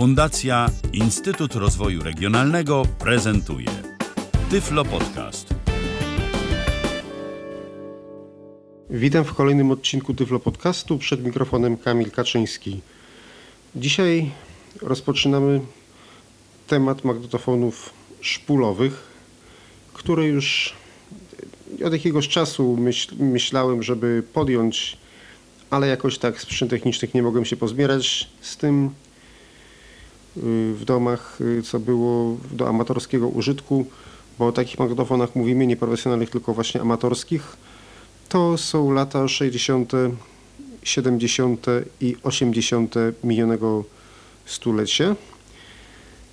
Fundacja Instytut Rozwoju Regionalnego prezentuje Tyflo Podcast. Witam w kolejnym odcinku Tyflo Podcastu. Przed mikrofonem Kamil Kaczyński. Dzisiaj rozpoczynamy temat magnetofonów szpulowych, które już od jakiegoś czasu myśl, myślałem, żeby podjąć, ale jakoś tak z przyczyn technicznych nie mogłem się pozbierać z tym w domach, y, co było do amatorskiego użytku, bo o takich magnetofonach mówimy, nie profesjonalnych, tylko właśnie amatorskich. To są lata 60., 70. i 80. minionego stulecia.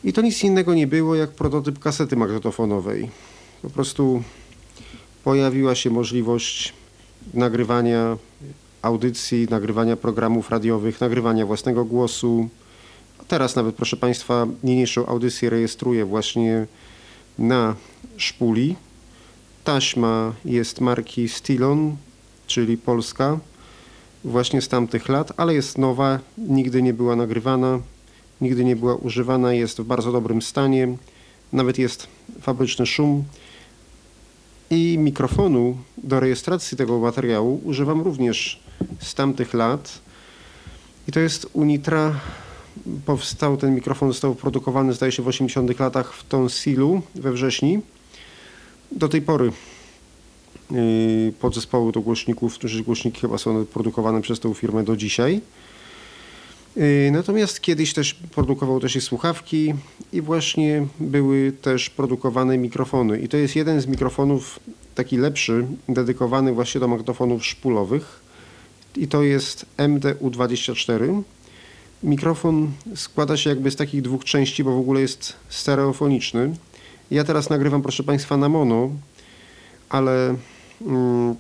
I to nic innego nie było jak prototyp kasety magnetofonowej. Po prostu pojawiła się możliwość nagrywania audycji, nagrywania programów radiowych, nagrywania własnego głosu. Teraz nawet, proszę Państwa, niniejszą audycję rejestruję właśnie na szpuli. Taśma jest marki Stilon, czyli polska, właśnie z tamtych lat, ale jest nowa, nigdy nie była nagrywana, nigdy nie była używana, jest w bardzo dobrym stanie, nawet jest fabryczny szum. I mikrofonu do rejestracji tego materiału używam również z tamtych lat. I to jest Unitra. Powstał ten mikrofon, został produkowany zdaje się w 80 latach w Tonsilu we wrześniu. Do tej pory yy, podzespoły do głośników, głośniki chyba są produkowane przez tę firmę do dzisiaj. Yy, natomiast kiedyś też produkował też i słuchawki i właśnie były też produkowane mikrofony. I to jest jeden z mikrofonów, taki lepszy, dedykowany właśnie do magnetofonów szpulowych. I to jest MDU24. Mikrofon składa się jakby z takich dwóch części, bo w ogóle jest stereofoniczny. Ja teraz nagrywam, proszę Państwa, na mono, ale, mm,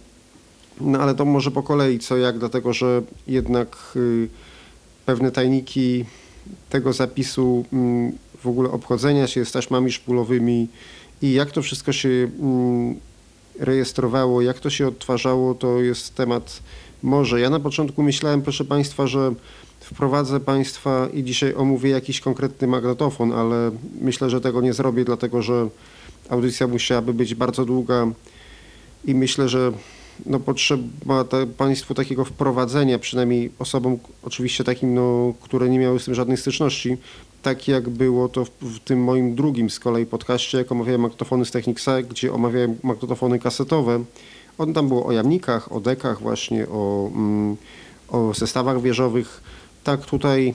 no ale to może po kolei co jak, dlatego że jednak y, pewne tajniki tego zapisu mm, w ogóle obchodzenia się z taśmami szpulowymi i jak to wszystko się mm, rejestrowało, jak to się odtwarzało, to jest temat może. Ja na początku myślałem, proszę Państwa, że wprowadzę Państwa i dzisiaj omówię jakiś konkretny magnetofon, ale myślę, że tego nie zrobię, dlatego że audycja musiałaby być bardzo długa i myślę, że no, potrzeba te, Państwu takiego wprowadzenia, przynajmniej osobom oczywiście takim, no, które nie miały z tym żadnej styczności, tak jak było to w, w tym moim drugim z kolei podcaście, jak omawiałem magnetofony z Technicsa, gdzie omawiałem magnetofony kasetowe. On tam było o jamnikach, o dekach właśnie, o, mm, o zestawach wieżowych. Tak tutaj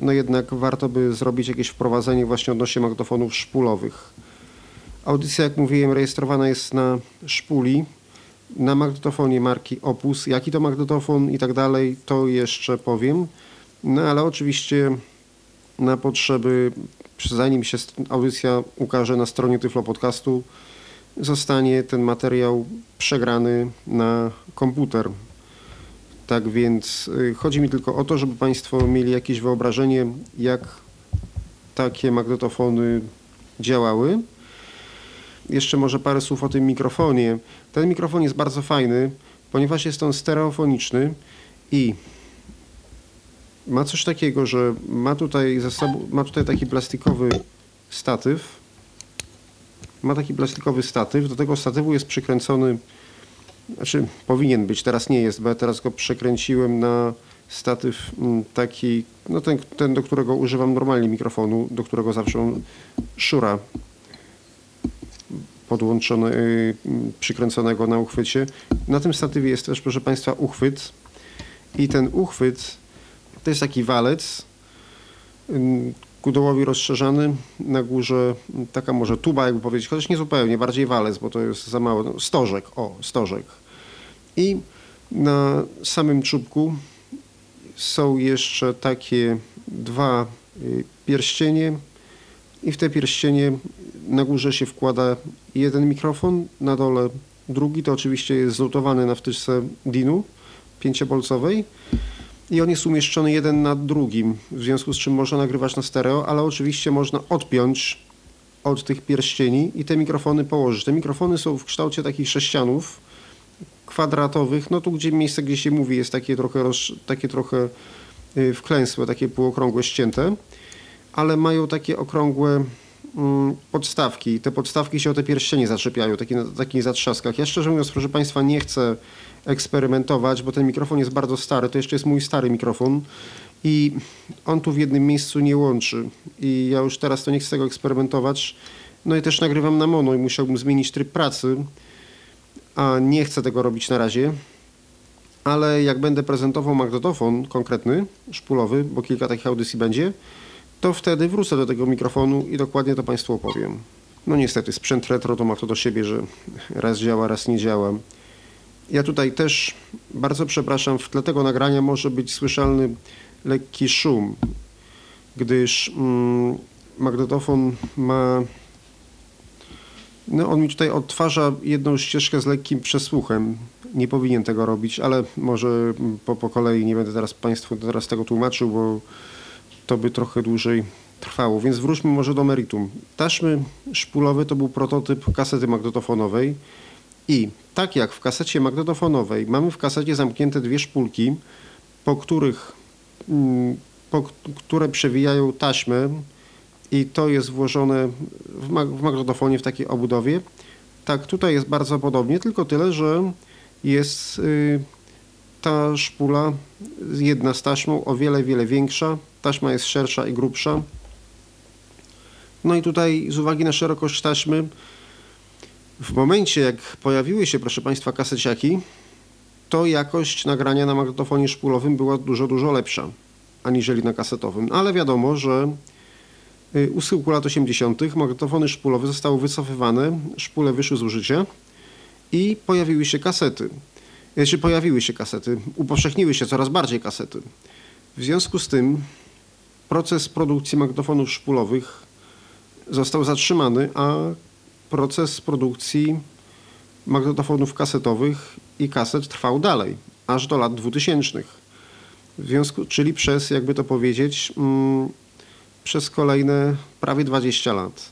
no jednak warto by zrobić jakieś wprowadzenie właśnie odnośnie magnetofonów szpulowych. Audycja, jak mówiłem, rejestrowana jest na szpuli, na magnetofonie marki Opus. Jaki to magnetofon i tak dalej, to jeszcze powiem. No ale oczywiście na potrzeby, zanim się audycja ukaże na stronie Tyflo Podcastu, zostanie ten materiał przegrany na komputer. Tak więc y, chodzi mi tylko o to, żeby Państwo mieli jakieś wyobrażenie, jak takie magnetofony działały. Jeszcze może parę słów o tym mikrofonie. Ten mikrofon jest bardzo fajny, ponieważ jest on stereofoniczny i ma coś takiego, że ma tutaj ma tutaj taki plastikowy statyw. Ma taki plastikowy statyw. Do tego statywu jest przykręcony, znaczy powinien być, teraz nie jest, bo ja teraz go przekręciłem na statyw mm, taki, no ten, ten do którego używam normalnie mikrofonu, do którego zawsze on szura podłączone, y, przykręconego na uchwycie. Na tym statywie jest też, proszę Państwa, uchwyt i ten uchwyt to jest taki walec ku dołowi rozszerzany, na górze taka może tuba, jakby powiedzieć, chociaż nie zupełnie, bardziej walec, bo to jest za mało, no, stożek, o, stożek. I na samym czubku są jeszcze takie dwa y, pierścienie. I w te pierścienie na górze się wkłada jeden mikrofon, na dole drugi, to oczywiście jest zlutowany na wtyczce DIN-u pięciopolcowej i on jest umieszczony jeden nad drugim, w związku z czym można nagrywać na stereo, ale oczywiście można odpiąć od tych pierścieni i te mikrofony położyć. Te mikrofony są w kształcie takich sześcianów kwadratowych, no tu gdzie miejsce, gdzie się mówi jest takie trochę, roz, takie trochę y, wklęsłe, takie półokrągłe, ścięte ale mają takie okrągłe mm, podstawki. Te podstawki się o te pierścienie zaczepiają, takie, na takich zatrzaskach. Ja szczerze mówiąc, proszę Państwa, nie chcę eksperymentować, bo ten mikrofon jest bardzo stary. To jeszcze jest mój stary mikrofon i on tu w jednym miejscu nie łączy. I ja już teraz to nie chcę tego eksperymentować. No i też nagrywam na mono i musiałbym zmienić tryb pracy, a nie chcę tego robić na razie. Ale jak będę prezentował magnetofon konkretny, szpulowy, bo kilka takich audycji będzie, to wtedy wrócę do tego mikrofonu i dokładnie to Państwu opowiem. No niestety, sprzęt retro to ma to do siebie, że raz działa, raz nie działa. Ja tutaj też bardzo przepraszam, w tle tego nagrania może być słyszalny lekki szum, gdyż mm, magnetofon ma. No, on mi tutaj odtwarza jedną ścieżkę z lekkim przesłuchem. Nie powinien tego robić, ale może po, po kolei nie będę teraz Państwu teraz tego tłumaczył, bo to by trochę dłużej trwało. Więc wróćmy może do meritum. Taśmy szpulowe to był prototyp kasety magnetofonowej i tak jak w kasecie magnetofonowej mamy w kasecie zamknięte dwie szpulki, po których mm, po, które przewijają taśmę i to jest włożone w, mag w magnetofonie w takiej obudowie. Tak, tutaj jest bardzo podobnie, tylko tyle, że jest y, ta szpula jedna z taśmą o wiele, wiele większa. Taśma jest szersza i grubsza. No i tutaj z uwagi na szerokość taśmy w momencie, jak pojawiły się, proszę Państwa, kaseciaki, to jakość nagrania na magnetofonie szpulowym była dużo, dużo lepsza aniżeli na kasetowym. Ale wiadomo, że u schyłku lat 80. magnetofony szpulowe zostały wycofywane, szpule wyszły z użycia i pojawiły się kasety. Znaczy pojawiły się kasety, upowszechniły się coraz bardziej kasety. W związku z tym proces produkcji magnetofonów szpulowych został zatrzymany, a proces produkcji magnetofonów kasetowych i kaset trwał dalej, aż do lat 2000. W związku, czyli przez, jakby to powiedzieć, mm, przez kolejne prawie 20 lat.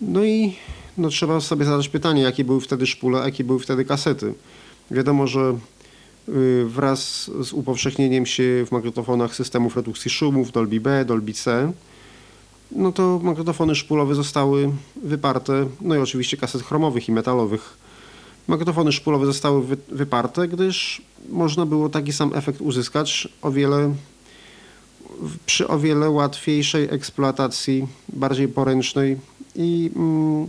No i no, trzeba sobie zadać pytanie, jakie były wtedy szpule, jakie były wtedy kasety. Wiadomo, że y, wraz z upowszechnieniem się w magnetofonach systemów redukcji szumów Dolby B, Dolby C, no to magnetofony szpulowe zostały wyparte, no i oczywiście kaset chromowych i metalowych. Magnetofony szpulowe zostały wy, wyparte, gdyż można było taki sam efekt uzyskać o wiele, przy o wiele łatwiejszej eksploatacji, bardziej poręcznej i, mm,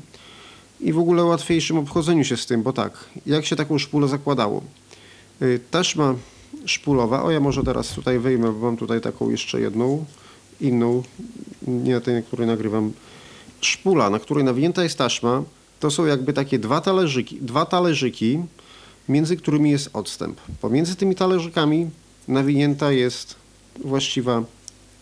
i w ogóle łatwiejszym obchodzeniu się z tym, bo tak, jak się taką szpulę zakładało? Y, taśma szpulowa, o ja może teraz tutaj wyjmę, bo mam tutaj taką jeszcze jedną, inną, nie na tej, na której nagrywam, szpula, na której nawinięta jest taśma, to są jakby takie dwa talerzyki, dwa talerzyki, między którymi jest odstęp. Pomiędzy tymi talerzykami nawinięta jest właściwa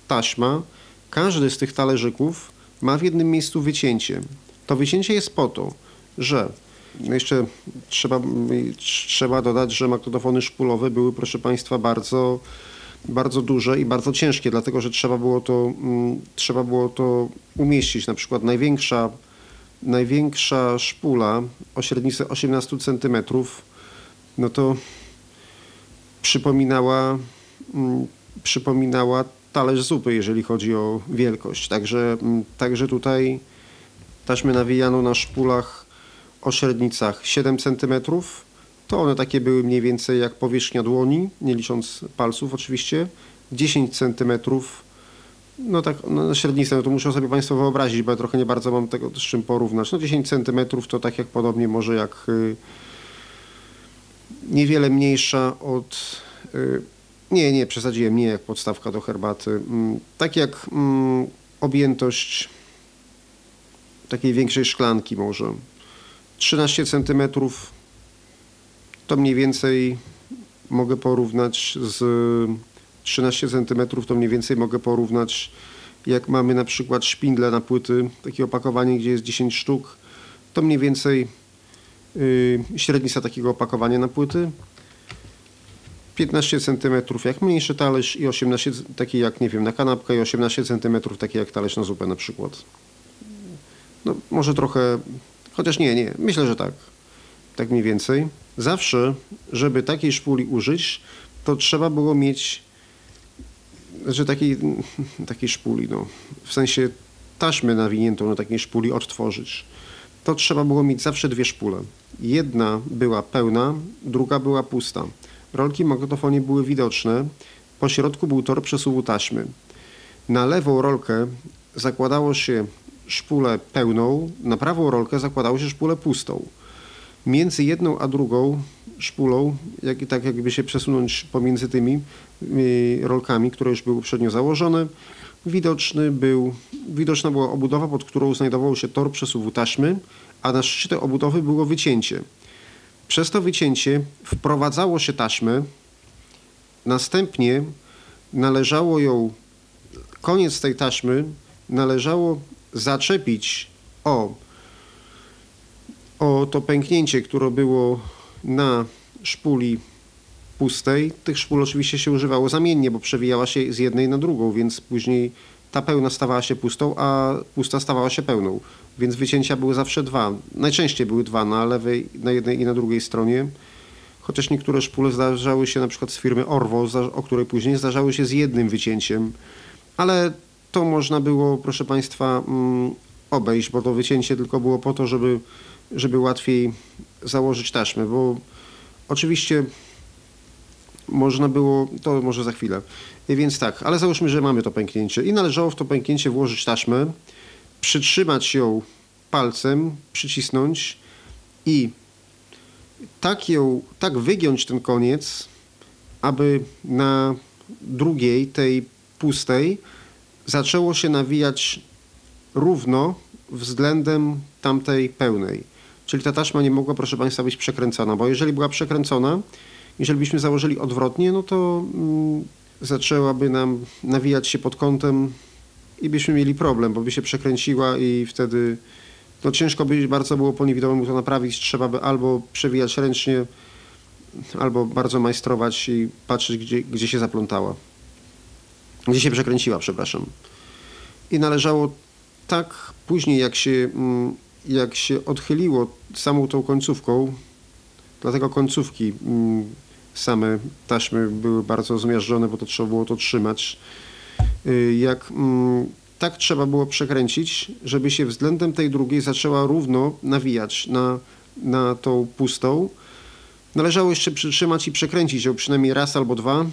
taśma. Każdy z tych talerzyków ma w jednym miejscu wycięcie. To wycięcie jest po to, że no jeszcze trzeba, trzeba dodać, że magnetofony szpulowe były, proszę Państwa, bardzo bardzo duże i bardzo ciężkie, dlatego że trzeba było to, mm, trzeba było to umieścić. Na przykład największa, największa szpula o średnicy 18 cm, no to przypominała, mm, przypominała talerz zupy, jeżeli chodzi o wielkość. Także, mm, także tutaj taśmy nawijano na szpulach o średnicach 7 cm, to one takie były mniej więcej jak powierzchnia dłoni, nie licząc palców oczywiście, 10 cm. No tak, no średnicę, no to muszę sobie Państwo wyobrazić, bo ja trochę nie bardzo mam tego z czym porównać. No 10 cm to tak jak podobnie może jak y, niewiele mniejsza od... Y, nie, nie, przesadziłem, nie jak podstawka do herbaty. Mm, tak jak mm, objętość takiej większej szklanki może. 13 centymetrów to mniej więcej mogę porównać z 13 cm, to mniej więcej mogę porównać jak mamy na przykład szpindle na płyty, takie opakowanie, gdzie jest 10 sztuk, to mniej więcej yy, średnica takiego opakowania na płyty. 15 cm jak mniejszy talerz i 18 taki jak nie wiem na kanapkę i 18 cm taki jak talerz na zupę na przykład. No może trochę, chociaż nie, nie, myślę, że tak. Tak mniej więcej. Zawsze, żeby takiej szpuli użyć, to trzeba było mieć że takiej, takiej szpuli, no, w sensie taśmy nawiniętą na takiej szpuli odtworzyć, to trzeba było mieć zawsze dwie szpule. Jedna była pełna, druga była pusta. Rolki magnetofonie były widoczne, po środku był tor przesuwu taśmy. Na lewą rolkę zakładało się szpulę pełną, na prawą rolkę zakładało się szpulę pustą. Między jedną a drugą szpulą, jak, tak jakby się przesunąć pomiędzy tymi y, rolkami, które już były uprzednio założone, widoczny był, widoczna była obudowa, pod którą znajdował się tor przesuwu taśmy, a na szczycie obudowy było wycięcie. Przez to wycięcie wprowadzało się taśmę, następnie należało ją, koniec tej taśmy należało zaczepić o, o to pęknięcie, które było na szpuli pustej. Tych szpul oczywiście się używało zamiennie, bo przewijała się z jednej na drugą, więc później ta pełna stawała się pustą, a pusta stawała się pełną. Więc wycięcia były zawsze dwa. Najczęściej były dwa na lewej, na jednej i na drugiej stronie. Chociaż niektóre szpule zdarzały się na przykład z firmy Orwo, o której później zdarzały się z jednym wycięciem. Ale to można było, proszę Państwa, mm, obejść, bo to wycięcie tylko było po to, żeby, żeby łatwiej założyć taśmę, bo oczywiście można było, to może za chwilę. Więc tak, ale załóżmy, że mamy to pęknięcie i należało w to pęknięcie włożyć taśmę, przytrzymać ją palcem, przycisnąć i tak ją, tak wygiąć ten koniec, aby na drugiej, tej pustej, zaczęło się nawijać równo względem tamtej pełnej. Czyli ta taśma nie mogła, proszę Państwa, być przekręcona, bo jeżeli była przekręcona, jeżeli byśmy założyli odwrotnie, no to mm, zaczęłaby nam nawijać się pod kątem i byśmy mieli problem, bo by się przekręciła i wtedy no ciężko by bardzo było po niewidomemu to naprawić. Trzeba by albo przewijać ręcznie, albo bardzo majstrować i patrzeć, gdzie, gdzie się zaplątała. Gdzie się przekręciła, przepraszam. I należało tak później, jak się, mm, jak się odchyliło samą tą końcówką, dlatego końcówki mm, same taśmy były bardzo zmiażdżone, bo to trzeba było to trzymać. Y, jak mm, tak trzeba było przekręcić, żeby się względem tej drugiej zaczęła równo nawijać na, na tą pustą. Należało jeszcze przytrzymać i przekręcić ją przynajmniej raz albo dwa,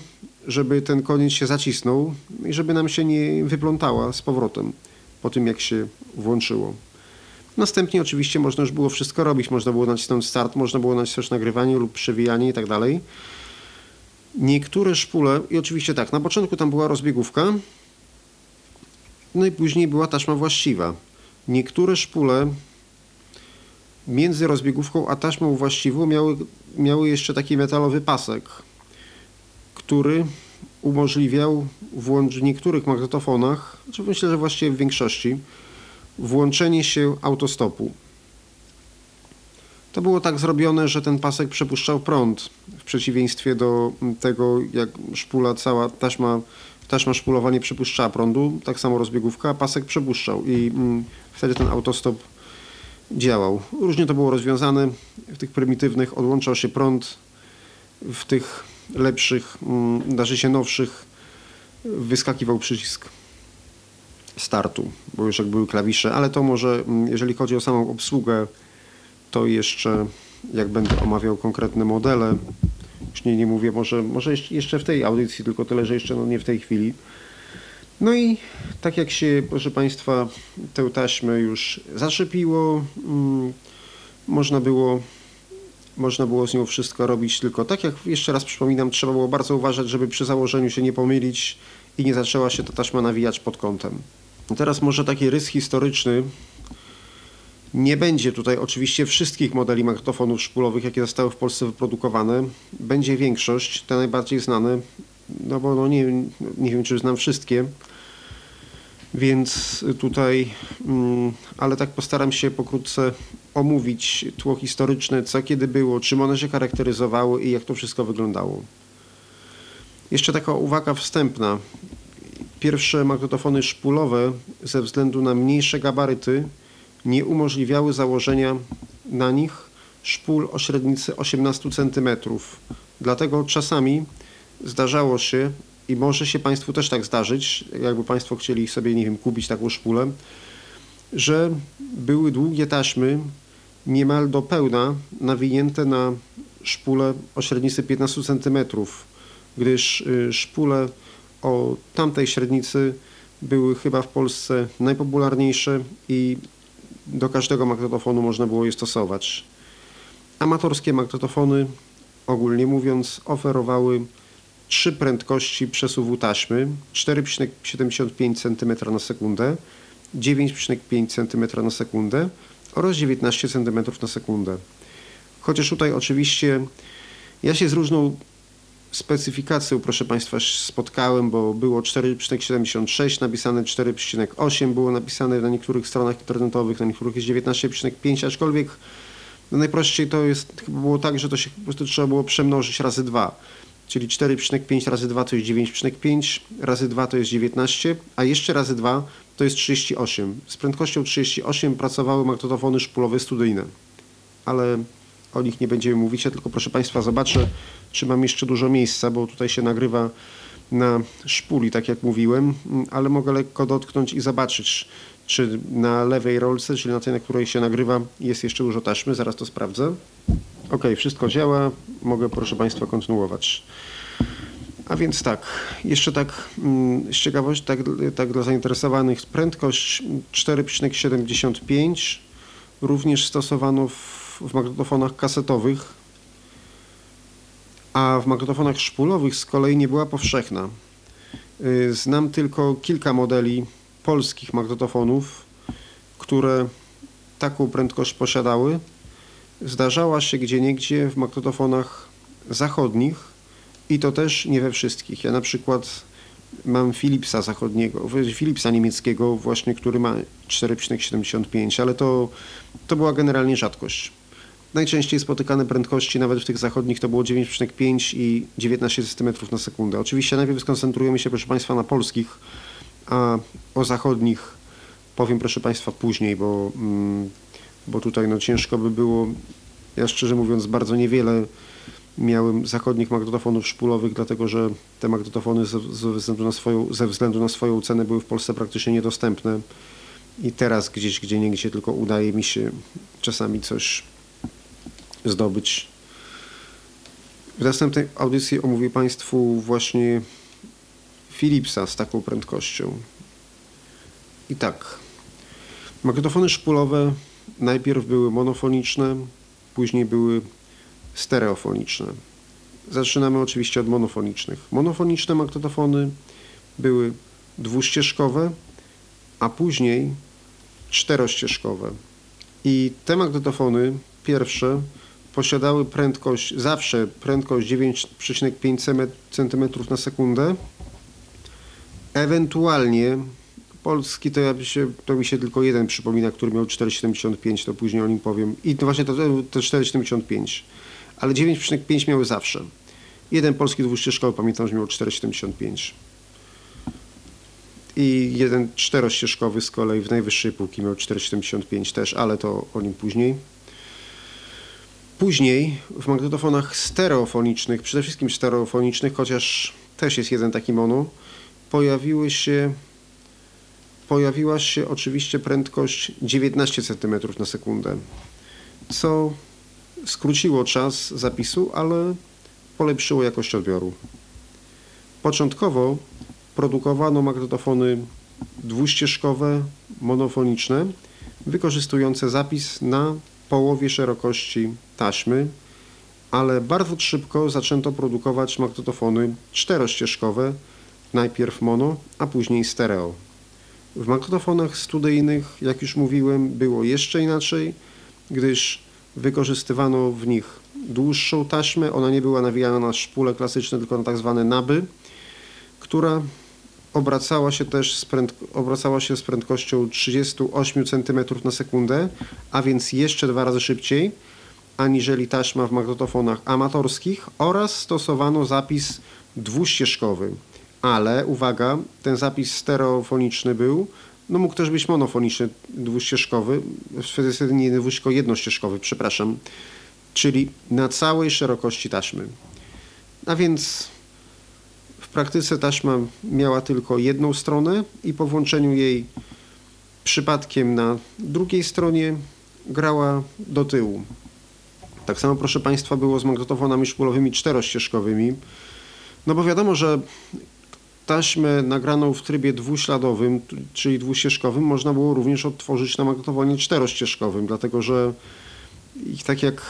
żeby ten koniec się zacisnął i żeby nam się nie wyplątała z powrotem po tym, jak się włączyło. Następnie oczywiście można już było wszystko robić. Można było nacisnąć start, można było nacisnąć nagrywanie lub przewijanie i tak dalej. Niektóre szpule, i oczywiście tak, na początku tam była rozbiegówka, no i później była taśma właściwa. Niektóre szpule między rozbiegówką a taśmą właściwą miały, miały jeszcze taki metalowy pasek, który umożliwiał włącz w niektórych magnetofonach, czy myślę, że właściwie w większości, włączenie się autostopu. To było tak zrobione, że ten pasek przepuszczał prąd, w przeciwieństwie do tego, jak szpula, cała taśma, taśma szpulowa nie przepuszczała prądu, tak samo rozbiegówka, pasek przepuszczał i mm, wtedy ten autostop działał. Różnie to było rozwiązane. W tych prymitywnych odłączał się prąd, w tych lepszych, mm, darzy się nowszych, wyskakiwał przycisk startu, bo już jak były klawisze, ale to może, mm, jeżeli chodzi o samą obsługę, to jeszcze jak będę omawiał konkretne modele, już nie, nie mówię, może, może jeszcze w tej audycji, tylko tyle, że jeszcze no nie w tej chwili. No i tak jak się, proszę Państwa, tę taśmę już zaczepiło, mm, można było można było z nią wszystko robić tylko tak, jak jeszcze raz przypominam, trzeba było bardzo uważać, żeby przy założeniu się nie pomylić i nie zaczęła się ta taśma nawijać pod kątem. Teraz może taki rys historyczny. Nie będzie tutaj oczywiście wszystkich modeli magnetofonów szpulowych, jakie zostały w Polsce wyprodukowane. Będzie większość, te najbardziej znane, no bo no nie, nie wiem, czy znam wszystkie. Więc tutaj, mm, ale tak postaram się pokrótce omówić tło historyczne, co kiedy było, czym one się charakteryzowały i jak to wszystko wyglądało. Jeszcze taka uwaga wstępna. Pierwsze magnetofony szpulowe ze względu na mniejsze gabaryty nie umożliwiały założenia na nich szpul o średnicy 18 cm. Dlatego czasami zdarzało się, i może się Państwu też tak zdarzyć, jakby Państwo chcieli sobie, nie wiem, kupić taką szpulę, że były długie taśmy niemal do pełna nawinięte na szpulę o średnicy 15 cm, gdyż y, szpule o tamtej średnicy były chyba w Polsce najpopularniejsze i do każdego magnetofonu można było je stosować. Amatorskie magnetofony, ogólnie mówiąc, oferowały trzy prędkości przesuwu taśmy 4,75 cm na sekundę, 9,5 cm na sekundę oraz 19 cm na sekundę. Chociaż tutaj oczywiście ja się z różną specyfikacją, proszę Państwa, spotkałem, bo było 4,76 napisane, 4,8 było napisane na niektórych stronach internetowych, na niektórych jest 19,5, aczkolwiek no najprościej to jest, chyba było tak, że to się po prostu trzeba było przemnożyć razy 2. Czyli 4,5 razy 2 to jest 9,5, razy 2 to jest 19, a jeszcze razy 2 to jest 38. Z prędkością 38 pracowały magnetofony szpulowe studyjne, ale o nich nie będziemy mówić, ja tylko proszę Państwa zobaczę, czy mam jeszcze dużo miejsca, bo tutaj się nagrywa na szpuli, tak jak mówiłem, ale mogę lekko dotknąć i zobaczyć, czy na lewej rolce, czyli na tej, na której się nagrywa, jest jeszcze dużo taśmy. Zaraz to sprawdzę. Ok, wszystko działa. Mogę, proszę Państwa, kontynuować. A więc tak, jeszcze tak mm, z ciekawości, tak, tak dla zainteresowanych, prędkość 4,75 również stosowano w, w magnetofonach kasetowych, a w magnetofonach szpulowych z kolei nie była powszechna. Y, znam tylko kilka modeli polskich magnetofonów, które taką prędkość posiadały. Zdarzała się gdzieniegdzie w magnetofonach zachodnich i to też nie we wszystkich. Ja na przykład mam Philipsa zachodniego, Philipsa niemieckiego właśnie, który ma 4,75, ale to, to była generalnie rzadkość. Najczęściej spotykane prędkości nawet w tych zachodnich to było 9,5 i 19 cm na sekundę. Oczywiście najpierw skoncentrujemy się, proszę Państwa, na polskich, a o zachodnich powiem, proszę Państwa, później, bo, mm, bo tutaj no, ciężko by było, ja szczerze mówiąc, bardzo niewiele miałem zachodnich magnetofonów szpulowych, dlatego że te magnetofony ze, względu na swoją, ze względu na swoją cenę były w Polsce praktycznie niedostępne. I teraz gdzieś, gdzie niegdzie tylko udaje mi się czasami coś zdobyć. W następnej audycji omówię Państwu właśnie Philipsa z taką prędkością. I tak, magnetofony szpulowe najpierw były monofoniczne, później były stereofoniczne. Zaczynamy oczywiście od monofonicznych. Monofoniczne magnetofony były dwuścieżkowe, a później czterościeżkowe. I te magnetofony pierwsze posiadały prędkość, zawsze prędkość 9,5 cm na sekundę. Ewentualnie polski to, ja się, to mi się tylko jeden przypomina, który miał 4,75, to później o nim powiem. I to właśnie to, to 4,75. Ale 9,5 miały zawsze. Jeden polski dwuścieżkowy pamiętam, że miał 4,75. I jeden czterościeżkowy z kolei w najwyższej półki miał 4,75 też, ale to o nim później. Później w magnetofonach stereofonicznych, przede wszystkim stereofonicznych, chociaż też jest jeden taki mono, pojawiły się, pojawiła się oczywiście prędkość 19 cm na sekundę, co skróciło czas zapisu, ale polepszyło jakość odbioru. Początkowo produkowano magnetofony dwuścieżkowe, monofoniczne, wykorzystujące zapis na połowie szerokości taśmy, ale bardzo szybko zaczęto produkować magnetofony czterościeżkowe, najpierw mono, a później stereo. W magnetofonach studyjnych, jak już mówiłem, było jeszcze inaczej, gdyż wykorzystywano w nich dłuższą taśmę, ona nie była nawijana na szpule klasyczne, tylko na tak zwane naby, która obracała się też z, obracała się z prędkością 38 cm na sekundę, a więc jeszcze dwa razy szybciej aniżeli taśma w magnetofonach amatorskich oraz stosowano zapis dwuścieżkowy. Ale uwaga, ten zapis stereofoniczny był, no mógł też być monofoniczny, dwuścieżkowy, wtedy nie dwuścieżkowy, jednościeżkowy, przepraszam, czyli na całej szerokości taśmy. A więc praktyce taśma miała tylko jedną stronę i po włączeniu jej przypadkiem na drugiej stronie grała do tyłu. Tak samo, proszę Państwa, było z magnetofonami szpulowymi czterościeżkowymi. No bo wiadomo, że taśmę nagraną w trybie dwuśladowym, czyli dwuścieżkowym, można było również odtworzyć na magnetofonie czterościeżkowym, dlatego że ich tak jak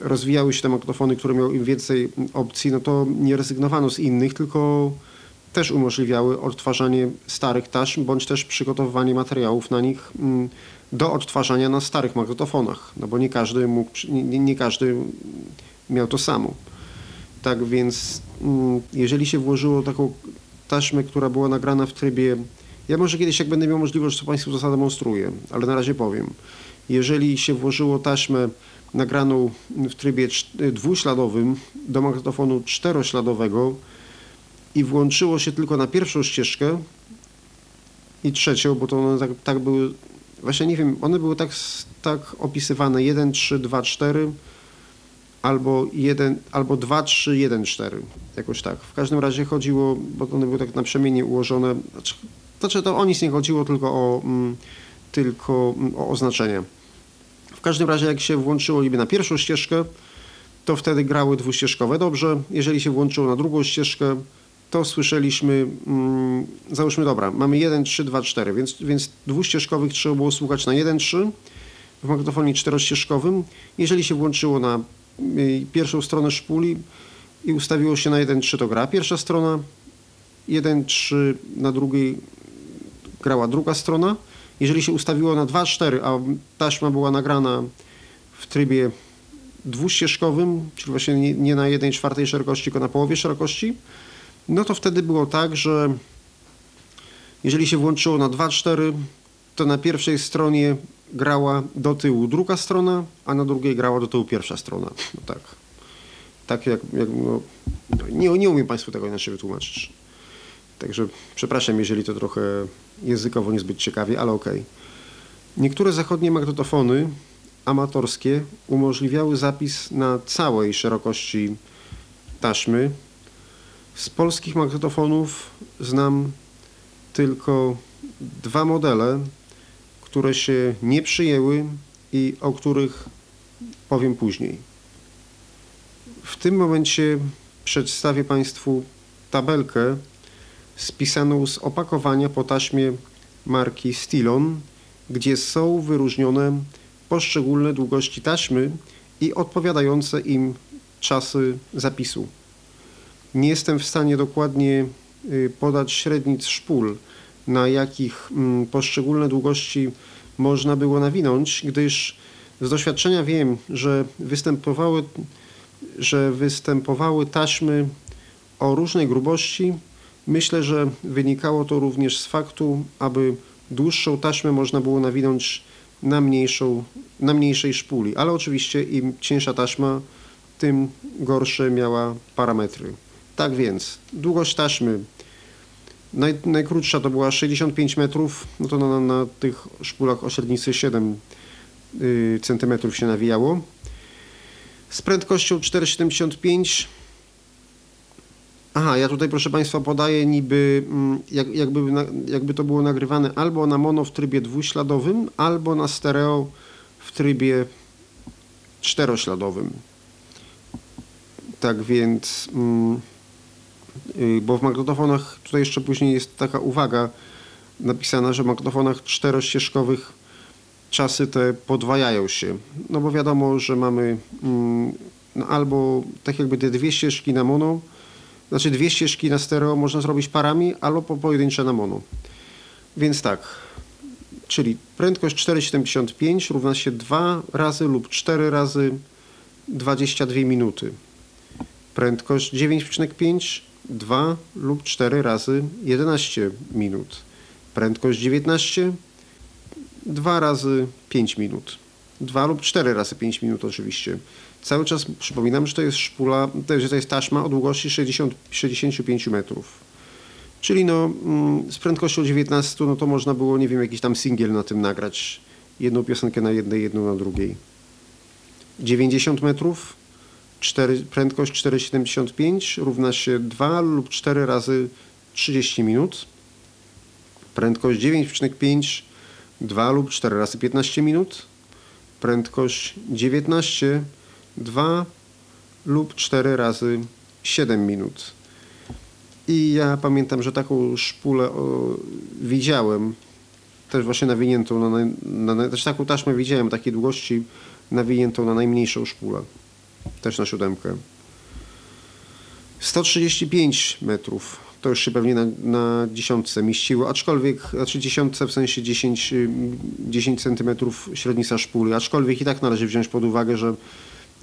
rozwijały się te magnetofony, które miały im więcej opcji, no to nie rezygnowano z innych, tylko też umożliwiały odtwarzanie starych taśm, bądź też przygotowywanie materiałów na nich mm, do odtwarzania na starych magnetofonach, no bo nie każdy mógł, nie, nie- każdy miał to samo. Tak więc, mm, jeżeli się włożyło taką taśmę, która była nagrana w trybie. Ja może kiedyś, jak będę miał możliwość, to Państwu zademonstruję, ale na razie powiem. Jeżeli się włożyło taśmę nagraną w trybie cz- dwuśladowym do magnetofonu czterośladowego i włączyło się tylko na pierwszą ścieżkę i trzecią, bo to one tak, tak były, właśnie nie wiem, one były tak, tak opisywane 1, 3, 2, 4 albo 1, albo 2, 3, 1, 4. Jakoś tak. W każdym razie chodziło, bo one były tak naprzemiennie ułożone. Znaczy, znaczy to o nic nie chodziło, tylko o, mm, tylko mm, o oznaczenie. Każdym razie, jak się włączyło niby na pierwszą ścieżkę, to wtedy grały dwuścieżkowe dobrze. Jeżeli się włączyło na drugą ścieżkę, to słyszeliśmy, mm, załóżmy, dobra, mamy 1, 3, 2, 4, więc, więc dwuścieżkowych trzeba było słuchać na 1, 3 w magnetofonie czterościeżkowym. Jeżeli się włączyło na y, pierwszą stronę szpuli i ustawiło się na 1-3 to gra pierwsza strona, 1-3 na drugiej grała druga strona. Jeżeli się ustawiło na 2-4, a taśma była nagrana w trybie dwuścieżkowym, czyli właśnie nie, na 1 czwartej szerokości, tylko na połowie szerokości, no to wtedy było tak, że jeżeli się włączyło na 2-4, to na pierwszej stronie grała do tyłu druga strona, a na drugiej grała do tyłu pierwsza strona. No tak. Tak jak, jak no, nie, nie umiem Państwu tego inaczej wytłumaczyć. Także przepraszam, jeżeli to trochę językowo niezbyt ciekawie, ale okej. Niektóre zachodnie magnetofony amatorskie umożliwiały zapis na całej szerokości taśmy. Z polskich magnetofonów znam tylko dwa modele, które się nie przyjęły i o których powiem później. W tym momencie przedstawię Państwu tabelkę spisaną z opakowania po taśmie marki Stilon, gdzie są wyróżnione poszczególne długości taśmy i odpowiadające im czasy zapisu. Nie jestem w stanie dokładnie y, podać średnic szpul, na jakich mm, poszczególne długości można było nawinąć, gdyż z doświadczenia wiem, że występowały, że występowały taśmy o różnej grubości. Myślę, że wynikało to również z faktu, aby dłuższą taśmę można było nawinąć na, mniejszą, na mniejszej szpuli, ale oczywiście im cieńsza taśma, tym gorsze miała parametry. Tak więc, długość taśmy Naj, najkrótsza to była 65 metrów, no to na, na tych szpulach o średnicy 7 y, centymetrów się nawijało. Z prędkością 4,75. Aha, ja tutaj proszę Państwa podaję niby, mm, jak, jakby, jakby to było nagrywane albo na mono w trybie dwuśladowym, albo na stereo w trybie czterośladowym. Tak więc... Mm, Y, bo w magnetofonach, tutaj jeszcze później jest taka uwaga napisana, że w magnetofonach czterościeżkowych czasy te podwajają się. No bo wiadomo, że mamy mm, no albo tak jakby te dwie ścieżki na mono, znaczy dwie ścieżki na stereo można zrobić parami, albo po pojedyncze na mono. Więc tak, czyli prędkość 4,75 równa się 2 razy lub 4 razy 22 minuty. Prędkość 9,5 2 lub 4 razy 11 minut. Prędkość 19 2 razy 5 minut. 2 lub 4 razy 5 minut oczywiście. Cały czas przypominam, że to jest szpula, że to jest taśma o długości 60, 65 metrów. Czyli no, mm, z prędkością 19 no to można było, nie wiem, jakiś tam singiel na tym nagrać. Jedną piosenkę na jednej, jedną na drugiej. 90 metrów 4, prędkość 4,75 równa się 2 lub 4 razy 30 minut. Prędkość 9,5 2 lub 4 razy 15 minut. Prędkość 19 2 lub 4 razy 7 minut. I ja pamiętam, że taką szpulę o, widziałem, też właśnie nawiniętą, na, na, na, też taką taśmę widziałem takiej długości nawiniętą na najmniejszą szpulę, też na siódemkę. 135 metrów, to już się pewnie na, na dziesiątce mieściło, aczkolwiek, znaczy dziesiątce w sensie 10, 10 centymetrów średnica szpuli, aczkolwiek i tak należy wziąć pod uwagę, że,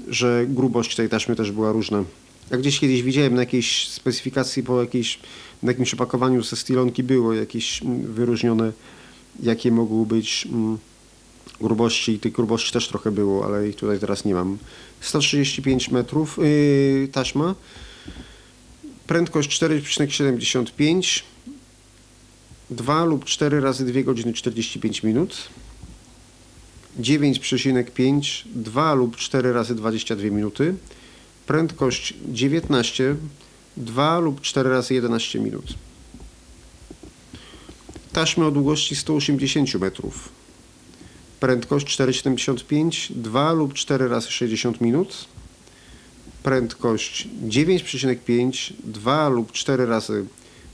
że grubość tej taśmy też była różna. Jak gdzieś kiedyś widziałem na jakiejś specyfikacji po jakiejś, na jakimś opakowaniu ze stylonki było jakieś mm, wyróżnione, jakie mogły być mm, grubości i tych grubości też trochę było, ale ich tutaj teraz nie mam. 135 metrów yy, taśma, prędkość 4,75 2 lub 4 razy 2 godziny 45 minut 9,5 2 lub 4 razy 22 minuty. Prędkość 19 2 lub 4 razy 11 minut. Taśmy o długości 180 metrów. Prędkość 4,75 2 lub 4 razy 60 minut. Prędkość 9,5 2 lub 4 razy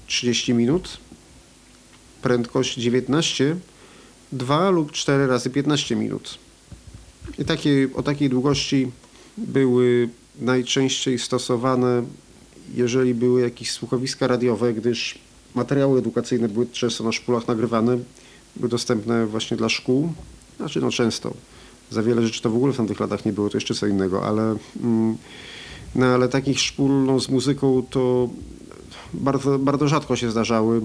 30 minut. Prędkość 19 2 lub 4 razy 15 minut. I takie, o takiej długości były najczęściej stosowane jeżeli były jakieś słuchowiska radiowe gdyż materiały edukacyjne były często na szpulach nagrywane były dostępne właśnie dla szkół. Znaczy no często. Za wiele rzeczy to w ogóle w tamtych latach nie było, to jeszcze co innego, ale, mm, no, ale takich szpul no, z muzyką to bardzo, bardzo rzadko się zdarzały.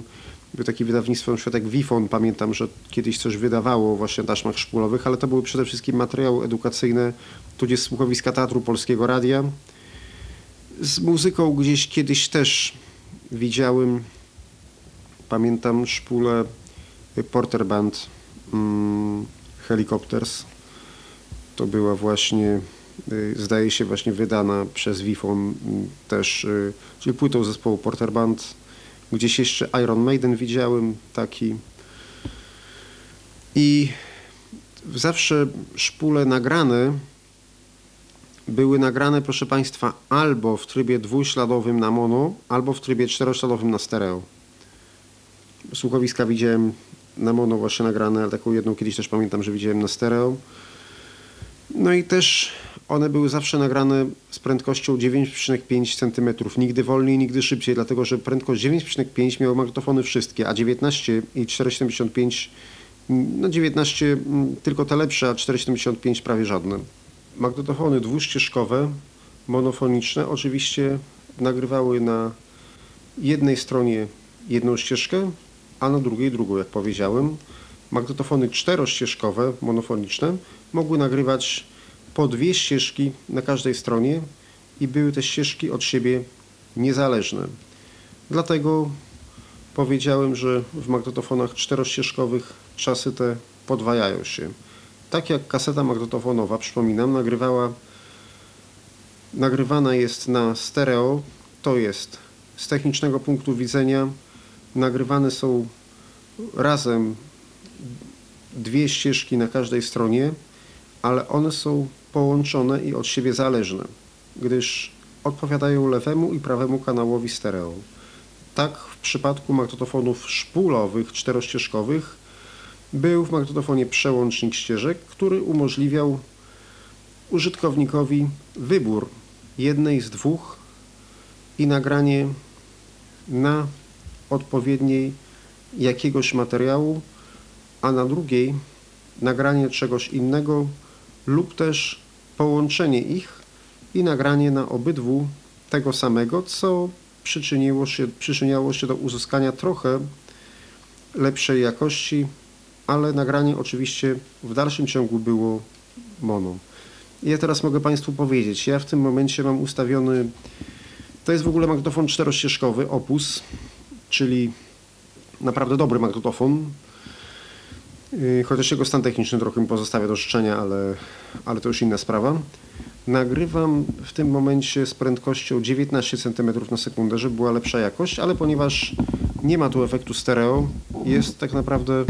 Był takie wydawnictwo, na przykład jak Wifon, pamiętam, że kiedyś coś wydawało właśnie na taśmach szpulowych, ale to były przede wszystkim materiały edukacyjne, tudzież słuchowiska Teatru Polskiego Radia. Z muzyką gdzieś kiedyś też widziałem, pamiętam szpulę Porter Band, mm, Helicopters. To była właśnie, y, zdaje się, właśnie wydana przez Wifon y, też, y, czyli płytą zespołu Porter Band. Gdzieś jeszcze Iron Maiden widziałem taki. I zawsze szpule nagrane były nagrane, proszę Państwa, albo w trybie dwuśladowym na mono, albo w trybie czterośladowym na stereo. Słuchowiska widziałem na mono właśnie nagrane, ale taką jedną kiedyś też pamiętam, że widziałem na stereo. No i też one były zawsze nagrane z prędkością 9,5 cm, nigdy wolniej, nigdy szybciej, dlatego że prędkość 9,5 miały magnetofony wszystkie, a 19 i 4,75 no 19 mm, tylko te lepsze, a 4,75 prawie żadne. Magnetofony dwuścieżkowe, monofoniczne oczywiście nagrywały na jednej stronie jedną ścieżkę, a na drugiej drugą, jak powiedziałem. Magnetofony czterościeżkowe, monofoniczne, mogły nagrywać po dwie ścieżki na każdej stronie i były te ścieżki od siebie niezależne. Dlatego powiedziałem, że w magnetofonach czterościeżkowych czasy te podwajają się. Tak jak kaseta magnetofonowa, przypominam, nagrywała, nagrywana jest na stereo, to jest z technicznego punktu widzenia nagrywane są razem dwie ścieżki na każdej stronie, ale one są połączone i od siebie zależne, gdyż odpowiadają lewemu i prawemu kanałowi stereo. Tak w przypadku magnetofonów szpulowych, czterościeżkowych był w magnetofonie przełącznik ścieżek, który umożliwiał użytkownikowi wybór jednej z dwóch i nagranie na odpowiedniej jakiegoś materiału, a na drugiej nagranie czegoś innego lub też połączenie ich i nagranie na obydwu tego samego, co przyczyniło się, przyczyniało się do uzyskania trochę lepszej jakości, ale nagranie oczywiście w dalszym ciągu było mono. Ja teraz mogę Państwu powiedzieć, ja w tym momencie mam ustawiony, to jest w ogóle magnetofon czterościeżkowy Opus, czyli naprawdę dobry magnetofon. Yy, chociaż jego stan techniczny trochę mi pozostawia do życzenia, ale, ale to już inna sprawa. Nagrywam w tym momencie z prędkością 19 cm na sekundę, żeby była lepsza jakość, ale ponieważ nie ma tu efektu stereo, jest tak naprawdę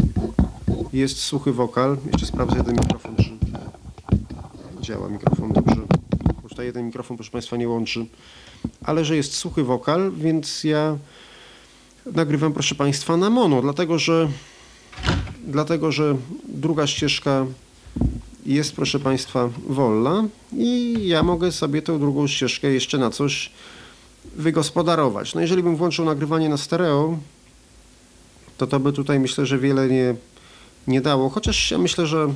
jest suchy wokal. Jeszcze sprawdzę jeden mikrofon, czy działa mikrofon dobrze. Bo tutaj jeden mikrofon, proszę Państwa, nie łączy. Ale że jest suchy wokal, więc ja nagrywam, proszę Państwa, na mono, dlatego że, dlatego, że druga ścieżka jest, proszę Państwa, wolna i ja mogę sobie tę drugą ścieżkę jeszcze na coś wygospodarować. No jeżeli bym włączył nagrywanie na stereo, to to by tutaj myślę, że wiele nie, nie dało, chociaż ja myślę, że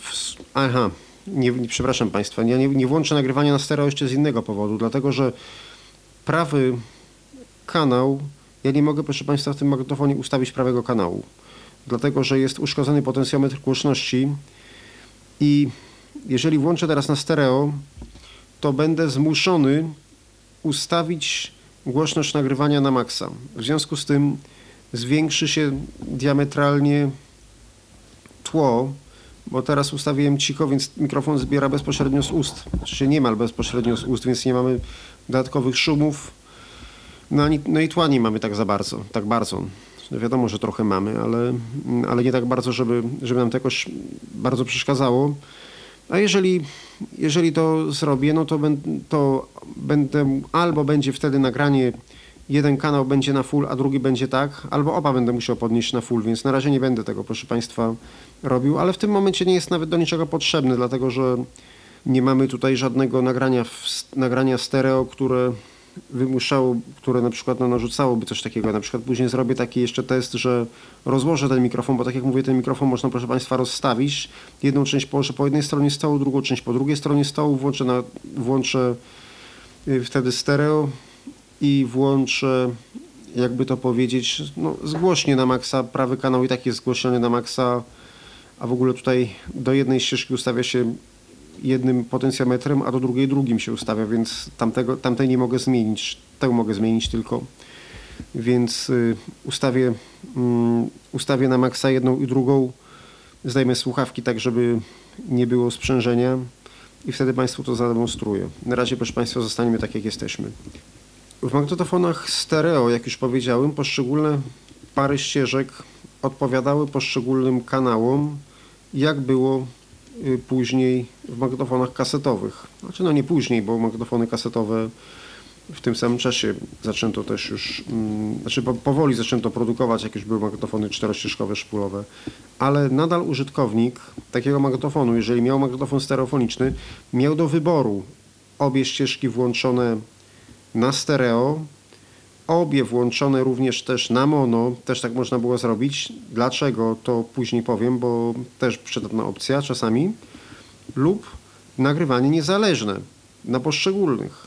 w, aha, nie, nie, przepraszam Państwa, ja nie, nie włączę nagrywania na stereo jeszcze z innego powodu, dlatego że prawy kanał, ja nie mogę, proszę Państwa, w tym magnetofonie ustawić prawego kanału, dlatego że jest uszkodzony potencjometr głośności i jeżeli włączę teraz na stereo, to będę zmuszony ustawić głośność nagrywania na maksa. W związku z tym zwiększy się diametralnie tło, bo teraz ustawiłem cicho, więc mikrofon zbiera bezpośrednio z ust, czy niemal bezpośrednio z ust, więc nie mamy dodatkowych szumów, no, no i tła nie mamy tak za bardzo, tak bardzo. No wiadomo, że trochę mamy, ale, ale nie tak bardzo, żeby, żeby nam to jakoś bardzo przeszkadzało. A jeżeli, jeżeli to zrobię, no to, ben, to będę, albo będzie wtedy nagranie, jeden kanał będzie na full, a drugi będzie tak, albo oba będę musiał podnieść na full, więc na razie nie będę tego, proszę Państwa, robił, ale w tym momencie nie jest nawet do niczego potrzebny, dlatego że nie mamy tutaj żadnego nagrania, nagrania stereo, które wymuszało, które na przykład no, narzucałoby coś takiego. Na przykład później zrobię taki jeszcze test, że rozłożę ten mikrofon, bo tak jak mówię, ten mikrofon można, proszę Państwa, rozstawić. Jedną część położę po jednej stronie stołu, drugą część po drugiej stronie stołu, włączę, na, włączę y, wtedy stereo i włączę, jakby to powiedzieć, no, zgłośnie na maksa. Prawy kanał i tak jest zgłoszony na maksa, a w ogóle tutaj do jednej ścieżki ustawia się jednym potencjometrem, a do drugiej drugim się ustawia, więc tamtego, tamtej nie mogę zmienić, tę mogę zmienić tylko. Więc y, ustawię, y, ustawię na maksa jedną i drugą, zdejmę słuchawki tak, żeby nie było sprzężenia i wtedy Państwu to zademonstruję. Na razie, proszę Państwa, zostaniemy tak, jak jesteśmy. W magnetofonach stereo, jak już powiedziałem, poszczególne pary ścieżek odpowiadały poszczególnym kanałom, jak było później w magnetofonach kasetowych. Znaczy no nie później, bo magnetofony kasetowe w tym samym czasie zaczęto też już, mm, znaczy powoli zaczęto produkować, jak już były magnetofony czterościeżkowe, szpulowe, ale nadal użytkownik takiego magnetofonu, jeżeli miał magnetofon stereofoniczny, miał do wyboru obie ścieżki włączone na stereo, obie włączone również też na mono, też tak można było zrobić. Dlaczego, to później powiem, bo też przydatna opcja czasami. Lub nagrywanie niezależne na poszczególnych.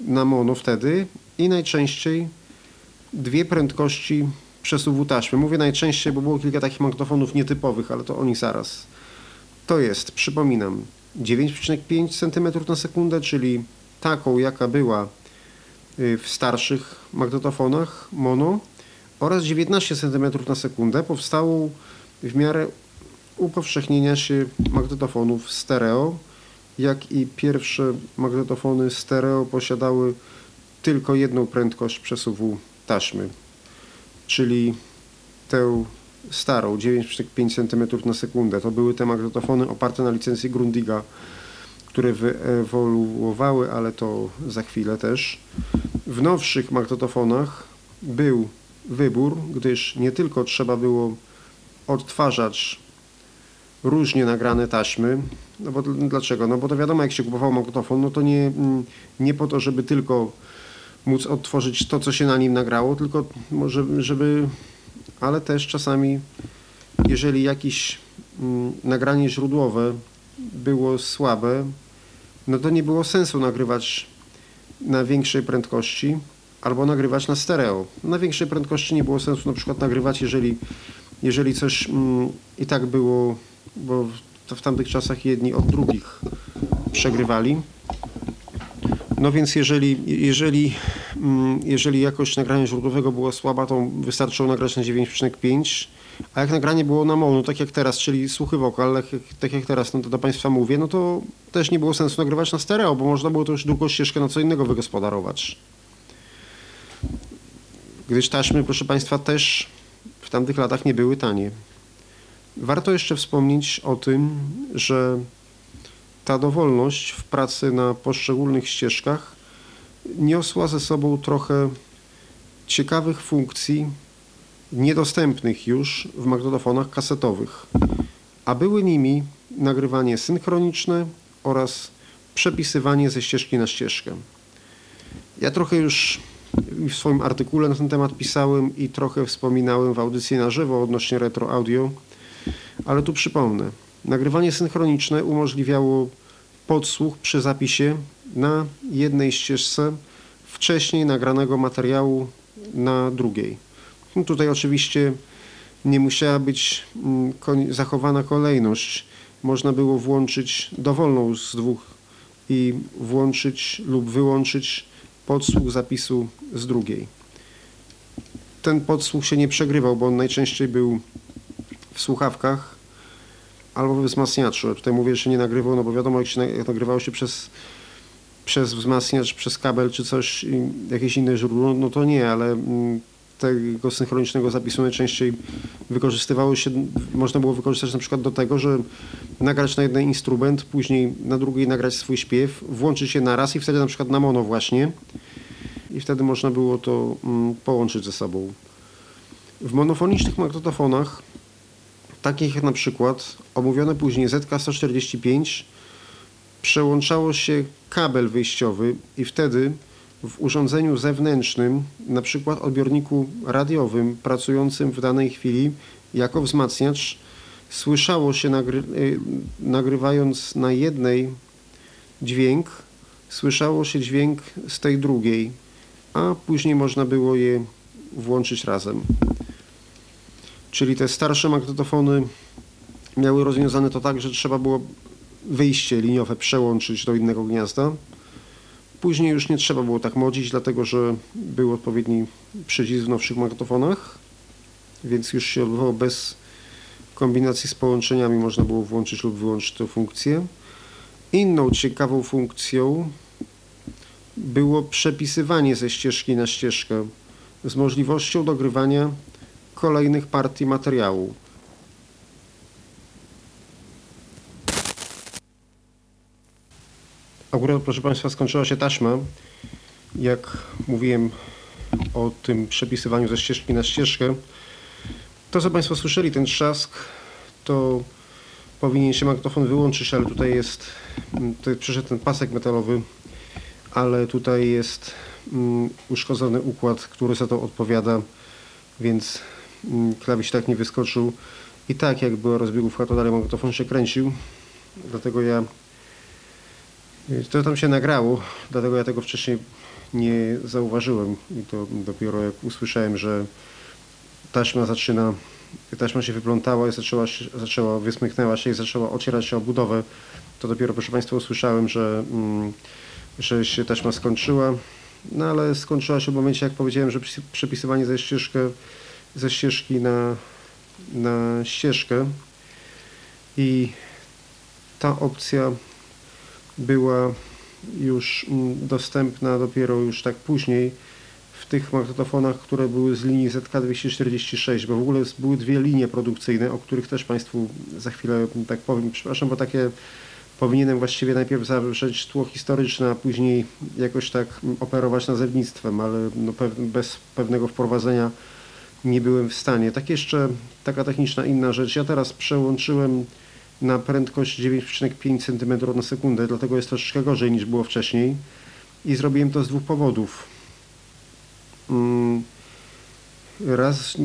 Na mono wtedy i najczęściej dwie prędkości przesuwu taśmy. Mówię najczęściej, bo było kilka takich magnetofonów nietypowych, ale to o nich zaraz. To jest, przypominam, 9,5 cm na sekundę, czyli taką, jaka była w starszych magnetofonach mono oraz 19 cm na sekundę powstało w miarę upowszechnienia się magnetofonów stereo, jak i pierwsze magnetofony stereo posiadały tylko jedną prędkość przesuwu taśmy, czyli tę starą 9,5 cm na sekundę. To były te magnetofony oparte na licencji Grundiga które wyewoluowały, ale to za chwilę też. W nowszych magnetofonach był wybór, gdyż nie tylko trzeba było odtwarzać różnie nagrane taśmy. No bo dlaczego? No bo to wiadomo, jak się kupował magnetofon, no to nie, mm, nie po to, żeby tylko móc odtworzyć to, co się na nim nagrało, tylko może, żeby, ale też czasami, jeżeli jakieś mm, nagranie źródłowe było słabe, no to nie było sensu nagrywać na większej prędkości albo nagrywać na stereo. Na większej prędkości nie było sensu na przykład nagrywać, jeżeli, jeżeli coś mm, i tak było, bo w, w tamtych czasach jedni od drugich przegrywali. No więc jeżeli, jeżeli, mm, jeżeli jakość nagrania źródłowego była słaba, to wystarczyło nagrać na 9,5 A jak nagranie było na mono, tak jak teraz, czyli suchy wokal, tak jak, tak jak teraz no to do Państwa mówię, no to też nie było sensu nagrywać na stereo, bo można było to już długą ścieżkę na co innego wygospodarować. Gdyż taśmy, proszę Państwa, też w tamtych latach nie były tanie. Warto jeszcze wspomnieć o tym, że ta dowolność w pracy na poszczególnych ścieżkach niosła ze sobą trochę ciekawych funkcji, niedostępnych już w magnetofonach kasetowych, a były nimi nagrywanie synchroniczne oraz przepisywanie ze ścieżki na ścieżkę. Ja trochę już w swoim artykule na ten temat pisałem i trochę wspominałem w audycji na żywo odnośnie retro audio, ale tu przypomnę. Nagrywanie synchroniczne umożliwiało podsłuch przy zapisie na jednej ścieżce wcześniej nagranego materiału na drugiej. No tutaj oczywiście nie musiała być mm, zachowana kolejność. Można było włączyć dowolną z dwóch i włączyć lub wyłączyć podsłuch zapisu z drugiej. Ten podsłuch się nie przegrywał, bo on najczęściej był w słuchawkach albo we wzmacniaczu. Tutaj mówię, że nie nagrywał, no bo wiadomo, jak się jak nagrywało się przez, przez wzmacniacz, przez kabel czy coś, jakieś inne źródło, no to nie, ale mm, tego synchronicznego zapisu najczęściej wykorzystywało się, można było wykorzystać na przykład do tego, że nagrać na jeden instrument, później na drugiej nagrać swój śpiew, włączyć się na raz i wtedy na przykład na mono właśnie i wtedy można było to mm, połączyć ze sobą. W monofonicznych magnetofonach, takich jak na przykład omówione później ZK-145, przełączało się kabel wyjściowy i wtedy w urządzeniu zewnętrznym, na przykład odbiorniku radiowym pracującym w danej chwili jako wzmacniacz, słyszało się nagry y, nagrywając na jednej dźwięk, słyszało się dźwięk z tej drugiej, a później można było je włączyć razem. Czyli te starsze magnetofony miały rozwiązane to tak, że trzeba było wyjście liniowe przełączyć do innego gniazda, Później już nie trzeba było tak modzić, dlatego że był odpowiedni przycisk w nowszych magnetofonach, więc już się odbywało bez kombinacji z połączeniami, można było włączyć lub wyłączyć tę funkcję. Inną ciekawą funkcją było przepisywanie ze ścieżki na ścieżkę z możliwością dogrywania kolejnych partii materiału. Akurat, proszę Państwa, skończyła się taśma. Jak mówiłem o tym przepisywaniu ze ścieżki na ścieżkę, to co Państwo słyszeli, ten trzask, to powinien się magnetofon wyłączyć, ale tutaj jest, tutaj przyszedł ten pasek metalowy, ale tutaj jest um, uszkodzony układ, który za to odpowiada, więc um, klawisz tak nie wyskoczył. I tak jak była rozbiegówka, to dalej magnetofon się kręcił. Dlatego ja to tam się nagrało, dlatego ja tego wcześniej nie zauważyłem i to dopiero jak usłyszałem, że taśma zaczyna, taśma się wyplątała i zaczęła, zaczęła wysmyknęła się i zaczęła ocierać się o budowę, to dopiero proszę Państwa usłyszałem, że, mm, że się taśma skończyła, no ale skończyła się w momencie jak powiedziałem, że przepisywanie ze, ścieżkę, ze ścieżki na, na ścieżkę. I ta opcja była już mm, dostępna dopiero już tak później w tych magnetofonach, które były z linii ZK246, bo w ogóle były dwie linie produkcyjne, o których też Państwu za chwilę tak powiem. Przepraszam, bo takie powinienem właściwie najpierw zawrzeć tło historyczne, a później jakoś tak operować nazewnictwem, ale no bez pewnego wprowadzenia nie byłem w stanie. Tak jeszcze taka techniczna inna rzecz. Ja teraz przełączyłem na prędkość 9,5 cm na sekundę, dlatego jest troszeczkę gorzej niż było wcześniej. I zrobiłem to z dwóch powodów. Mm, raz,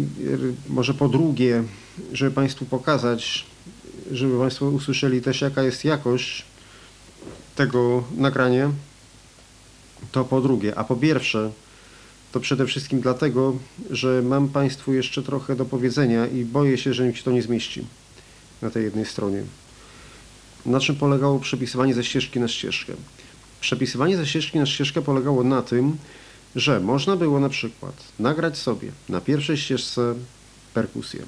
może po drugie, żeby Państwu pokazać, żeby Państwo usłyszeli też jaka jest jakość tego nagrania, to po drugie. A po pierwsze, to przede wszystkim dlatego, że mam Państwu jeszcze trochę do powiedzenia i boję się, że mi się to nie zmieści na tej jednej stronie. Na czym polegało przepisywanie ze ścieżki na ścieżkę? Przepisywanie ze ścieżki na ścieżkę polegało na tym, że można było na przykład nagrać sobie na pierwszej ścieżce perkusję,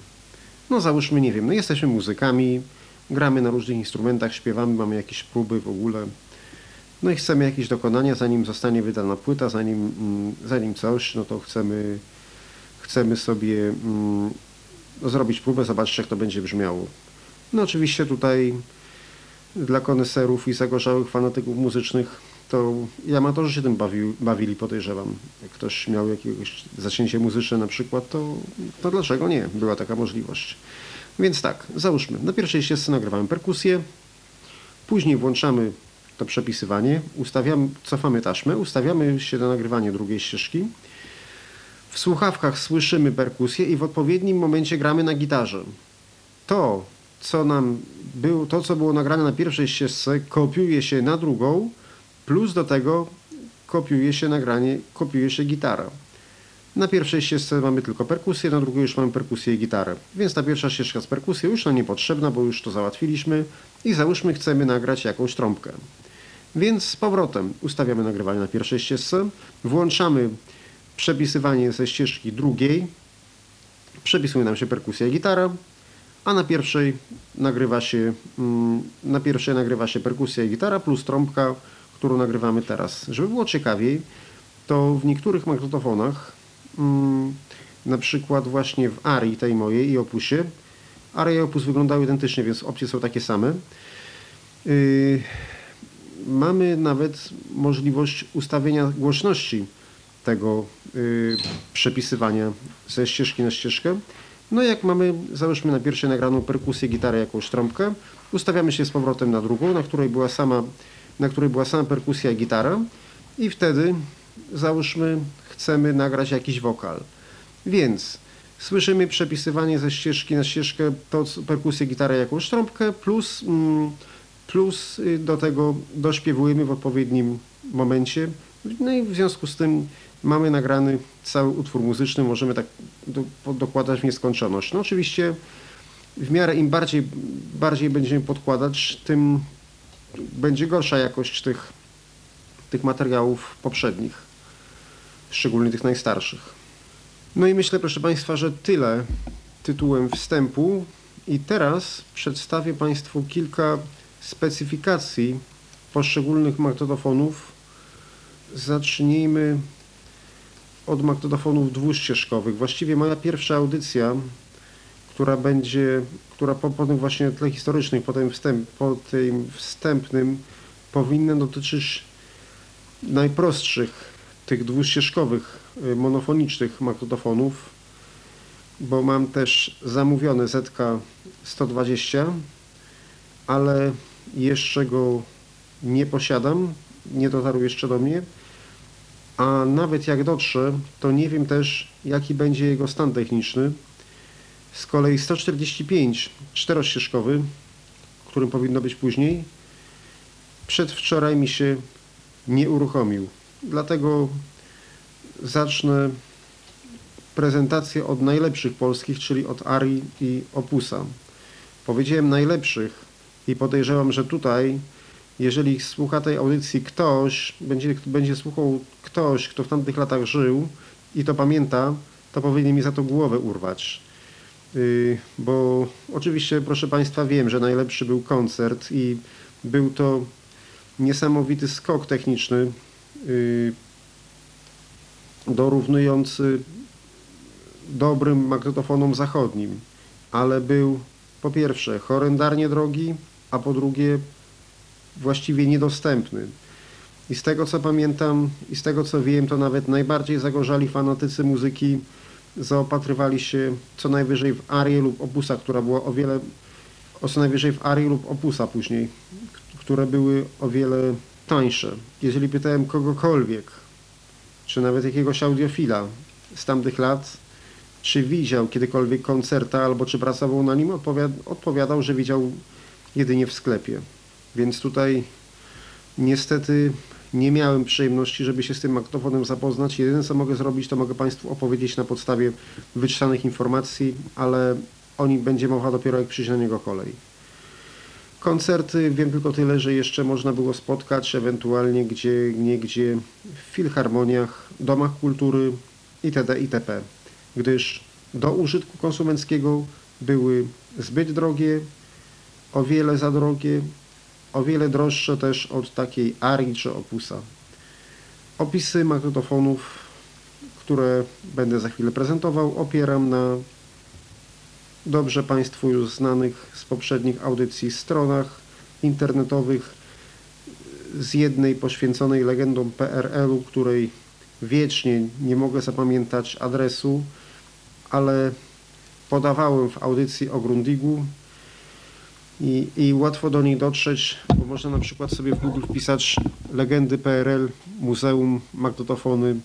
No załóżmy, nie wiem, no jesteśmy muzykami, gramy na różnych instrumentach, śpiewamy, mamy jakieś próby w ogóle. No i chcemy jakieś dokonania, zanim zostanie wydana płyta, zanim, mm, zanim coś, no to chcemy, chcemy sobie mm, zrobić próbę, zobaczyć jak to będzie brzmiało. No oczywiście tutaj dla koneserów i zagorzałych fanatyków muzycznych to i amatorzy się tym bawi, bawili, podejrzewam. Jak ktoś miał jakiegoś zacięcie muzyczne na przykład, to, to dlaczego nie? Była taka możliwość. Więc tak, załóżmy, na pierwszej ścieżce nagrywamy perkusję, później włączamy to przepisywanie, ustawiamy, cofamy taśmę, ustawiamy się na nagrywanie drugiej ścieżki. W słuchawkach słyszymy perkusję i w odpowiednim momencie gramy na gitarze. To, co nam było, to co było nagrane na pierwszej ścieżce, kopiuje się na drugą, plus do tego kopiuje się nagranie, kopiuje się gitara. Na pierwszej ścieżce mamy tylko perkusję, na drugiej już mamy perkusję i gitarę. Więc ta pierwsza ścieżka z perkusją już nam niepotrzebna, bo już to załatwiliśmy i załóżmy chcemy nagrać jakąś trąbkę. Więc z powrotem ustawiamy nagrywanie na pierwszej ścieżce, włączamy przepisywanie ze ścieżki drugiej, przepisuje nam się perkusja i gitara, a na pierwszej nagrywa się, mm, na pierwszej nagrywa się perkusja i gitara plus trąbka, którą nagrywamy teraz. Żeby było ciekawiej, to w niektórych magnetofonach, mm, na przykład właśnie w Ari tej mojej i Opusie, Aria i Opus wyglądały identycznie, więc opcje są takie same. Yy, mamy nawet możliwość ustawienia głośności tego yy, przepisywania ze ścieżki na ścieżkę. No jak mamy, załóżmy na pierwszej nagraną perkusję, gitarę, jakąś trąbkę, ustawiamy się z powrotem na drugą, na której była sama, na której była sama perkusja i gitara i wtedy załóżmy chcemy nagrać jakiś wokal. Więc słyszymy przepisywanie ze ścieżki na ścieżkę, to perkusję, gitarę, jakąś trąbkę, plus, mm, plus y, do tego dośpiewujemy w odpowiednim momencie. No i w związku z tym mamy nagrany cały utwór muzyczny, możemy tak do, dokładać w nieskończoność. No oczywiście w miarę im bardziej, bardziej będziemy podkładać, tym będzie gorsza jakość tych, tych materiałów poprzednich, szczególnie tych najstarszych. No i myślę, proszę Państwa, że tyle tytułem wstępu. I teraz przedstawię Państwu kilka specyfikacji poszczególnych magnetofonów. Zacznijmy od magnetofonów dwuścieżkowych. Właściwie moja pierwsza audycja, która będzie, która po, po tym właśnie tle historycznym, po tym, wstęp, po tym wstępnym powinna dotyczyć najprostszych tych dwuścieżkowych, y, monofonicznych magnetofonów, bo mam też zamówiony ZK-120, ale jeszcze go nie posiadam, nie dotarł jeszcze do mnie a nawet jak dotrze, to nie wiem też, jaki będzie jego stan techniczny. Z kolei 145 czterościeżkowy, którym powinno być później, przedwczoraj mi się nie uruchomił. Dlatego zacznę prezentację od najlepszych polskich, czyli od Ari i Opusa. Powiedziałem najlepszych i podejrzewam, że tutaj jeżeli słucha tej audycji ktoś, będzie, będzie słuchał ktoś, kto w tamtych latach żył i to pamięta, to powinien mi za to głowę urwać. Yy, bo oczywiście, proszę Państwa, wiem, że najlepszy był koncert i był to niesamowity skok techniczny, yy, dorównujący dobrym magnetofonom zachodnim, ale był po pierwsze horrendarnie drogi, a po drugie właściwie niedostępny. I z tego co pamiętam i z tego co wiem, to nawet najbardziej zagorzali fanatycy muzyki zaopatrywali się co najwyżej w arię lub opusa, która była o wiele, o co najwyżej w arię lub opusa później, które były o wiele tańsze. Jeżeli pytałem kogokolwiek, czy nawet jakiegoś audiofila z tamtych lat, czy widział kiedykolwiek koncerta albo czy pracował na nim, odpowiadał, że widział jedynie w sklepie. Więc tutaj niestety nie miałem przyjemności, żeby się z tym magnetofonem zapoznać. Jedyne co mogę zrobić, to mogę Państwu opowiedzieć na podstawie wyczytanych informacji, ale o nim będzie mowa dopiero jak przyjdzie na niego kolej. Koncerty wiem tylko tyle, że jeszcze można było spotkać ewentualnie gdzie niegdzie w filharmoniach, domach kultury itd. itp. Gdyż do użytku konsumenckiego były zbyt drogie, o wiele za drogie, o wiele droższe też od takiej Ari czy Opusa. Opisy magnetofonów, które będę za chwilę prezentował, opieram na dobrze Państwu już znanych z poprzednich audycji stronach internetowych z jednej poświęconej legendom PRL-u, której wiecznie nie mogę zapamiętać adresu, ale podawałem w audycji o Grundigu i, i łatwo do niej dotrzeć, bo można na przykład sobie w Google wpisać legendy PRL, muzeum, magnetofony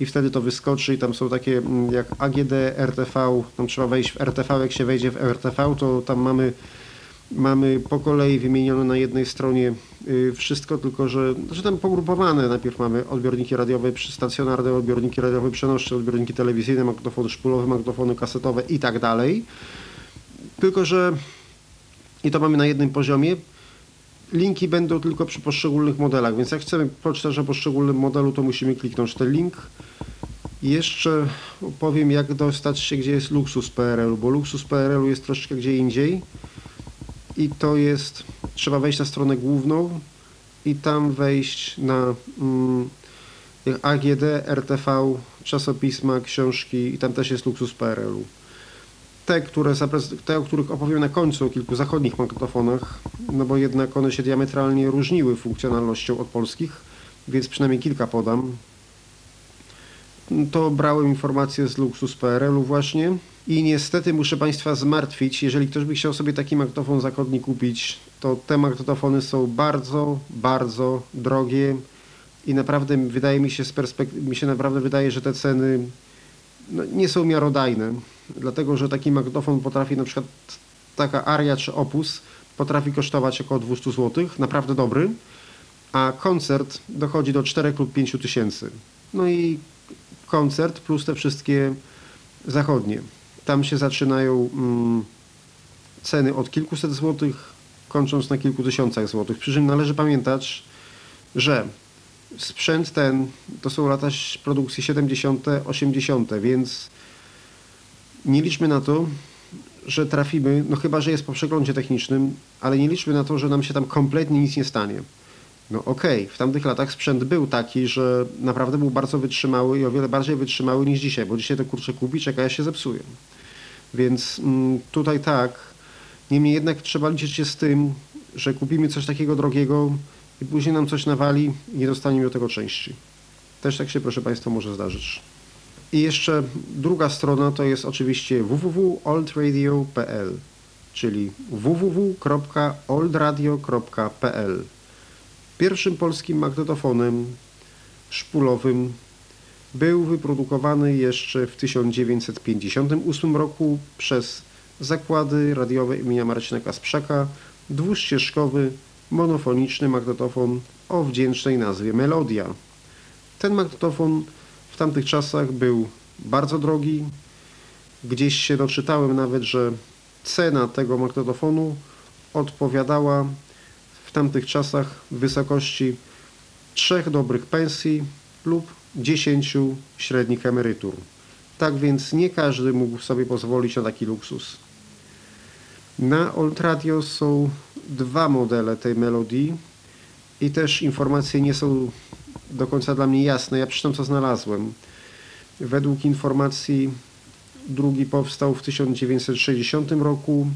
i wtedy to wyskoczy i tam są takie mm, jak AGD, RTV, tam trzeba wejść w RTV, jak się wejdzie w RTV, to tam mamy mamy po kolei wymienione na jednej stronie y, wszystko, tylko że, że tam pogrupowane. Najpierw mamy odbiorniki radiowe, stacjonarne odbiorniki radiowe, przenośne odbiorniki telewizyjne, magnetofony szpulowe, magnetofony kasetowe i tak dalej. Tylko, że i to mamy na jednym poziomie. Linki będą tylko przy poszczególnych modelach, więc jak chcemy poczytać o poszczególnym modelu, to musimy kliknąć ten link. I jeszcze powiem, jak dostać się, gdzie jest luksus PRL-u, bo luksus PRL-u jest troszeczkę gdzie indziej i to jest, trzeba wejść na stronę główną i tam wejść na mm, AGD, RTV, czasopisma, książki i tam też jest luksus PRL-u. Te, które te, o których opowiem na końcu, o kilku zachodnich magnetofonach, no bo jednak one się diametralnie różniły funkcjonalnością od polskich, więc przynajmniej kilka podam. To brałem informacje z luksus PRL-u właśnie. I niestety muszę Państwa zmartwić, jeżeli ktoś by chciał sobie taki magnetofon zachodni kupić, to te magnetofony są bardzo, bardzo drogie i naprawdę wydaje mi się z perspektywy, mi się naprawdę wydaje, że te ceny no, nie są miarodajne, dlatego że taki magnetofon potrafi na przykład taka Aria czy Opus potrafi kosztować około 200 zł, naprawdę dobry, a koncert dochodzi do 4 lub 5 tysięcy. No i koncert plus te wszystkie zachodnie. Tam się zaczynają mm, ceny od kilkuset złotych, kończąc na kilku tysiącach złotych. Przy czym należy pamiętać, że sprzęt ten to są lata produkcji 70., 80., więc nie liczmy na to, że trafimy, no chyba, że jest po przeglądzie technicznym, ale nie liczmy na to, że nam się tam kompletnie nic nie stanie. No okej, okay. w tamtych latach sprzęt był taki, że naprawdę był bardzo wytrzymały i o wiele bardziej wytrzymały niż dzisiaj, bo dzisiaj to kurczę kupi, czeka, ja się zepsuję. Więc mm, tutaj tak. Niemniej jednak trzeba liczyć się z tym, że kupimy coś takiego drogiego i później nam coś nawali i nie dostaniemy do tego części. Też tak się, proszę Państwa, może zdarzyć. I jeszcze druga strona to jest oczywiście www.oldradio.pl, czyli www.oldradio.pl. Pierwszym polskim magnetofonem szpulowym był wyprodukowany jeszcze w 1958 roku przez zakłady radiowe imienia Marcina Kasprzaka dwuścieżkowy monofoniczny magnetofon o wdzięcznej nazwie Melodia. Ten magnetofon w tamtych czasach był bardzo drogi. Gdzieś się doczytałem nawet, że cena tego magnetofonu odpowiadała w tamtych czasach wysokości trzech dobrych pensji lub 10 średnich emerytur. Tak więc nie każdy mógł sobie pozwolić na taki luksus. Na Old Radio są dwa modele tej melodii i też informacje nie są do końca dla mnie jasne. Ja przeczytam co znalazłem. Według informacji drugi powstał w 1960 roku.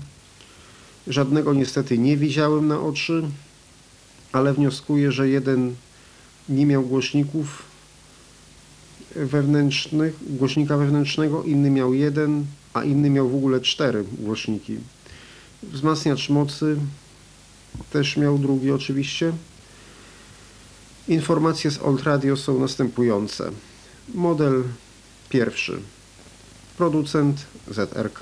Żadnego niestety nie widziałem na oczy, ale wnioskuję, że jeden nie miał głośników, wewnętrznych, głośnika wewnętrznego, inny miał jeden, a inny miał w ogóle cztery głośniki. Wzmacniacz mocy też miał drugi oczywiście. Informacje z Old Radio są następujące. Model pierwszy. Producent ZRK,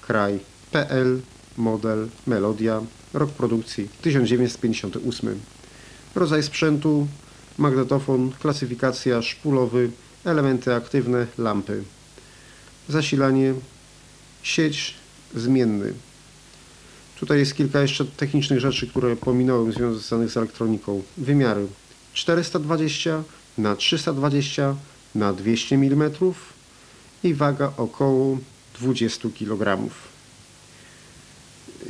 kraj PL, model, melodia, rok produkcji 1958. Rodzaj sprzętu, magnetofon, klasyfikacja, szpulowy, elementy aktywne, lampy. Zasilanie, sieć, zmienny. Tutaj jest kilka jeszcze technicznych rzeczy, które pominąłem związanych z elektroniką. Wymiary 420 na 320 na 200 mm i waga około 20 kg.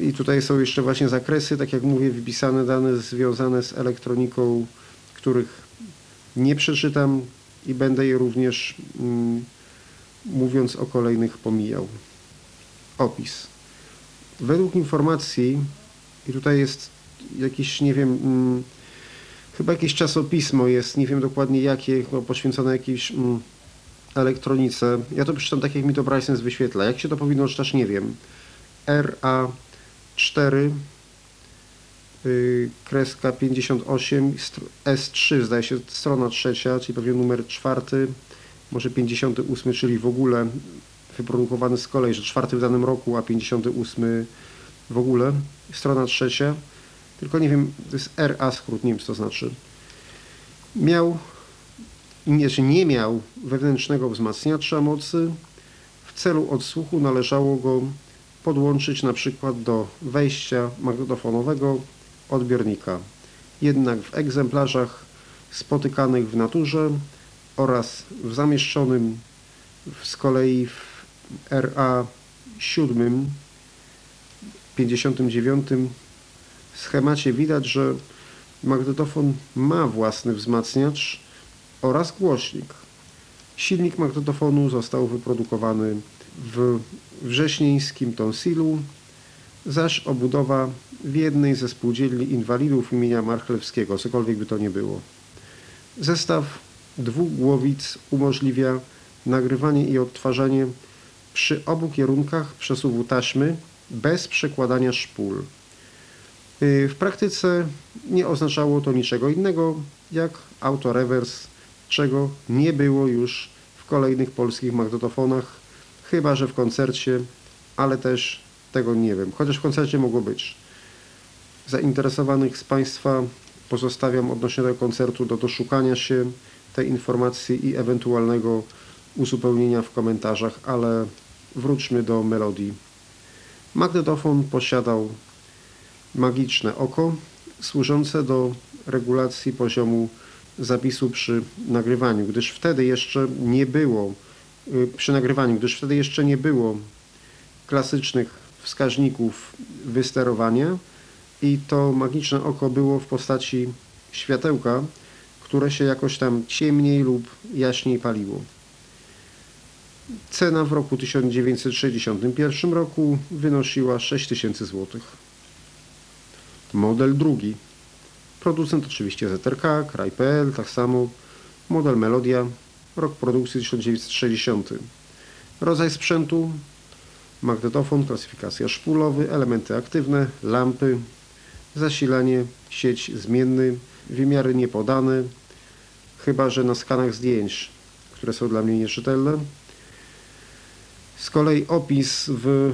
I tutaj są jeszcze właśnie zakresy, tak jak mówię, wypisane dane związane z elektroniką, których nie przeczytam i będę je również mm, mówiąc o kolejnych pomijał. Opis. Według informacji, i tutaj jest jakiś, nie wiem, mm, chyba jakieś czasopismo jest, nie wiem dokładnie jakie, no, poświęcone jakiejś mm, elektronice. Ja to przeczytam tak, jak mi to Bryson wyświetla. Jak się to powinno czytać, nie wiem. RA4 yy, kreska 58 S3 zdaje się strona trzecia, czyli pewnie numer czwarty, może 58, czyli w ogóle wyprodukowany z kolei, że czwarty w danym roku, a 58 w ogóle, strona trzecia, tylko nie wiem, to jest RA skrót, nie wiem co to znaczy. Miał, nie, nie miał wewnętrznego wzmacniacza mocy, w celu odsłuchu należało go podłączyć na przykład do wejścia magnetofonowego odbiornika. Jednak w egzemplarzach spotykanych w naturze oraz w zamieszczonym z kolei w RA 7 59 schemacie widać, że magnetofon ma własny wzmacniacz oraz głośnik. Silnik magnetofonu został wyprodukowany w wrześnieńskim Tonsilu, zaś obudowa w jednej ze spółdzielni inwalidów imienia Marchlewskiego, cokolwiek by to nie było. Zestaw dwóch głowic umożliwia nagrywanie i odtwarzanie przy obu kierunkach przesuwu taśmy bez przekładania szpul. Y, w praktyce nie oznaczało to niczego innego jak autorewers, czego nie było już w kolejnych polskich magnetofonach, chyba że w koncercie, ale też tego nie wiem, chociaż w koncercie mogło być. Zainteresowanych z Państwa pozostawiam odnośnie tego koncertu do doszukania się tej informacji i ewentualnego uzupełnienia w komentarzach, ale wróćmy do melodii. Magnetofon posiadał magiczne oko służące do regulacji poziomu zapisu przy nagrywaniu, gdyż wtedy jeszcze nie było y, przy nagrywaniu, gdyż wtedy jeszcze nie było klasycznych wskaźników wysterowania i to magiczne oko było w postaci światełka, które się jakoś tam ciemniej lub jaśniej paliło. Cena w roku 1961 roku wynosiła 6000 zł. Model drugi. Producent oczywiście ZRK, Kraj.pl, tak samo. Model Melodia, rok produkcji 1960. Rodzaj sprzętu magnetofon, klasyfikacja szpulowy, elementy aktywne, lampy, zasilanie, sieć zmienny, wymiary niepodane, chyba że na skanach zdjęć, które są dla mnie nieczytelne. Z kolei opis w,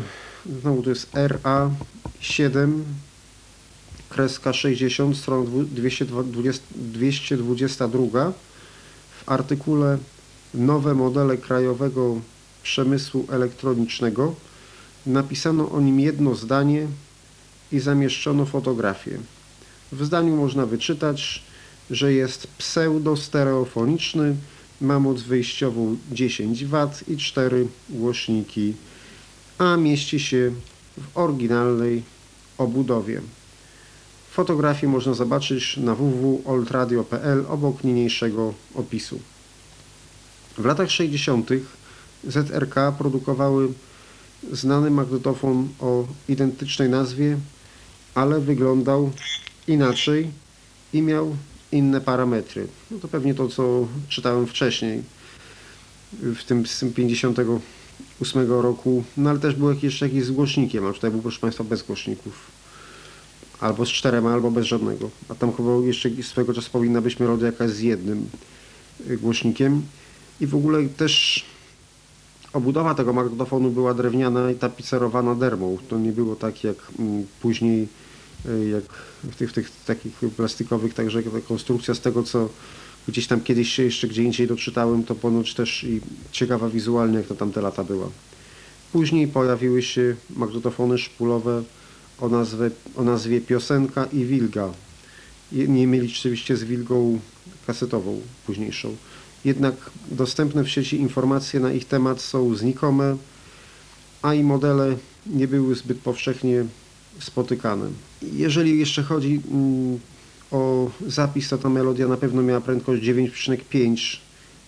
znowu to jest RA7, kreska 60, strona 220, 222. W artykule Nowe modele krajowego przemysłu elektronicznego napisano o nim jedno zdanie i zamieszczono fotografię. W zdaniu można wyczytać, że jest pseudostereofoniczny, ma moc wyjściową 10 W i 4 głośniki, a mieści się w oryginalnej obudowie. Fotografię można zobaczyć na www.oldradio.pl obok niniejszego opisu. W latach 60. ZRK produkowały znany magnetofon o identycznej nazwie, ale wyglądał inaczej i miał inne parametry. No to pewnie to, co czytałem wcześniej w tym z 58 roku, no ale też był jakiś, jakiś z głośnikiem, a tutaj był proszę Państwa bez głośników. Albo z czterema, albo bez żadnego. A tam chyba jeszcze swego czasu powinna być melodia jakaś z jednym y, głośnikiem. I w ogóle też obudowa tego magnetofonu była drewniana i tapicerowana dermą. To nie było tak jak mm, później jak w tych, w tych takich plastikowych, także konstrukcja z tego, co gdzieś tam kiedyś jeszcze gdzie indziej doczytałem, to ponoć też i ciekawa wizualnie, jak to tamte lata była. Później pojawiły się magnetofony szpulowe o, nazwie, o nazwie Piosenka i Wilga. Nie mieli oczywiście z Wilgą kasetową późniejszą. Jednak dostępne w sieci informacje na ich temat są znikome, a i modele nie były zbyt powszechnie spotykane. Jeżeli jeszcze chodzi mm, o zapis, to ta melodia na pewno miała prędkość 9,5.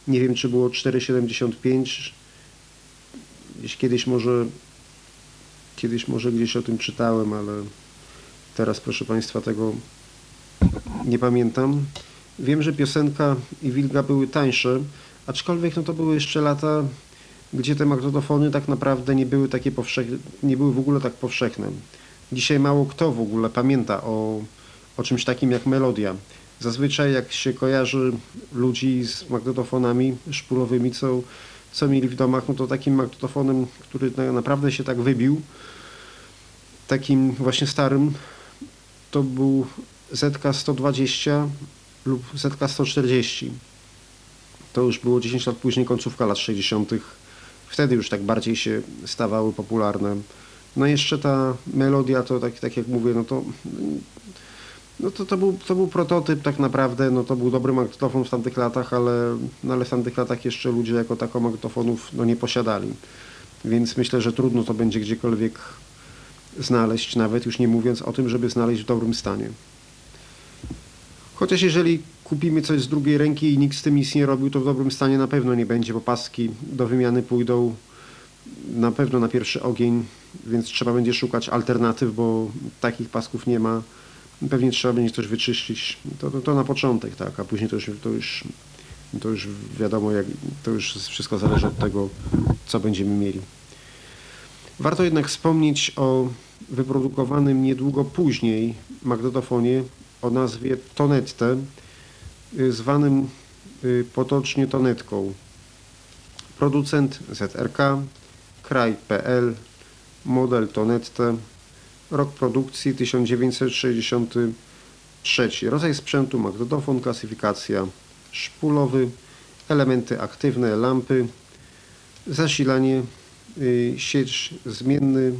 Nie wiem, czy było 4,75. Gdzieś kiedyś może kiedyś może gdzieś o tym czytałem, ale teraz proszę Państwa tego nie pamiętam. Wiem, że piosenka i Wilga były tańsze, aczkolwiek no to były jeszcze lata, gdzie te magnetofony tak naprawdę nie były takie powszechne, nie były w ogóle tak powszechne. Dzisiaj mało kto w ogóle pamięta o, o czymś takim jak melodia. Zazwyczaj jak się kojarzy ludzi z magnetofonami szpulowymi, co, co mieli w domach, no to takim magnetofonem, który naprawdę się tak wybił, takim właśnie starym, to był ZK-120 lub ZK-140. To już było 10 lat później, końcówka lat 60. Wtedy już tak bardziej się stawały popularne. No jeszcze ta melodia, to tak, tak jak mówię, no to, no to, to, był, to był prototyp tak naprawdę, no to był dobry magnetofon w tamtych latach, ale, no ale w tamtych latach jeszcze ludzie jako tako magnetofonów no nie posiadali. Więc myślę, że trudno to będzie gdziekolwiek znaleźć, nawet już nie mówiąc o tym, żeby znaleźć w dobrym stanie. Chociaż jeżeli kupimy coś z drugiej ręki i nikt z tym nic nie robił, to w dobrym stanie na pewno nie będzie, bo paski do wymiany pójdą na pewno na pierwszy ogień, więc trzeba będzie szukać alternatyw, bo takich pasków nie ma. Pewnie trzeba będzie coś wyczyścić. To, to, to na początek, tak, a później to już, to już, to już wiadomo, jak, to już wszystko zależy od tego, co będziemy mieli. Warto jednak wspomnieć o wyprodukowanym niedługo później magnetofonie o nazwie Tonette, y, zwanym y, potocznie Tonetką. Producent ZRK, kraj.pl, model Tonette, rok produkcji 1963. Rodzaj sprzętu magnetofon, klasyfikacja szpulowy, elementy aktywne, lampy, zasilanie, y, sieć zmienny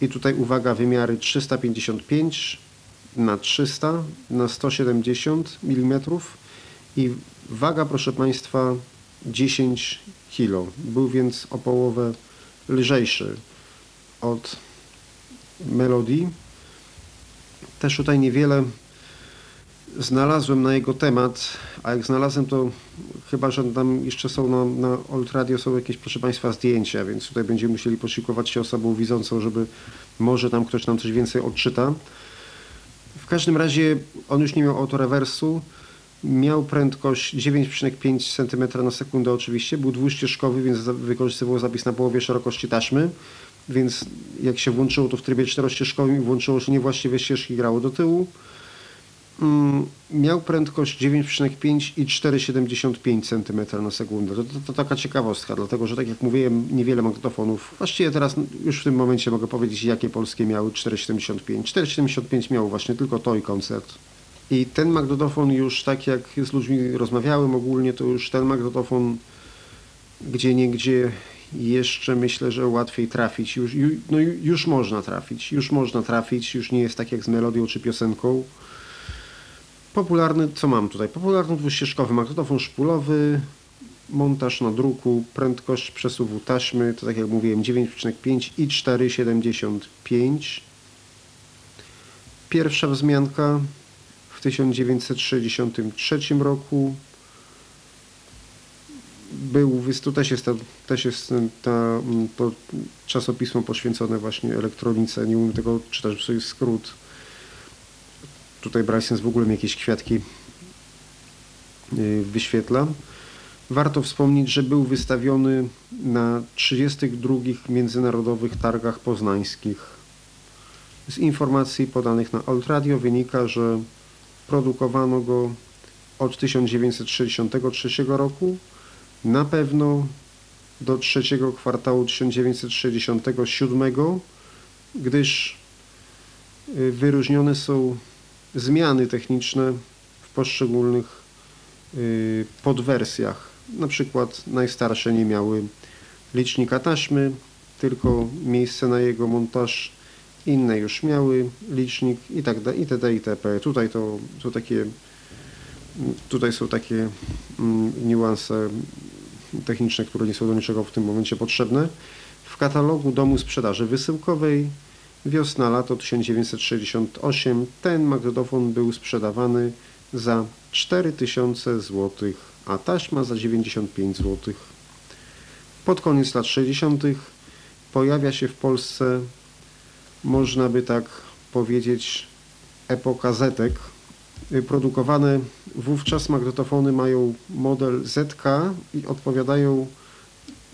i tutaj uwaga, wymiary 355 na 300 na 170 mm i waga proszę Państwa 10 kg. Był więc o połowę lżejszy od melodii. Też tutaj niewiele znalazłem na jego temat, a jak znalazłem to chyba, że tam jeszcze są na, na Old Radio są jakieś proszę Państwa zdjęcia, więc tutaj będziemy musieli posiłkować się osobą widzącą, żeby może tam ktoś nam coś więcej odczyta. W każdym razie on już nie miał autorewersu, miał prędkość 9,5 cm na sekundę oczywiście, był dwuścieżkowy, więc wykorzystywał zapis na połowie szerokości taśmy, więc jak się włączyło to w trybie czterościeżkowym i włączyło się niewłaściwe ścieżki, grało do tyłu. Mm, miał prędkość 9,5 i 4,75 cm na sekundę. To, to, to, taka ciekawostka, dlatego że tak jak mówiłem, niewiele magnetofonów. Właściwie teraz już w tym momencie mogę powiedzieć, jakie polskie miały 4,75. 4,75 miał właśnie tylko to i koncert. I ten magnetofon już tak jak z ludźmi rozmawiałem ogólnie, to już ten magnetofon gdzie niegdzie jeszcze myślę, że łatwiej trafić. Już, no, już można trafić, już można trafić, już nie jest tak jak z melodią czy piosenką. Popularny, co mam tutaj? Popularny dwuścieżkowy magnetofon szpulowy, montaż na druku, prędkość przesuwu taśmy, to tak jak mówiłem 9,5 i 4,75. Pierwsza wzmianka w 1963 roku. Był, to też jest, ta, też jest ta, to czasopismo poświęcone właśnie elektronice, nie umiem tego czytać, to jest skrót Tutaj Bryson w ogóle mi jakieś kwiatki y, wyświetla. Warto wspomnieć, że był wystawiony na 32 międzynarodowych targach poznańskich. Z informacji podanych na Old Radio wynika, że produkowano go od 1963 roku na pewno do trzeciego kwartału 1967, gdyż y, wyróżnione są zmiany techniczne w poszczególnych y, podwersjach. Na przykład najstarsze nie miały licznika taśmy, tylko miejsce na jego montaż. Inne już miały licznik i tak dalej, itd. itp. Tutaj to, to takie, tutaj są takie mm, niuanse techniczne, które nie są do niczego w tym momencie potrzebne. W katalogu domu sprzedaży wysyłkowej Wiosna, lato 1968. Ten magnetofon był sprzedawany za 4000 zł, a taśma za 95 zł. Pod koniec lat 60. pojawia się w Polsce, można by tak powiedzieć, epoka zetek. Produkowane wówczas magnetofony mają model ZK i odpowiadają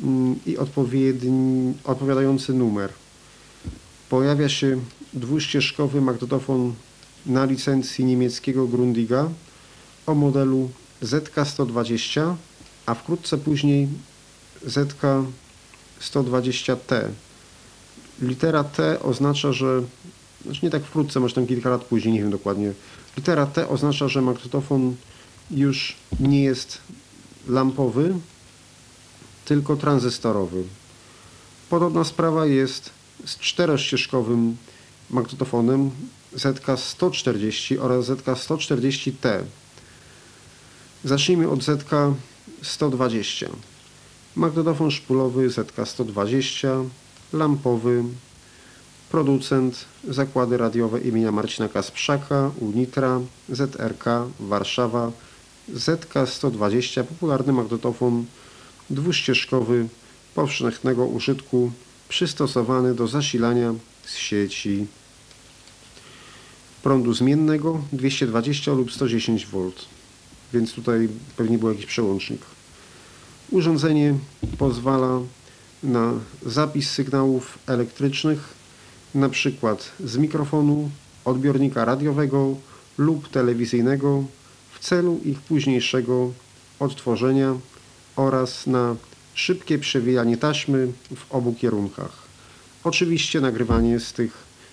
mm, i odpowiedni, odpowiadający numer. Pojawia się dwuścieżkowy magnetofon na licencji niemieckiego Grundiga o modelu ZK120, a wkrótce później ZK120T. Litera T oznacza, że znaczy nie tak wkrótce, może tam kilka lat później, nie wiem dokładnie. Litera T oznacza, że magnetofon już nie jest lampowy, tylko tranzystorowy. Podobna sprawa jest z czterościeżkowym magnetofonem ZK140 oraz ZK140T. Zacznijmy od ZK120. Magnetofon szpulowy ZK120, lampowy, producent Zakłady Radiowe imienia Marcina Kasprzaka, Unitra, ZRK, Warszawa, ZK120, popularny magnetofon dwuścieżkowy powszechnego użytku przystosowany do zasilania z sieci prądu zmiennego 220 lub 110 V, więc tutaj pewnie był jakiś przełącznik. Urządzenie pozwala na zapis sygnałów elektrycznych, na przykład z mikrofonu, odbiornika radiowego lub telewizyjnego w celu ich późniejszego odtworzenia oraz na szybkie przewijanie taśmy w obu kierunkach. Oczywiście nagrywanie z tych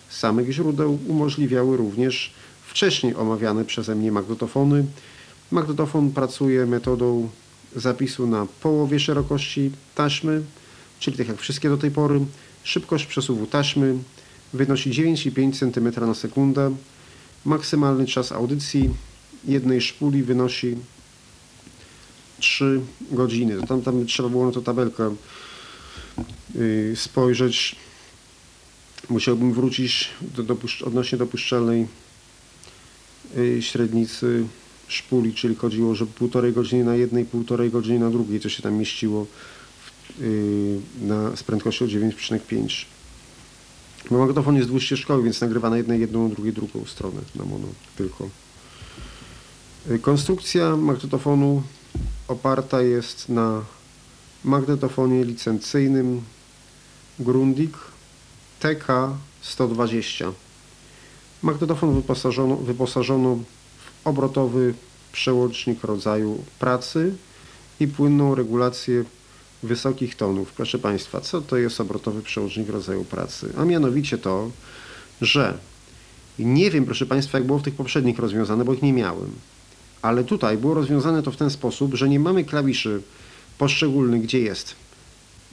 samych źródeł umożliwiały również wcześniej omawiane przeze mnie magnetofony. Magnetofon pracuje metodą zapisu na połowie szerokości taśmy, czyli tak jak wszystkie do tej pory. Szybkość przesuwu taśmy wynosi 9,5 cm na sekundę. Maksymalny czas audycji jednej szpuli wynosi 3 godziny. Tam, tam trzeba było na to tabelkę yy, spojrzeć. Musiałbym wrócić do dopuszcz odnośnie dopuszczalnej yy, średnicy szpuli, czyli chodziło, że półtorej godziny na jednej, półtorej godziny na drugiej, co się tam mieściło yy, na, z prędkością 9,5. Bo magnetofon jest dwuścieżkowy, więc nagrywa na jednej jedną, drugiej drugą stronę, na mono tylko. Konstrukcja magnetofonu oparta jest na magnetofonie licencyjnym Grundig TK120. Magnetofon wyposażono, wyposażono w obrotowy przełącznik rodzaju pracy i płynną regulację wysokich tonów. Proszę Państwa, co to jest obrotowy przełącznik rodzaju pracy? A mianowicie to, że nie wiem, proszę Państwa, jak było w tych poprzednich rozwiązane, bo ich nie miałem. Ale tutaj było rozwiązane to w ten sposób, że nie mamy klawiszy poszczególnych, gdzie jest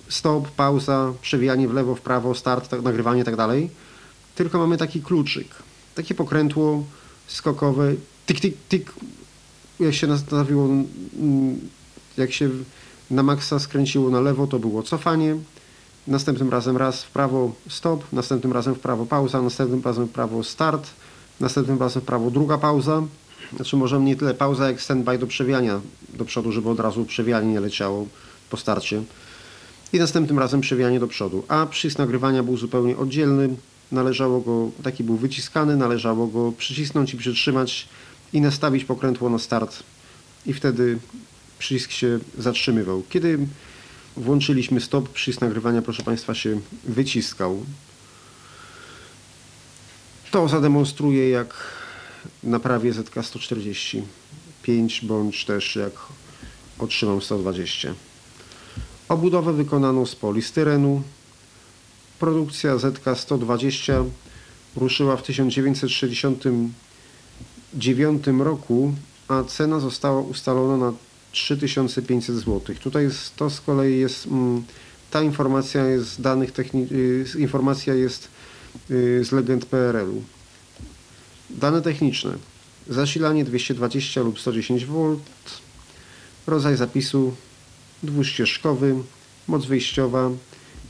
stop, pauza, przewijanie w lewo, w prawo, start, tak, nagrywanie i tak dalej, tylko mamy taki kluczyk, takie pokrętło skokowe, tik, tik, tik, jak się nastawiło, jak się na maksa skręciło na lewo, to było cofanie, następnym razem raz w prawo stop, następnym razem w prawo pauza, następnym razem w prawo start, następnym razem w prawo druga pauza, znaczy może nie tyle pauza jak standby do przewijania do przodu, żeby od razu przewijanie nie leciało po starcie. I następnym razem przewijanie do przodu. A przycisk nagrywania był zupełnie oddzielny. Należało go, taki był wyciskany, należało go przycisnąć i przytrzymać i nastawić pokrętło na start. I wtedy przycisk się zatrzymywał. Kiedy włączyliśmy stop, przycisk nagrywania, proszę Państwa, się wyciskał. To zademonstruję, jak naprawię ZK-145 bądź też jak otrzymam 120. Obudowę wykonano z polistyrenu. Produkcja ZK-120 ruszyła w 1969 roku, a cena została ustalona na 3500 zł. Tutaj jest, to z kolei jest, mm, ta informacja jest z danych technicznych, informacja jest y, z legend PRL-u. Dane techniczne. Zasilanie 220 lub 110 V, rodzaj zapisu dwuścieżkowy, moc wyjściowa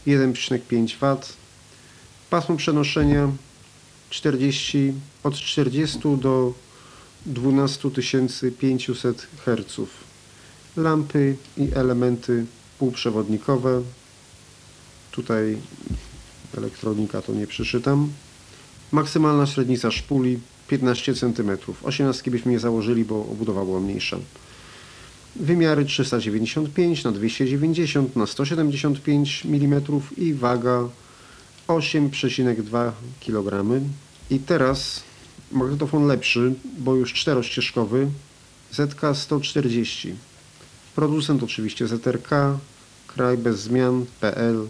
1,5 W, Pasmo przenoszenia 40, od 40 do 12500 Hz. Lampy i elementy półprzewodnikowe. Tutaj elektronika to nie przeczytam. Maksymalna średnica szpuli 15 cm. 18 byśmy nie założyli, bo obudowa była mniejsza. Wymiary 395 na 290 na 175 mm i waga 8,2 kg. I teraz magnetofon lepszy, bo już czterościeżkowy ZK140. Producent oczywiście ZRK, kraj bez zmian, PL,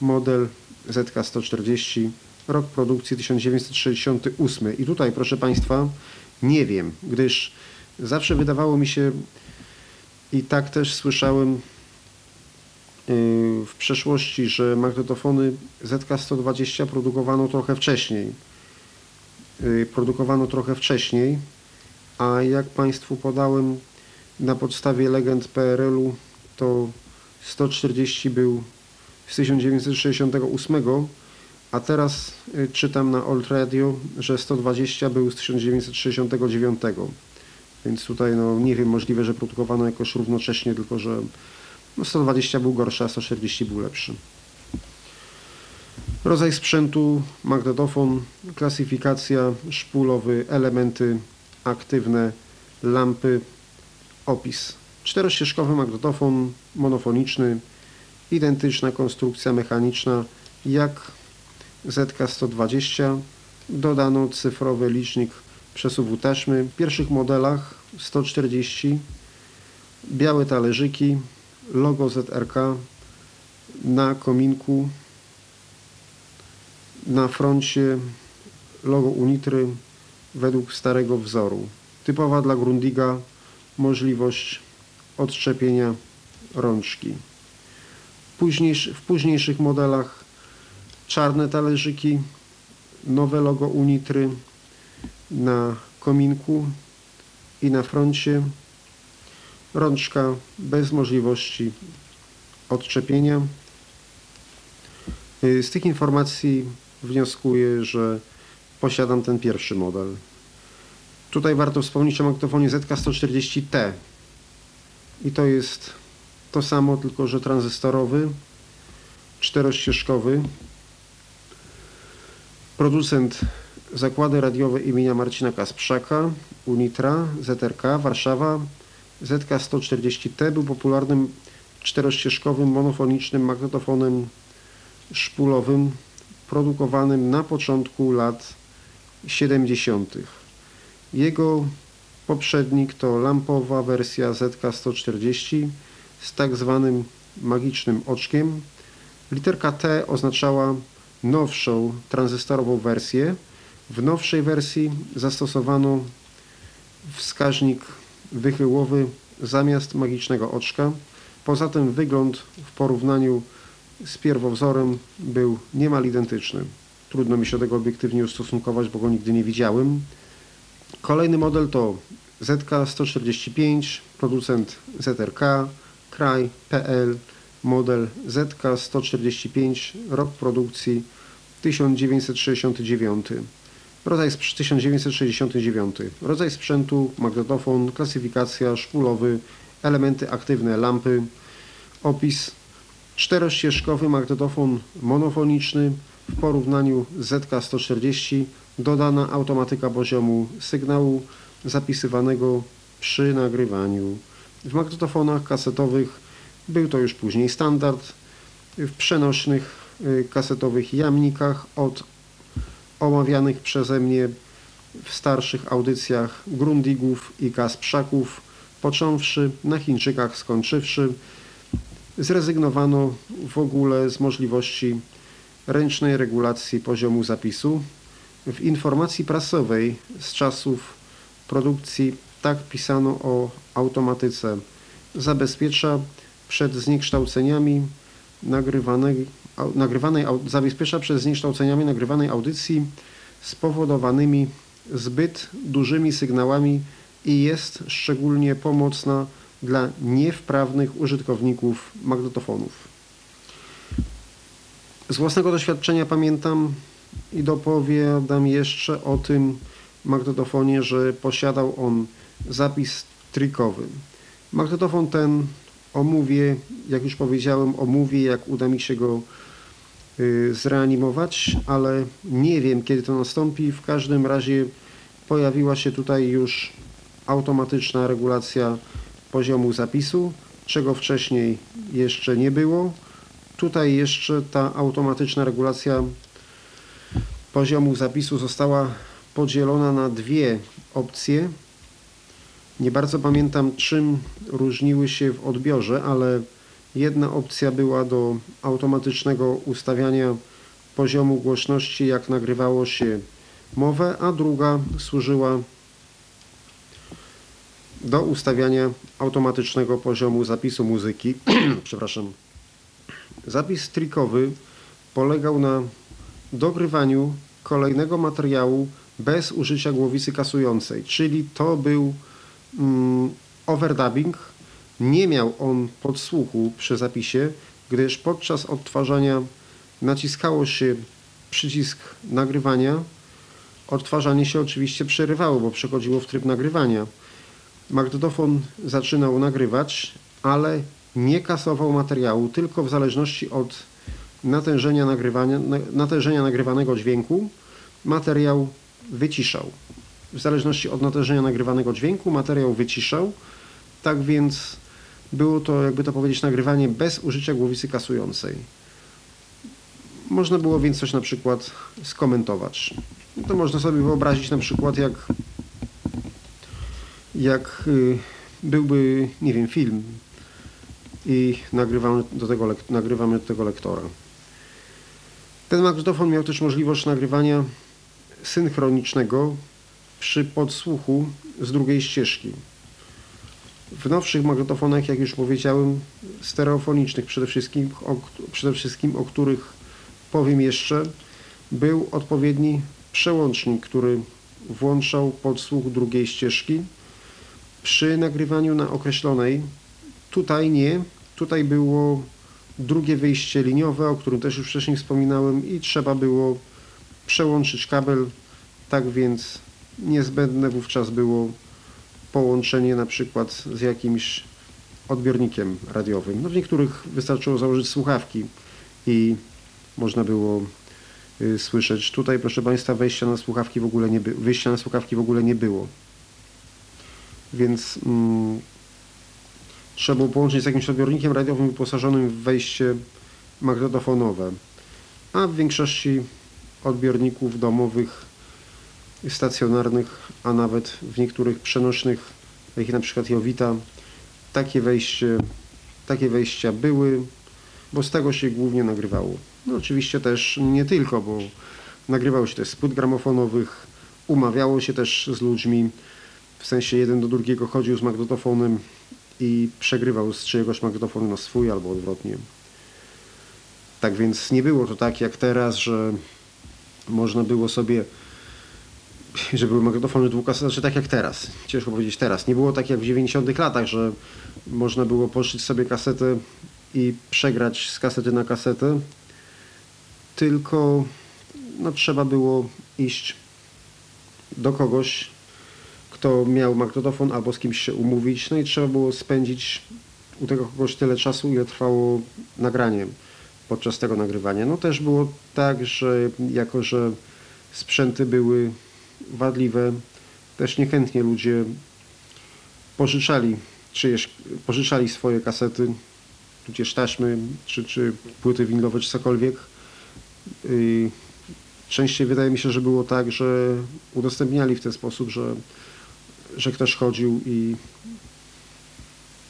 model ZK140, rok produkcji 1968. I tutaj, proszę Państwa, nie wiem, gdyż zawsze wydawało mi się i tak też słyszałem yy, w przeszłości, że magnetofony ZK120 produkowano trochę wcześniej. Yy, produkowano trochę wcześniej, a jak Państwu podałem na podstawie legend PRL-u, to 140 był z 1968, a teraz yy, czytam na Old Radio, że 120 był z 1969. Więc tutaj no, nie wiem, możliwe, że produkowano jakoś równocześnie, tylko że no, 120 był gorszy, a 140 był lepszy. Rodzaj sprzętu, magnetofon, klasyfikacja, szpulowy, elementy aktywne, lampy, opis. Czterościeżkowy magnetofon monofoniczny, identyczna konstrukcja mechaniczna jak ZK-120. Dodano cyfrowy licznik przesuwu taśmy. W pierwszych modelach 140 białe talerzyki, logo ZRK na kominku, na froncie logo Unitry według starego wzoru. Typowa dla Grundiga możliwość odczepienia rączki. W późniejszych modelach czarne talerzyki, nowe logo Unitry, na kominku i na froncie rączka bez możliwości odczepienia. Y, z tych informacji wnioskuję, że posiadam ten pierwszy model. Tutaj warto wspomnieć o magnetofonie ZK140T i to jest to samo, tylko że tranzystorowy, czterościeżkowy. Producent Zakłady radiowe imienia Marcina Kasprzaka, Unitra, ZRK, Warszawa. ZK-140T był popularnym czterościeżkowym monofonicznym magnetofonem szpulowym produkowanym na początku lat 70. Jego poprzednik to lampowa wersja ZK-140 z tak zwanym magicznym oczkiem. Literka T oznaczała nowszą tranzystorową wersję, w nowszej wersji zastosowano wskaźnik wychyłowy zamiast magicznego oczka. Poza tym wygląd w porównaniu z pierwowzorem był niemal identyczny. Trudno mi się do tego obiektywnie ustosunkować, bo go nigdy nie widziałem. Kolejny model to ZK-145, producent ZRK, kraj PL, model ZK-145, rok produkcji 1969. Rodzaj 1969. Rodzaj sprzętu, magnetofon, klasyfikacja, szpulowy, elementy aktywne, lampy. Opis. Czterościeżkowy magnetofon monofoniczny w porównaniu z ZK-140. Dodana automatyka poziomu sygnału zapisywanego przy nagrywaniu. W magnetofonach kasetowych był to już później standard. W przenośnych y, kasetowych jamnikach od omawianych przeze mnie w starszych audycjach Grundigów i Kasprzaków, począwszy na Chińczykach skończywszy, zrezygnowano w ogóle z możliwości ręcznej regulacji poziomu zapisu. W informacji prasowej z czasów produkcji tak pisano o automatyce. Zabezpiecza przed zniekształceniami nagrywanej, nagrywanej, zabezpiecza przed zniekształceniami nagrywanej audycji spowodowanymi zbyt dużymi sygnałami i jest szczególnie pomocna dla niewprawnych użytkowników magnetofonów. Z własnego doświadczenia pamiętam i dopowiadam jeszcze o tym magnetofonie, że posiadał on zapis trikowy. Magnetofon ten omówię, jak już powiedziałem, omówię, jak uda mi się go y, zreanimować, ale nie wiem kiedy to nastąpi. W każdym razie pojawiła się tutaj już automatyczna regulacja poziomu zapisu, czego wcześniej jeszcze nie było. Tutaj jeszcze ta automatyczna regulacja poziomu zapisu została podzielona na dwie opcje. Nie bardzo pamiętam, czym różniły się w odbiorze, ale jedna opcja była do automatycznego ustawiania poziomu głośności, jak nagrywało się mowę, a druga służyła do ustawiania automatycznego poziomu zapisu muzyki. Przepraszam. Zapis trikowy polegał na dogrywaniu kolejnego materiału bez użycia głowicy kasującej, czyli to był mm, overdubbing. Nie miał on podsłuchu przy zapisie, gdyż podczas odtwarzania naciskało się przycisk nagrywania. Odtwarzanie się oczywiście przerywało, bo przechodziło w tryb nagrywania. Magnetofon zaczynał nagrywać, ale nie kasował materiału, tylko w zależności od natężenia, nagrywania, natężenia nagrywanego dźwięku materiał wyciszał. W zależności od natężenia nagrywanego dźwięku materiał wyciszał. Tak więc było to, jakby to powiedzieć, nagrywanie bez użycia głowicy kasującej. Można było więc coś na przykład skomentować. To można sobie wyobrazić na przykład jak jak y, byłby, nie wiem, film i nagrywamy do tego, nagrywamy do tego lektora. Ten magnetofon miał też możliwość nagrywania synchronicznego przy podsłuchu z drugiej ścieżki. W nowszych magnetofonach, jak już powiedziałem, stereofonicznych przede wszystkim, o, przede wszystkim, o których powiem jeszcze, był odpowiedni przełącznik, który włączał podsłuch drugiej ścieżki. Przy nagrywaniu na określonej, tutaj nie, tutaj było drugie wyjście liniowe, o którym też już wcześniej wspominałem i trzeba było przełączyć kabel, tak więc niezbędne wówczas było połączenie na przykład z jakimś odbiornikiem radiowym. No w niektórych wystarczyło założyć słuchawki i można było y, słyszeć. Tutaj proszę Państwa wejścia na słuchawki w ogóle nie, wyjścia na słuchawki w ogóle nie było. Więc mm, trzeba było połączyć z jakimś odbiornikiem radiowym wyposażonym w wejście magnetofonowe. A w większości odbiorników domowych, stacjonarnych, a nawet w niektórych przenośnych, takich na przykład Jowita, takie, wejście, takie wejścia były, bo z tego się głównie nagrywało. No oczywiście też nie tylko, bo nagrywało się też z płyt gramofonowych, umawiało się też z ludźmi, w sensie jeden do drugiego chodził z magnetofonem i przegrywał z czyjegoś magnetofonu na swój albo odwrotnie. Tak więc nie było to tak jak teraz, że można było sobie, że były magnetofony dwukasetowe, znaczy tak jak teraz, ciężko powiedzieć teraz. Nie było tak jak w 90 latach, że można było poszyć sobie kasetę i przegrać z kasety na kasetę, tylko no, trzeba było iść do kogoś, kto miał magnetofon albo z kimś się umówić, no i trzeba było spędzić u tego kogoś tyle czasu, ile trwało nagranie podczas tego nagrywania. No też było tak, że jako, że sprzęty były wadliwe, też niechętnie ludzie pożyczali czyjeś, pożyczali swoje kasety, tudzież taśmy, czy, czy płyty winylowe, czy cokolwiek. Częściej wydaje mi się, że było tak, że udostępniali w ten sposób, że, że ktoś chodził i,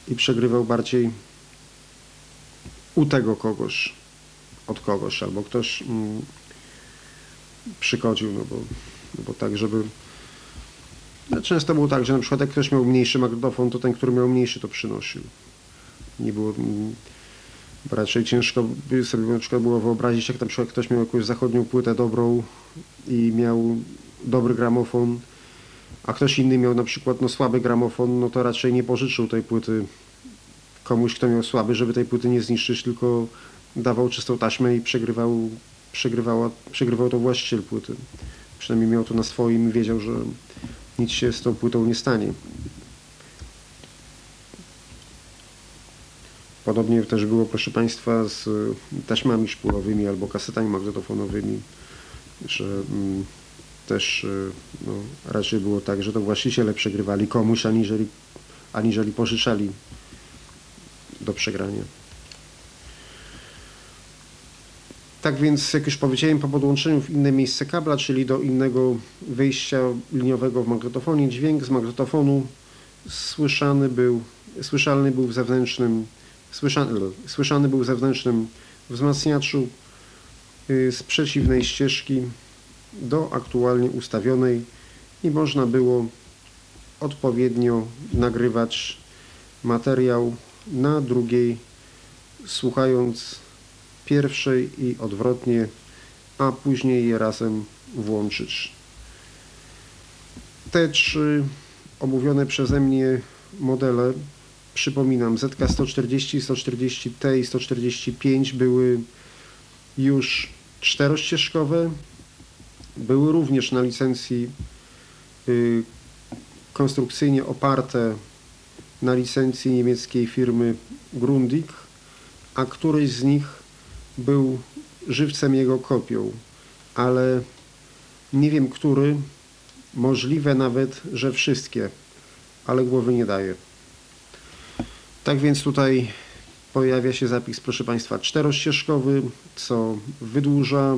i przegrywał bardziej u tego kogoś od kogoś, albo ktoś mm, przychodził, no bo, no bo tak, żeby... No często było tak, że na przykład jak ktoś miał mniejszy magnetofon, to ten, który miał mniejszy, to przynosił. Nie było... Mm, raczej ciężko sobie na przykład było wyobrazić, jak na przykład ktoś miał jakąś zachodnią płytę dobrą i miał dobry gramofon, a ktoś inny miał na przykład no, słaby gramofon, no to raczej nie pożyczył tej płyty komuś, kto miał słaby, żeby tej płyty nie zniszczyć, tylko dawał czystą taśmę i przegrywał, przegrywała, przegrywał to właściciel płyty. Przynajmniej miał to na swoim i wiedział, że nic się z tą płytą nie stanie. Podobnie też było, proszę Państwa, z taśmami szpulowymi albo kasetami magnetofonowymi, że mm, też y, no, raczej było tak, że to właściciele przegrywali komuś, aniżeli, aniżeli pożyczali do przegrania. Tak więc, jak już powiedziałem, po podłączeniu w inne miejsce kabla, czyli do innego wyjścia liniowego w magnetofonie, dźwięk z magnetofonu słyszany był, słyszalny był w zewnętrznym, słyszany, słyszany był w zewnętrznym wzmacniaczu y, z przeciwnej ścieżki do aktualnie ustawionej i można było odpowiednio nagrywać materiał na drugiej, słuchając pierwszej i odwrotnie, a później je razem włączyć. Te trzy omówione przeze mnie modele, przypominam, ZK140, 140T i 145 były już czterościeżkowe, były również na licencji y, konstrukcyjnie oparte na licencji niemieckiej firmy Grundig, a któryś z nich był żywcem jego kopią, ale nie wiem który, możliwe nawet, że wszystkie, ale głowy nie daje. Tak więc tutaj pojawia się zapis, proszę Państwa, czterościeżkowy, co wydłuża,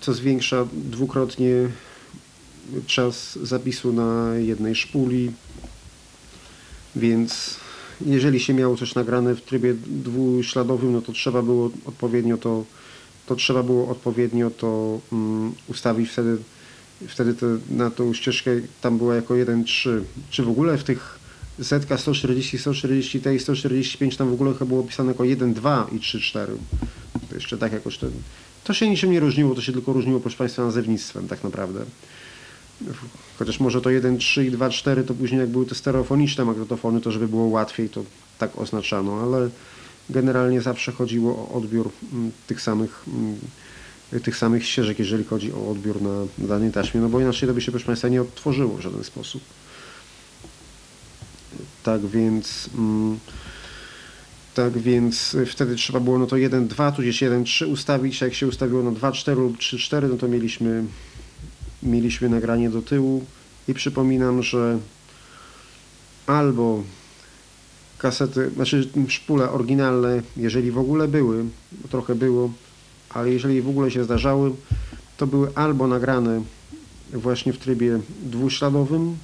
co zwiększa dwukrotnie czas zapisu na jednej szpuli, więc jeżeli się miało coś nagrane w trybie dwuśladowym, no to trzeba było odpowiednio to, to trzeba było odpowiednio to um, ustawić wtedy, wtedy te, na tą ścieżkę tam była jako 1.3. Czy w ogóle w tych ZK 140, 140T i 145 tam w ogóle chyba było pisane jako 1.2 i 3.4. To jeszcze tak jakoś to, to się niczym nie różniło, to się tylko różniło proszę Państwa nazewnictwem tak naprawdę. Chociaż może to 1.3 i 2.4 to później jak były te stereofoniczne magnetofony, to żeby było łatwiej, to tak oznaczano, ale generalnie zawsze chodziło o odbiór mm, tych samych, mm, tych samych ścieżek, jeżeli chodzi o odbiór na danej taśmie, no bo inaczej to by się proszę Państwa nie odtworzyło w żaden sposób. Tak więc... Mm, tak więc wtedy trzeba było no to 1.2, tudzież 1.3 ustawić, a jak się ustawiło na 2.4 lub 3.4, no to mieliśmy mieliśmy nagranie do tyłu. I przypominam, że albo kasety, znaczy szpule oryginalne, jeżeli w ogóle były, trochę było, ale jeżeli w ogóle się zdarzały, to były albo nagrane właśnie w trybie dwuśladowym,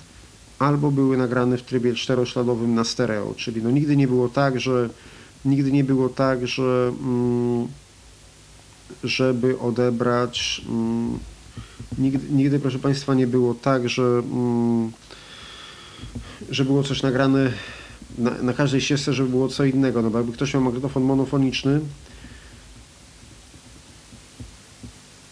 albo były nagrane w trybie czterośladowym na stereo, czyli no nigdy nie było tak, że nigdy nie było tak, że mm, żeby odebrać mm, Nigdy, nigdy, proszę Państwa, nie było tak, że, mm, że było coś nagrane na, na każdej ścieżce, żeby było co innego. No bo jakby ktoś miał magnetofon monofoniczny,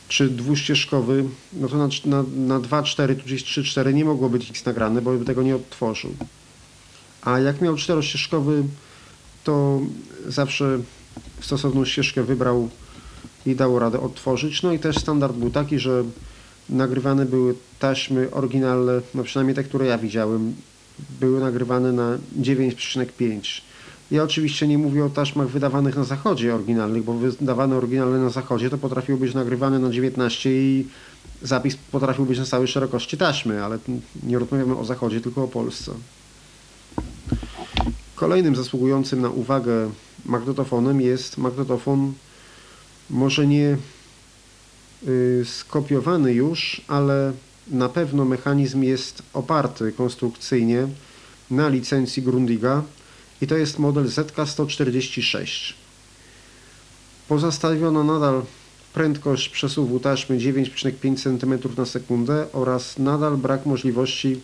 czy dwuścieżkowy, no to na, na, na 2, 4, tu gdzieś 3, 4 nie mogło być X nagrane, bo by tego nie odtworzył. A jak miał czterościeżkowy, to zawsze stosowną ścieżkę wybrał i dało radę odtworzyć. No i też standard był taki, że nagrywane były taśmy oryginalne, no przynajmniej te, które ja widziałem, były nagrywane na 9,5. Ja oczywiście nie mówię o taśmach wydawanych na zachodzie oryginalnych, bo wydawane oryginalne na zachodzie to potrafiły być nagrywane na 19 i zapis potrafił być na całej szerokości taśmy, ale nie rozmawiamy o zachodzie, tylko o Polsce. Kolejnym zasługującym na uwagę magnetofonem jest magnetofon może nie y, skopiowany już, ale na pewno mechanizm jest oparty konstrukcyjnie na licencji Grundiga i to jest model ZK146. Pozostawiono nadal prędkość przesuwu taśmy 9,5 cm na sekundę oraz nadal brak możliwości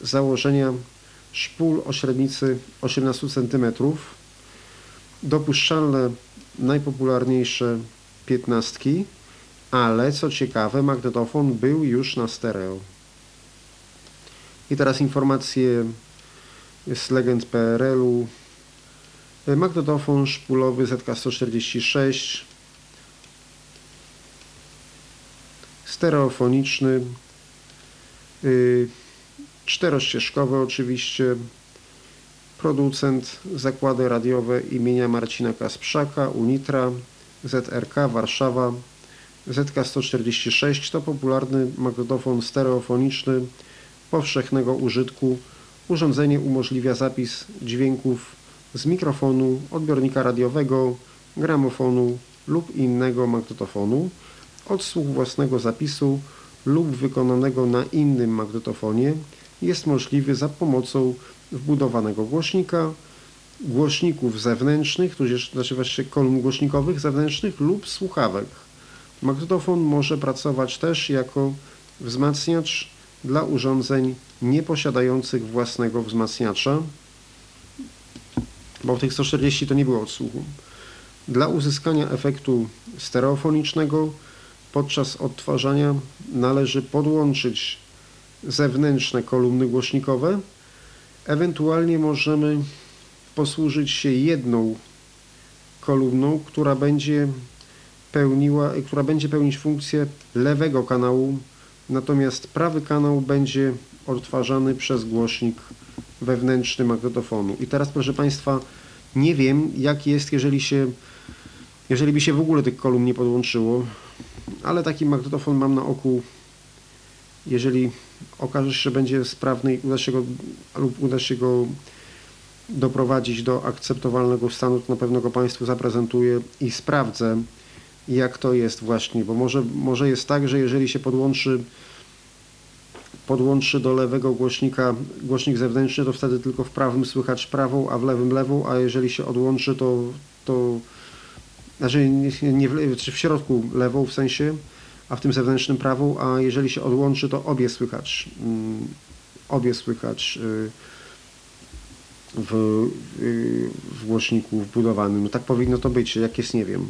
założenia szpul o średnicy 18 cm. Dopuszczalne najpopularniejsze piętnastki, ale co ciekawe, magnetofon był już na stereo. I teraz informacje z legend PRL-u. magnetofon szpulowy ZK-146, stereofoniczny, yy, czterościeżkowy oczywiście, producent zakłady radiowe imienia Marcina Kasprzaka, Unitra, ZRK Warszawa, ZK-146 to popularny magnetofon stereofoniczny powszechnego użytku. Urządzenie umożliwia zapis dźwięków z mikrofonu, odbiornika radiowego, gramofonu lub innego magnetofonu, odsłuch własnego zapisu lub wykonanego na innym magnetofonie jest możliwy za pomocą wbudowanego głośnika, głośników zewnętrznych, tudzież znaczy właśnie kolumn głośnikowych zewnętrznych lub słuchawek. Magnetofon może pracować też jako wzmacniacz dla urządzeń nieposiadających własnego wzmacniacza, bo w tych 140 to nie było odsłuchu. Dla uzyskania efektu stereofonicznego podczas odtwarzania należy podłączyć zewnętrzne kolumny głośnikowe. Ewentualnie możemy posłużyć się jedną kolumną, która będzie pełniła, która będzie pełnić funkcję lewego kanału, natomiast prawy kanał będzie odtwarzany przez głośnik wewnętrzny magnetofonu. I teraz proszę Państwa, nie wiem jak jest, jeżeli się jeżeli by się w ogóle tych kolumn nie podłączyło, ale taki magnetofon mam na oku. Jeżeli okaże się, że będzie sprawny i uda się go, lub uda się go doprowadzić do akceptowalnego stanu, to na pewno go Państwu zaprezentuję i sprawdzę, jak to jest właśnie, bo może, może jest tak, że jeżeli się podłączy podłączy do lewego głośnika głośnik zewnętrzny, to wtedy tylko w prawym słychać prawą, a w lewym lewą, a jeżeli się odłączy, to, to znaczy nie, nie w, czy w środku lewą w sensie, a w tym zewnętrznym prawą, a jeżeli się odłączy, to obie słychać. Mm, obie słychać y, w, y, w głośniku wbudowanym. No tak powinno to być, jak jest nie wiem.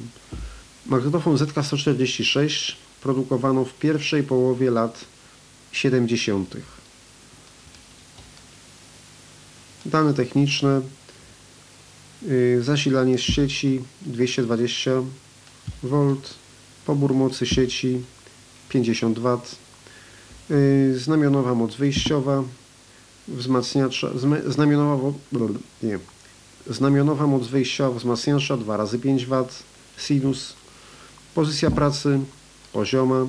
Magnetofon ZK-146 produkowano w pierwszej połowie lat 70. Dane techniczne Y, zasilanie z sieci 220 V, pobór mocy sieci 50 W, y, znamionowa moc wyjściowa, wzmacniacza, znamionowa, nie, znamionowa moc wyjściowa wzmacniacza 2 razy 5 W, sinus, pozycja pracy pozioma,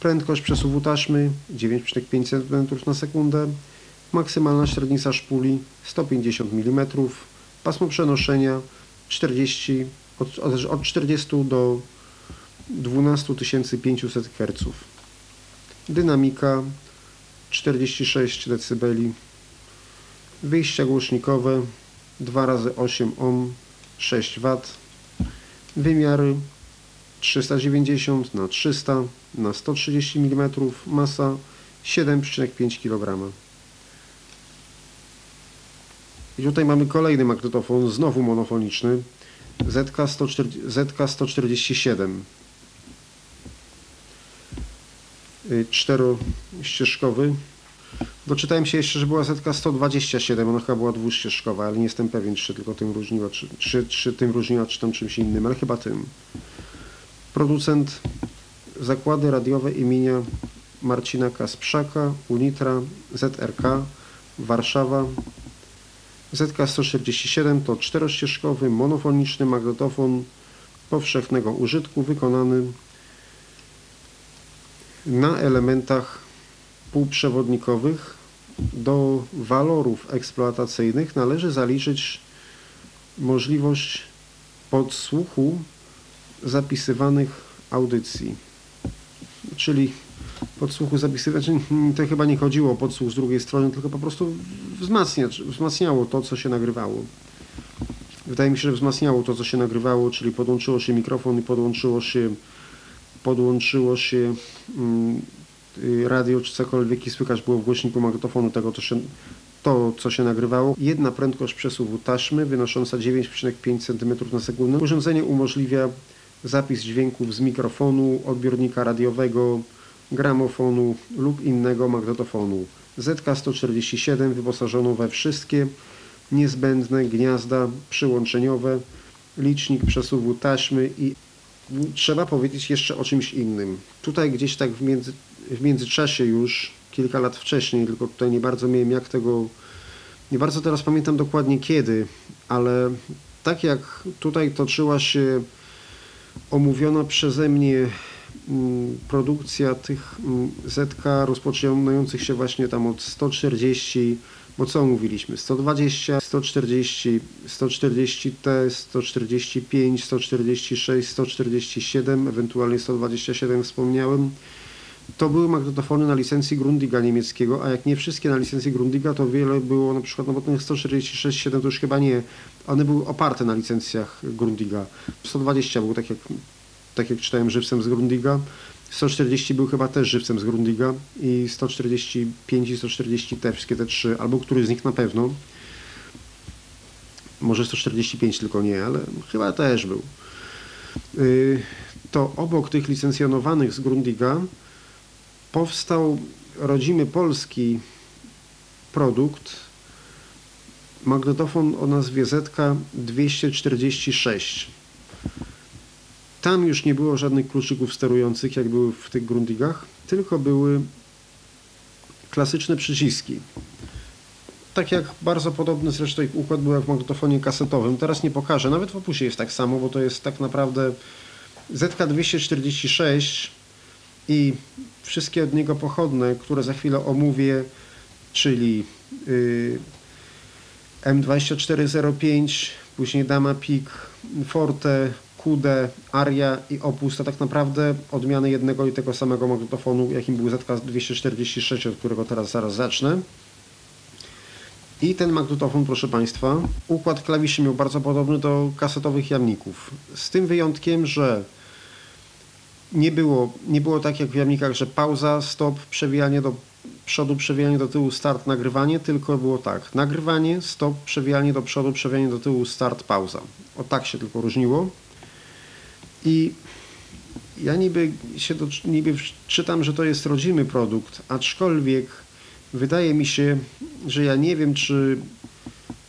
prędkość przesuwu taśmy 9,5 cm na sekundę, maksymalna średnica szpuli 150 mm, Pasmo przenoszenia 40, od, od 40 do 12500 Hz. Dynamika 46 dB. Wyjścia głośnikowe 2 razy 8 ohm 6 W. Wymiary 390 na 300 na 130 mm. Masa 7,5 kg. I tutaj mamy kolejny magnetofon, znowu monofoniczny, ZK-147. Y, czterościeżkowy. Doczytałem się jeszcze, że była ZK-127, ona chyba była dwuścieżkowa, ale nie jestem pewien, czy tylko tym różniła, czy, czy, czy tym różniła, czy tam czymś innym, ale chyba tym. Producent zakłady radiowe imienia Marcina Kasprzaka, Unitra, ZRK, Warszawa, ZK-147 to czterościeżkowy monofoniczny magnetofon powszechnego użytku wykonany na elementach półprzewodnikowych. Do walorów eksploatacyjnych należy zaliczyć możliwość podsłuchu zapisywanych audycji, czyli podsłuchu zapisywać. Znaczy, to chyba nie chodziło o podsłuch z drugiej strony, tylko po prostu wzmacnia, wzmacniało to, co się nagrywało. Wydaje mi się, że wzmacniało to, co się nagrywało, czyli podłączyło się mikrofon i podłączyło się, podłączyło się mm, radio czy cokolwiek i słychać było w głośniku magnetofonu tego, co się, to, co się nagrywało. Jedna prędkość przesuwu taśmy wynosząca 9,5 cm na sekundę. Urządzenie umożliwia zapis dźwięków z mikrofonu, odbiornika radiowego, gramofonu lub innego magnetofonu. ZK-147 wyposażono we wszystkie niezbędne gniazda przyłączeniowe, licznik przesuwu taśmy i trzeba powiedzieć jeszcze o czymś innym. Tutaj gdzieś tak w, między, w międzyczasie już, kilka lat wcześniej, tylko tutaj nie bardzo miałem jak tego, nie bardzo teraz pamiętam dokładnie kiedy, ale tak jak tutaj toczyła się omówiona przeze mnie mm, produkcja tych mm, ZK rozpoczynających się właśnie tam od 140 bo co mówiliśmy? 120, 140, 140T, 145, 146, 147, ewentualnie 127 wspomniałem. To były magnetofony na licencji Grundiga niemieckiego, a jak nie wszystkie na licencji Grundiga, to wiele było na przykład, no bo ten 146.7 to już chyba nie, one były oparte na licencjach Grundiga. 120 był tak jak, tak jak czytałem żywcem z Grundiga. 140 był chyba też żywcem z Grundiga i 145 i 140 te wszystkie te trzy, albo któryś z nich na pewno. Może 145 tylko nie, ale chyba też był. Y, to obok tych licencjonowanych z Grundiga powstał rodzimy polski produkt, magnetofon o nazwie ZK246. Tam już nie było żadnych kluczyków sterujących, jak były w tych Grundigach, tylko były klasyczne przyciski. Tak jak bardzo podobny zresztą układ był w magnetofonie kasetowym. Teraz nie pokażę, nawet w opusie jest tak samo, bo to jest tak naprawdę ZK246 i wszystkie od niego pochodne, które za chwilę omówię, czyli yy, M2405, później Dama Peak, Forte, QD, Aria i Opus to tak naprawdę odmiany jednego i tego samego magnetofonu, jakim był ZK246, od którego teraz zaraz zacznę. I ten magnetofon, proszę Państwa, układ klawiszy miał bardzo podobny do kasetowych jamników. Z tym wyjątkiem, że nie było, nie było tak jak w jamnikach, że pauza, stop, przewijanie do przodu, przewijanie do tyłu, start, nagrywanie, tylko było tak. Nagrywanie, stop, przewijanie do przodu, przewijanie do tyłu, start, pauza. O tak się tylko różniło. I ja niby się do, niby czytam, że to jest rodzimy produkt, aczkolwiek wydaje mi się, że ja nie wiem, czy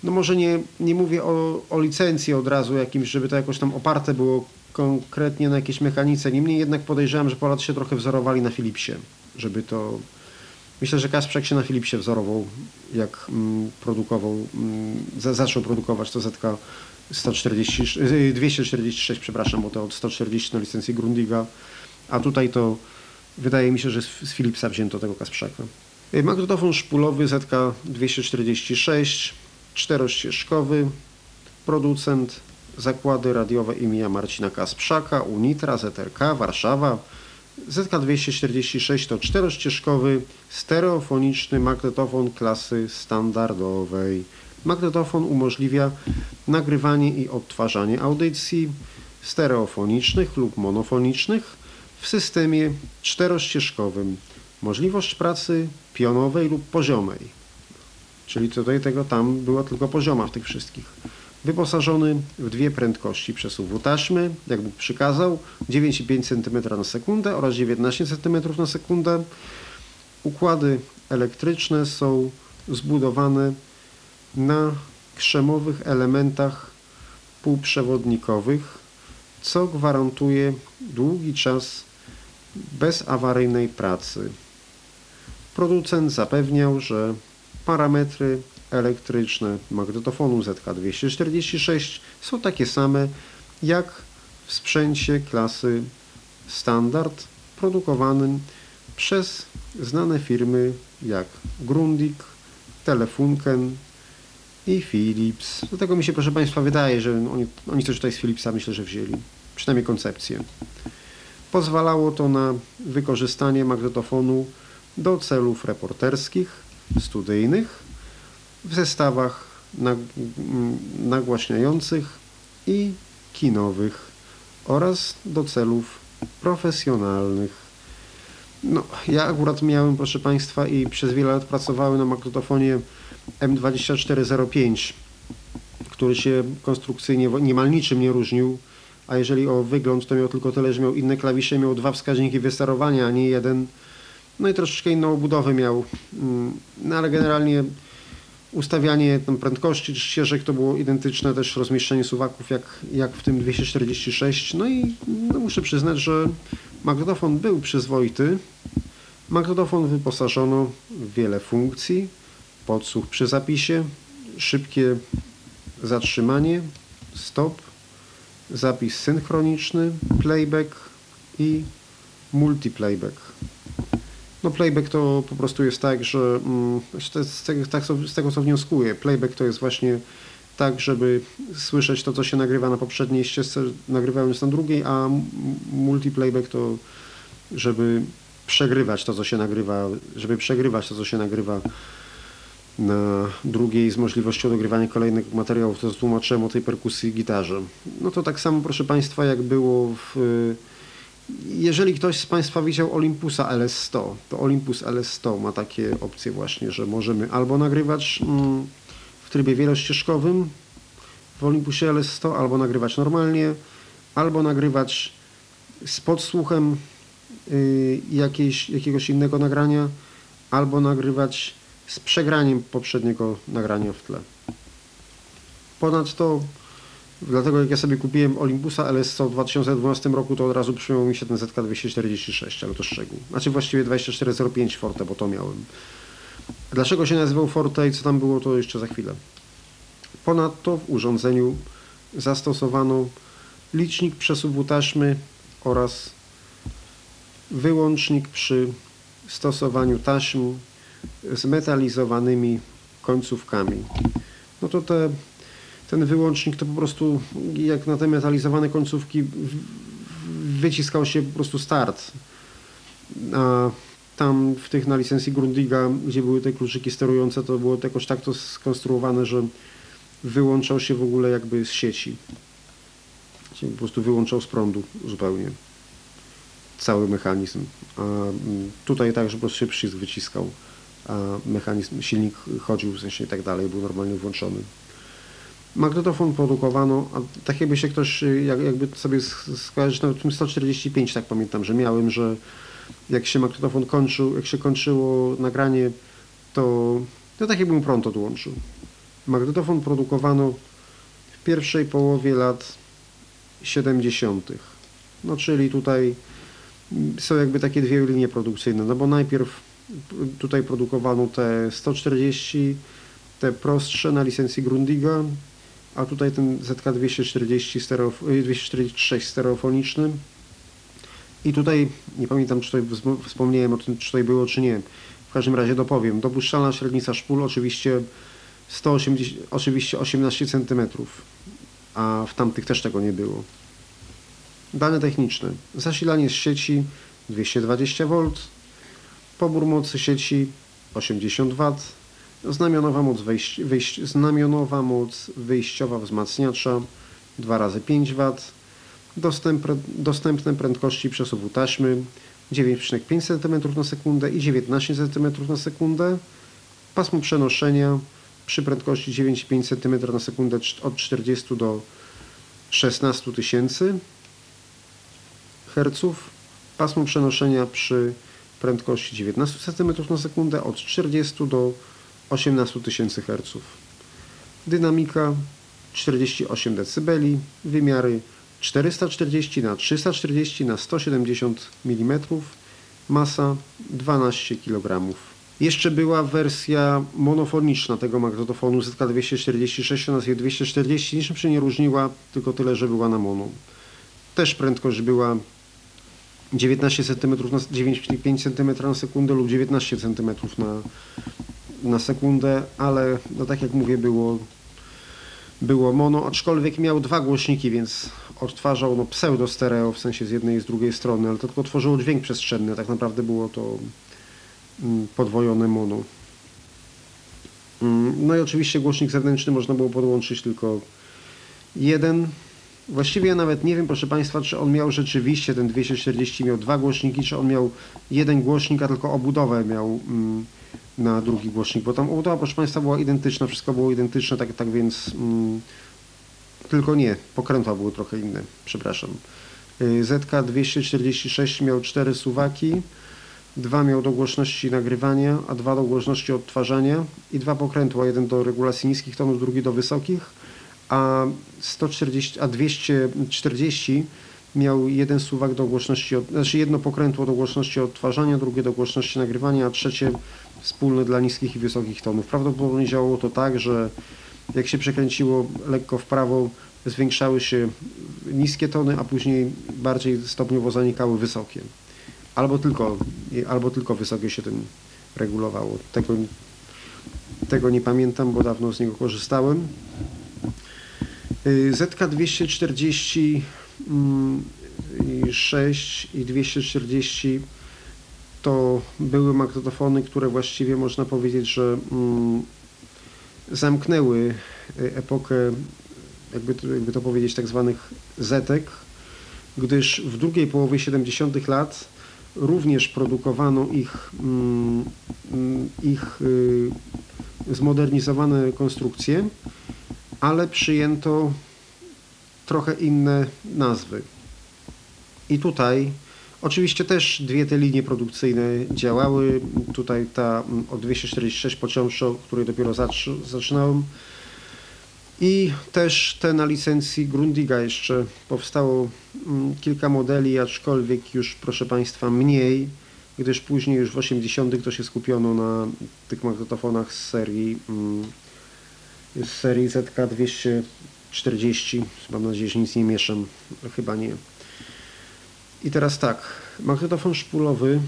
no może nie, nie mówię o, o licencji od razu jakimś, żeby to jakoś tam oparte było konkretnie na jakiejś mechanice. Niemniej jednak podejrzewam, że Polacy się trochę wzorowali na Philipsie, żeby to... Myślę, że Kasprzak się na Philipsie wzorował, jak mm, produkował, mm, zaczął produkować to ZK 140, 246, przepraszam, bo to od 140 na licencji Grundiga, a tutaj to wydaje mi się, że z Philipsa wzięto tego Kasprzaka. Y, magnetofon szpulowy ZK246, czterościeżkowy, producent, zakłady radiowe imienia Marcina Kasprzaka, Unitra, ZRK, Warszawa. ZK246 to czterościeżkowy, stereofoniczny magnetofon klasy standardowej. Magnetofon umożliwia nagrywanie i odtwarzanie audycji stereofonicznych lub monofonicznych w systemie czterościeżkowym. Możliwość pracy pionowej lub poziomej. Czyli tutaj tego tam była tylko pozioma w tych wszystkich. Wyposażony w dwie prędkości przesuwu taśmy, jak Bóg przykazał, 9,5 cm na sekundę oraz 19 cm na sekundę. Układy elektryczne są zbudowane na krzemowych elementach półprzewodnikowych, co gwarantuje długi czas bezawaryjnej pracy. Producent zapewniał, że parametry elektryczne magnetofonu ZK246 są takie same jak w sprzęcie klasy standard produkowanym przez znane firmy jak Grundig, Telefunken i Philips. Dlatego mi się, proszę Państwa, wydaje, że oni, oni coś tutaj z Philipsa myślę, że wzięli. Przynajmniej koncepcję. Pozwalało to na wykorzystanie magnetofonu do celów reporterskich, studyjnych, w zestawach nagłaśniających i kinowych oraz do celów profesjonalnych. No, ja akurat miałem, proszę Państwa, i przez wiele lat pracowałem na magnetofonie M2405, który się konstrukcyjnie niemal niczym nie różnił, a jeżeli o wygląd, to miał tylko tyle, że miał inne klawisze, miał dwa wskaźniki wysterowania, a nie jeden. No i troszeczkę inną obudowę miał, mm, no ale generalnie Ustawianie tam prędkości czy ścieżek to było identyczne, też rozmieszczenie suwaków jak, jak w tym 246. No i no muszę przyznać, że magnetofon był przyzwoity. Magnetofon wyposażono w wiele funkcji, podsłuch przy zapisie, szybkie zatrzymanie, stop, zapis synchroniczny, playback i multiplayback. No playback to po prostu jest tak, że mm, z, tego, tak, z tego co wnioskuję, playback to jest właśnie tak, żeby słyszeć to, co się nagrywa na poprzedniej ścieżce, nagrywając na drugiej, a multiplayback to, żeby przegrywać to, co się nagrywa, żeby przegrywać to, co się nagrywa na drugiej z możliwością dogrywania kolejnych materiałów, to tłumaczyłem o tej perkusji gitarze. No to tak samo, proszę Państwa, jak było w... Jeżeli ktoś z Państwa widział Olympusa LS100, to Olympus LS100 ma takie opcje właśnie, że możemy albo nagrywać mm, w trybie wielościeżkowym w Olympusie LS100, albo nagrywać normalnie, albo nagrywać z podsłuchem y, jakieś, jakiegoś innego nagrania, albo nagrywać z przegraniem poprzedniego nagrania w tle. Ponadto, dlatego jak ja sobie kupiłem Olympusa LS100 w 2012 roku, to od razu przyjął mi się ten ZK246, ale to szczegół. Znaczy właściwie 2405 Forte, bo to miałem. Dlaczego się nazywał Forte i co tam było, to jeszcze za chwilę. Ponadto w urządzeniu zastosowano licznik przesuwu taśmy oraz wyłącznik przy stosowaniu taśm zmetalizowanymi końcówkami. No to te, ten wyłącznik to po prostu jak na te metalizowane końcówki wyciskał się po prostu start. A tam w tych na licencji Grundiga, gdzie były te kluczyki sterujące, to było jakoś tak to skonstruowane, że wyłączał się w ogóle jakby z sieci. Czyli po prostu wyłączał z prądu zupełnie cały mechanizm. A tutaj tak, że po prostu się przycisk wyciskał mechanizm, silnik chodził w sensie i tak dalej, był normalnie włączony. Magnetofon produkowano, a tak jakby się ktoś, jak, jakby sobie skojarzyć, nawet tym 145 tak pamiętam, że miałem, że jak się magnetofon kończył, jak się kończyło nagranie, to, to tak jakbym prąd odłączył. Magnetofon produkowano w pierwszej połowie lat 70. No czyli tutaj są jakby takie dwie linie produkcyjne, no bo najpierw tutaj produkowano te 140, te prostsze na licencji Grundiga, a tutaj ten ZK240 stereo, 246 stereofoniczny. I tutaj, nie pamiętam czy tutaj wspomniałem o tym, czy tutaj było, czy nie. W każdym razie dopowiem. Dopuszczalna średnica szpul oczywiście 180, oczywiście 18 cm, a w tamtych też tego nie było. Dane techniczne. Zasilanie z sieci 220V, pobór mocy sieci 80 W, znamionowa moc, wejś, wejś, znamionowa moc wyjściowa wzmacniacza 2 razy 5 W, dostęp, dostępne prędkości przesuwu taśmy 9,5 cm na sekundę i 19 cm na sekundę, pasmo przenoszenia przy prędkości 9,5 cm na sekundę od 40 do 16 tysięcy Hz, pasmo przenoszenia przy prędkości 19 cm na od 40 do 18 tysięcy Hz. Dynamika 48 dB, wymiary 440 na 340 na 170 mm, masa 12 kg. Jeszcze była wersja monofoniczna tego magnetofonu ZK246 o nazwie 240, niczym się nie różniła, tylko tyle, że była na mono. Też prędkość była 19 cm na 9,5 cm na sekundę lub 19 cm na, na sekundę, ale no tak jak mówię było, było mono, aczkolwiek miał dwa głośniki, więc odtwarzał no, pseudo stereo, w sensie z jednej i z drugiej strony, ale to tylko tworzyło dźwięk przestrzenny, tak naprawdę było to mm, podwojone mono. Mm, no i oczywiście głośnik zewnętrzny można było podłączyć tylko jeden Właściwie ja nawet nie wiem, proszę Państwa, czy on miał rzeczywiście ten 240 miał dwa głośniki, czy on miał jeden głośnik, a tylko obudowę miał mm, na drugi głośnik, bo tam obudowa, proszę Państwa, była identyczna, wszystko było identyczne, tak, tak więc mm, tylko nie, pokrętła były trochę inne, przepraszam. Y, ZK 246 miał cztery suwaki, Dwa miał do głośności nagrywania, a dwa do głośności odtwarzania i dwa pokrętła, jeden do regulacji niskich tonów, drugi do wysokich, a 140, a 240 miał jeden suwak do głośności, znaczy jedno pokrętło do głośności odtwarzania, drugie do głośności nagrywania, a trzecie wspólne dla niskich i wysokich tonów. Prawdopodobnie działało to tak, że jak się przekręciło lekko w prawo, zwiększały się niskie tony, a później bardziej stopniowo zanikały wysokie. Albo tylko, albo tylko wysokie się tym regulowało. Tego, tego nie pamiętam, bo dawno z niego korzystałem. Y, ZK240 6 i 240 to były magnetofony, które właściwie można powiedzieć, że mm, zamknęły epokę, jakby jakby to powiedzieć, tak zwanych zetek, gdyż w drugiej połowie 70. lat również produkowano ich, mm, ich y, zmodernizowane konstrukcje, ale przyjęto trochę inne nazwy. I tutaj oczywiście też dwie te linie produkcyjne działały. Tutaj ta mm, od 246 począwszy, o której dopiero zaczynałem. I też te na licencji Grundiga jeszcze powstało mm, kilka modeli, aczkolwiek już proszę Państwa mniej, gdyż później już w 80. to się skupiono na tych magnetofonach z serii, mm, z serii ZK200 40. Mam nadzieję, że nic nie mieszam. Chyba nie. I teraz tak. Magnetofon szpulowy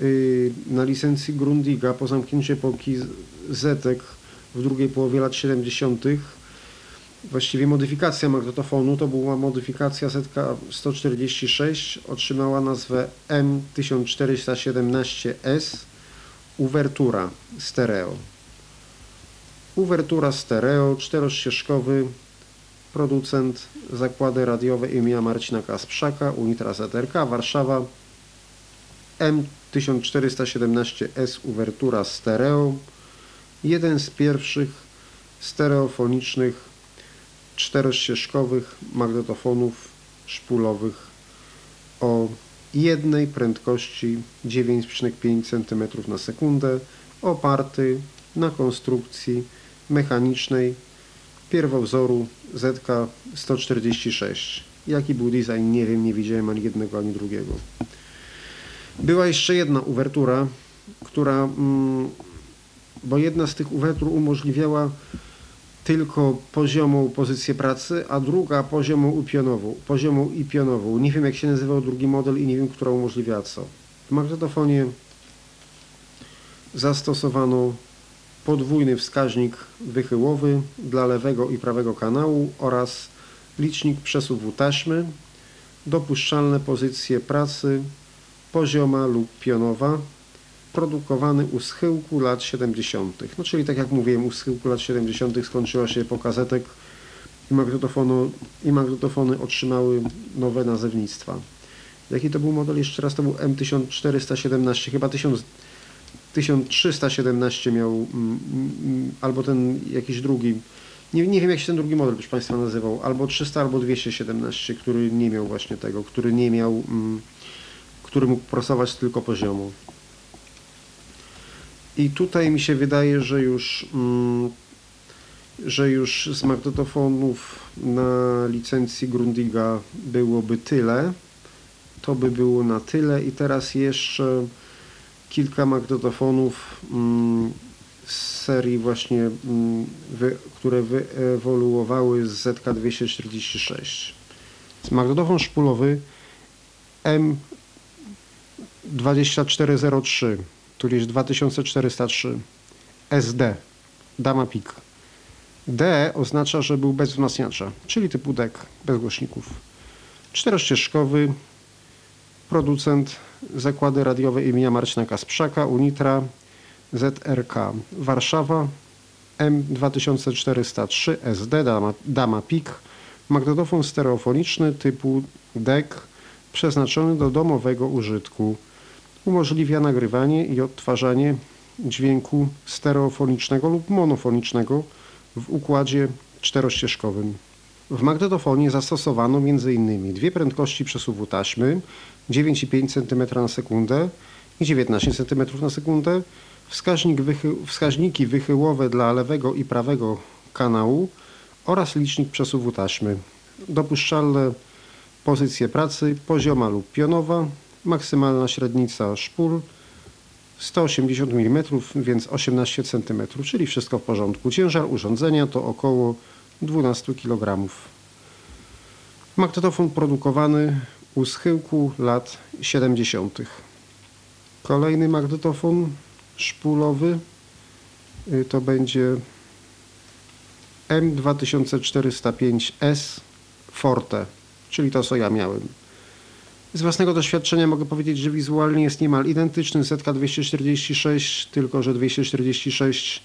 yy, na licencji Grundiga po zamknięciu epoki Zetek w drugiej połowie lat 70. Właściwie modyfikacja magnetofonu to była modyfikacja ZK 146. Otrzymała nazwę M1417S Uwertura Stereo. Uwertura Stereo, czterościeżkowy producent zakłady radiowe imienia Marcina Kasprzaka, Unitra ZRK, Warszawa, M1417S Uwertura Stereo, jeden z pierwszych stereofonicznych czterościeżkowych magnetofonów szpulowych o jednej prędkości 9,5 cm na sekundę, oparty na konstrukcji mechanicznej pierwowzoru ZK-146. Jaki był design, nie wiem, nie widziałem ani jednego, ani drugiego. Była jeszcze jedna uwertura, która, mm, bo jedna z tych uwertur umożliwiała tylko poziomą pozycję pracy, a druga poziomą i pionową. Poziomą i pionową. Nie wiem jak się nazywał drugi model i nie wiem, która umożliwiała co. W magnetofonie zastosowano podwójny wskaźnik wychyłowy dla lewego i prawego kanału oraz licznik przesuwu taśmy, dopuszczalne pozycje pracy pozioma lub pionowa, produkowany u schyłku lat 70. No czyli tak jak mówiłem, u schyłku lat 70. skończyła się epoka zetek i, magnetofonu, i magnetofony otrzymały nowe nazewnictwa. Jaki to był model? Jeszcze raz to był M1417, chyba 1000 1317 miał, mm, mm, albo ten jakiś drugi, nie, nie wiem jak się ten drugi model, proszę Państwa, nazywał, albo 300, albo 217, który nie miał właśnie tego, który nie miał, mm, który mógł prasować tylko poziomu. I tutaj mi się wydaje, że już, że już z magnetofonów na licencji Grundiga byłoby tyle. To by było na tyle i teraz jeszcze kilka magnetofonów mm, z serii właśnie, mm, które wyewoluowały z ZK246. Magnetofon szpulowy M2403, który jest 2403 SD, Dama Peak. D oznacza, że był bez wzmacniacza, czyli typu deck, bez głośników. Czterościeżkowy, producent Zakłady Radiowe imienia Marcina Kasprzaka, Unitra, ZRK Warszawa, M2403 SD Dama, Dama PIK, magnetofon stereofoniczny typu DEC przeznaczony do domowego użytku. Umożliwia nagrywanie i odtwarzanie dźwięku stereofonicznego lub monofonicznego w układzie czterościeżkowym. W magnetofonie zastosowano m.in. dwie prędkości przesuwu taśmy 9,5 cm na sekundę i 19 cm na sekundę. Wskaźnik wychy wskaźniki wychyłowe dla lewego i prawego kanału oraz licznik przesuwu taśmy. Dopuszczalne pozycje pracy pozioma lub pionowa, maksymalna średnica szpul 180 mm, więc 18 cm, czyli wszystko w porządku. Ciężar urządzenia to około 12 kg. Magnetofon produkowany u schyłku lat 70. Kolejny magnetofon szpulowy y, to będzie M2405S Forte, czyli to co ja miałem. Z własnego doświadczenia mogę powiedzieć, że wizualnie jest niemal identyczny ZK246, tylko że 246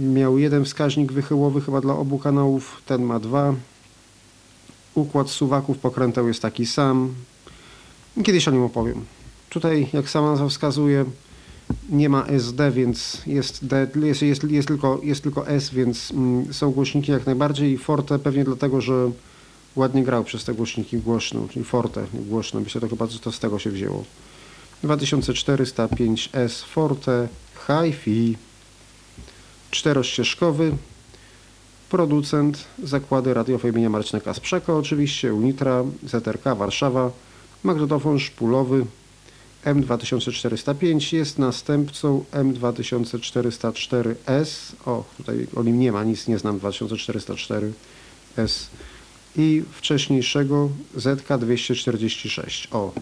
miał jeden wskaźnik wychyłowy chyba dla obu kanałów, ten ma dwa. Układ suwaków pokręteł jest taki sam. Kiedyś o nim opowiem. Tutaj, jak sama nazwa wskazuje, nie ma SD, więc jest, D, jest, jest, jest, tylko, jest tylko S, więc mm, są głośniki jak najbardziej. Forte pewnie dlatego, że ładnie grał przez te głośniki głośno, czyli Forte głośno. Myślę, że to chyba to z tego się wzięło. 2405S Forte Hi-Fi czterościeżkowy producent zakłady radiowe imienia Marcina Kasprzaka oczywiście, Unitra, ZRK Warszawa magnetofon szpulowy M2405 jest następcą M2404S. O, tutaj o nim nie ma, nic nie znam 2404S i wcześniejszego ZK246. O,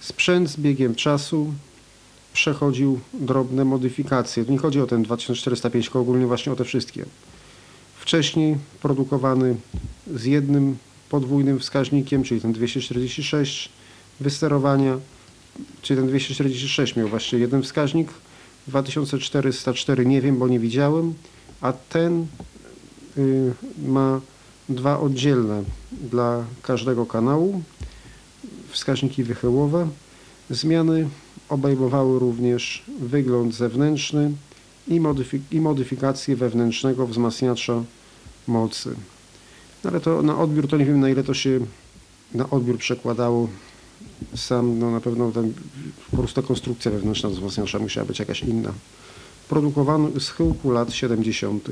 sprzęt z biegiem czasu przechodził drobne modyfikacje. nie chodzi o ten 2405, tylko ogólnie właśnie o te wszystkie. Wcześniej produkowany z jednym podwójnym wskaźnikiem, czyli ten 246 wysterowania czyli ten 246 miał właśnie jeden wskaźnik, 2404 nie wiem, bo nie widziałem, a ten y, ma dwa oddzielne dla każdego kanału, wskaźniki wychyłowe. Zmiany obejmowały również wygląd zewnętrzny i, modyfik i wewnętrznego wzmacniacza mocy. No ale to na odbiór to nie wiem na ile to się na odbiór przekładało sam, no na pewno ten, po prostu ta konstrukcja wewnętrzna wzmacniacza musiała być jakaś inna. Produkowano z chyłku lat 70.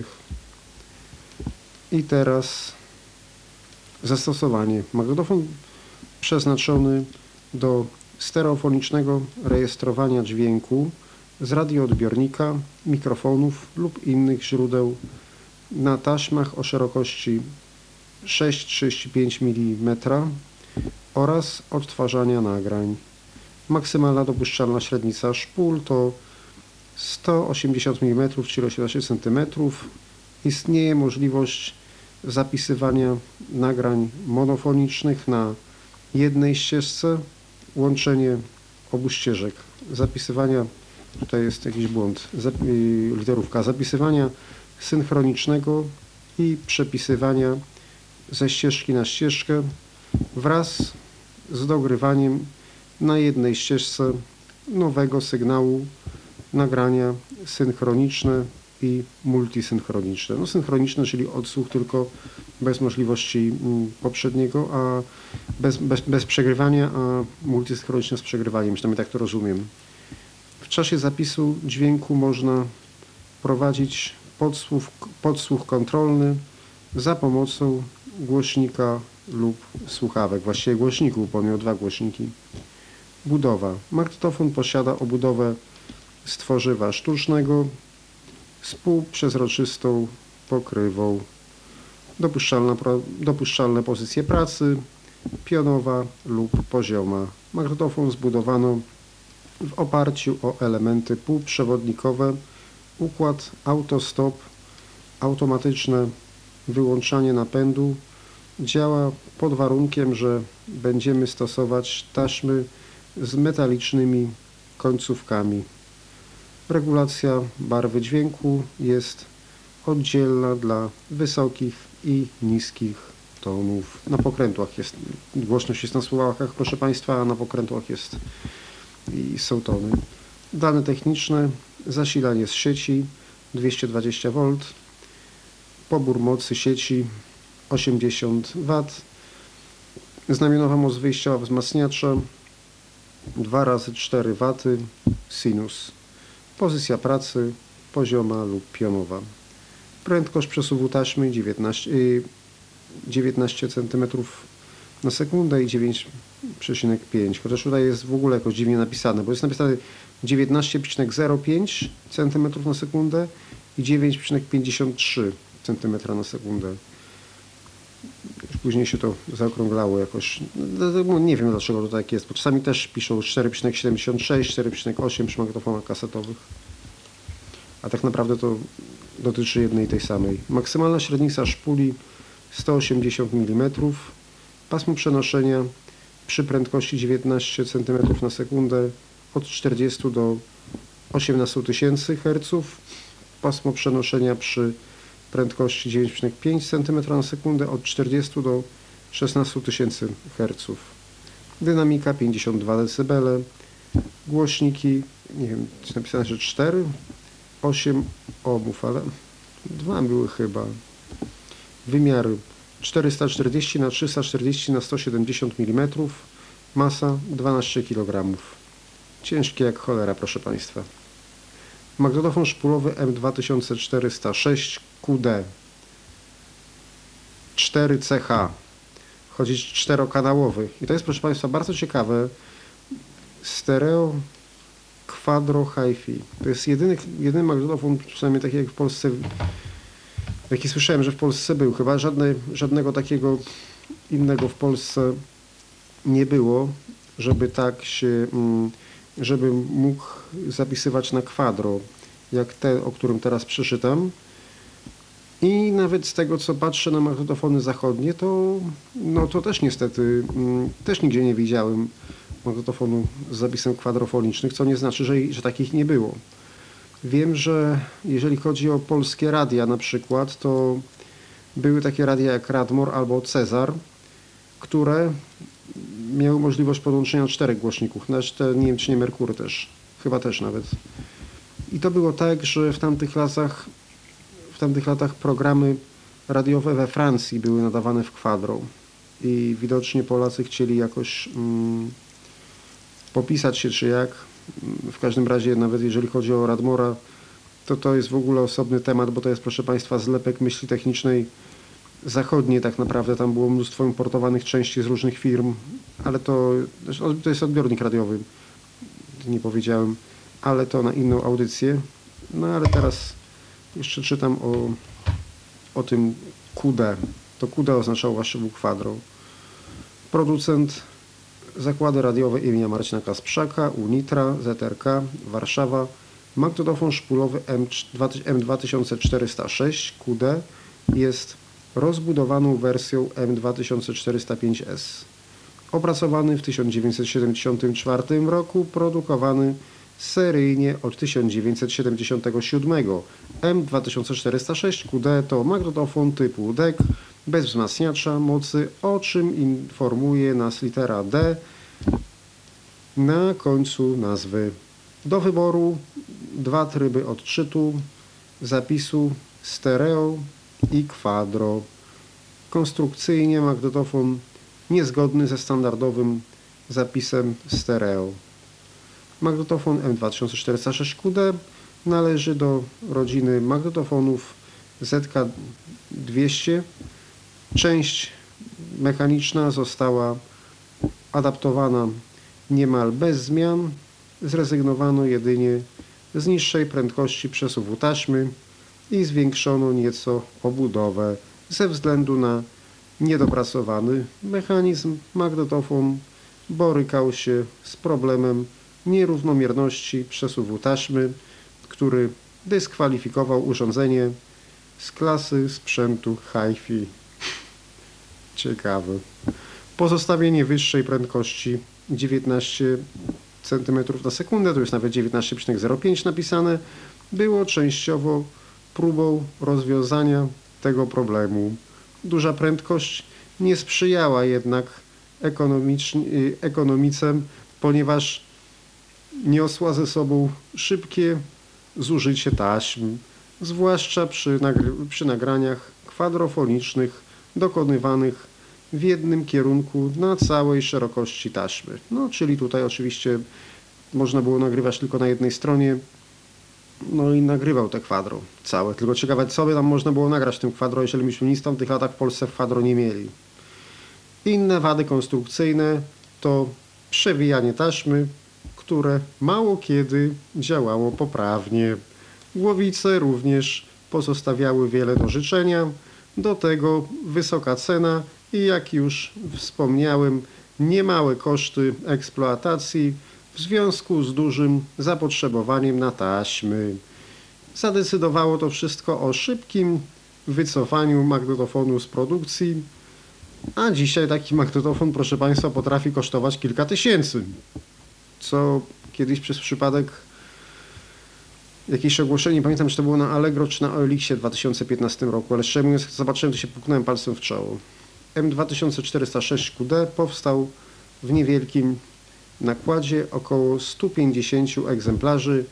I teraz zastosowanie. Magnetofon przeznaczony do stereofonicznego rejestrowania dźwięku z radioodbiornika, mikrofonów lub innych źródeł na taśmach o szerokości 6,35 mm oraz odtwarzania nagrań. Maksymalna dopuszczalna średnica szpul to 180 mm, czyli 18 cm. Istnieje możliwość zapisywania nagrań monofonicznych na jednej ścieżce, łączenie obu ścieżek, zapisywania, tutaj jest jakiś błąd, literówka, zapisywania synchronicznego i przepisywania ze ścieżki na ścieżkę wraz z dogrywaniem na jednej ścieżce nowego sygnału nagrania synchroniczne i multisynchroniczne. No synchroniczne, czyli odsłuch tylko bez możliwości mm, poprzedniego, a bez, bez, bez przegrywania, a multisynchroniczne z przegrywaniem, przynajmniej tak to rozumiem. W czasie zapisu dźwięku można prowadzić podsłuch, podsłuch kontrolny za pomocą głośnika lub słuchawek, właściwie głośników, bo miał dwa głośniki. Budowa. Magnetofon posiada obudowę z tworzywa sztucznego z półprzezroczystą pokrywą. Dopuszczalna, dopuszczalne pozycje pracy pionowa lub pozioma. Magnetofon zbudowano w oparciu o elementy półprzewodnikowe, układ autostop, automatyczne wyłączanie napędu działa pod warunkiem, że będziemy stosować taśmy z metalicznymi końcówkami. Regulacja barwy dźwięku jest oddzielna dla wysokich i niskich tonów. Na pokrętłach jest, głośność jest na słuchawkach, proszę Państwa, a na pokrętłach jest i są tony. Dane techniczne, zasilanie z sieci 220V, pobór mocy sieci 80 W, znamionowa moc wyjściowa wzmacniacza 2 razy 4 waty sinus. Pozycja pracy pozioma lub pionowa. Prędkość przesuwu taśmy 19, y, 19 cm na sekundę i 9,5. Chociaż tutaj jest w ogóle jakoś dziwnie napisane, bo jest napisane 19,05 cm na sekundę i 9,53 cm na sekundę. Później się to zaokrąglało jakoś. No, Nie wiem dlaczego to tak jest, bo czasami też piszą 4,76, 4,8 przy magnetofonach kasetowych. A tak naprawdę to dotyczy jednej i tej samej. Maksymalna średnica szpuli 180 mm. Pasmo przenoszenia przy prędkości 19 cm na sekundę od 40 do 18 tysięcy Hz. Pasmo przenoszenia przy prędkości 9,5 cm na sekundę od 40 do 16 tysięcy Hz. Dynamika 52 dB. Głośniki, nie wiem, czy napisane, że 4, 8 ohmów, ale dwa były chyba. Wymiary 440 na 340 na 170 mm. Masa 12 kg. Ciężkie jak cholera, proszę Państwa. Magnetofon szpulowy M2406 QD 4CH chodzić czterokanałowy. I to jest proszę Państwa bardzo ciekawe. Stereo quadro hi-fi. To jest jedyny, jedyny magnetofon przynajmniej taki jak w Polsce jaki słyszałem, że w Polsce był. Chyba żadne, żadnego takiego innego w Polsce nie było żeby tak się mm, żeby mógł zapisywać na kwadro, jak te, o którym teraz przeczytam. I nawet z tego, co patrzę na magnetofony zachodnie, to, no to też niestety, mm, też nigdzie nie widziałem magnetofonu z zapisem kwadrofonicznych, co nie znaczy, że, że takich nie było. Wiem, że jeżeli chodzi o polskie radia na przykład, to były takie radia jak Radmor albo Cezar, które miały możliwość podłączenia czterech głośników, nawet te, nie wiem czy nie Merkury też, chyba też nawet. I to było tak, że w tamtych latach, w tamtych latach programy radiowe we Francji były nadawane w kwadro i widocznie Polacy chcieli jakoś mm, popisać się czy jak. W każdym razie nawet jeżeli chodzi o Radmora, to to jest w ogóle osobny temat, bo to jest proszę Państwa zlepek myśli technicznej zachodniej tak naprawdę. Tam było mnóstwo importowanych części z różnych firm, ale to, to jest odbiornik radiowy, nie powiedziałem, ale to na inną audycję. No ale teraz jeszcze czytam o, o tym QD. To QD oznaczało był kwadro. Producent Zakłady radiowe imienia Marcina Kasprzaka, Unitra, ZRK, Warszawa, magnetofon szpulowy M2406 QD jest rozbudowaną wersją M2405S. Opracowany w 1974 roku, produkowany seryjnie od 1977. M2406 QD to magnetofon typu DEC bez wzmacniacza mocy, o czym informuje nas litera D na końcu nazwy. Do wyboru dwa tryby odczytu, zapisu stereo i quadro. Konstrukcyjnie magnetofon niezgodny ze standardowym zapisem stereo. Magnetofon M2406QD należy do rodziny magnetofonów ZK200. Część mechaniczna została adaptowana niemal bez zmian. Zrezygnowano jedynie z niższej prędkości przesuwu taśmy i zwiększono nieco obudowę ze względu na niedopracowany mechanizm. Magnetofon borykał się z problemem nierównomierności przesuwu taśmy, który dyskwalifikował urządzenie z klasy sprzętu hi-fi. Ciekawe. Pozostawienie wyższej prędkości 19 cm na sekundę, to jest nawet 19,05 napisane, było częściowo próbą rozwiązania tego problemu. Duża prędkość nie sprzyjała jednak ekonomice, ponieważ niosła ze sobą szybkie zużycie taśm, zwłaszcza przy, przy nagraniach kwadrofonicznych dokonywanych w jednym kierunku na całej szerokości taśmy. No, czyli tutaj oczywiście można było nagrywać tylko na jednej stronie. No i nagrywał te kwadro całe. Tylko ciekawe, co by tam można było nagrać w tym kwadro, jeżeli myśmy nic w tamtych latach w Polsce w kwadro nie mieli. Inne wady konstrukcyjne to przewijanie taśmy, które mało kiedy działało poprawnie. Głowice również pozostawiały wiele do życzenia. Do tego wysoka cena i jak już wspomniałem, niemałe koszty eksploatacji w związku z dużym zapotrzebowaniem na taśmy. Zadecydowało to wszystko o szybkim wycofaniu magnetofonu z produkcji, a dzisiaj taki magnetofon, proszę Państwa, potrafi kosztować kilka tysięcy. Co kiedyś przez przypadek jakieś ogłoszenie, pamiętam, czy to było na Allegro czy na OLX-ie w 2015 roku, ale szczerze mówiąc, zobaczyłem, to się puknąłem palcem w czoło. M2406QD powstał w niewielkim nakładzie około 150 egzemplarzy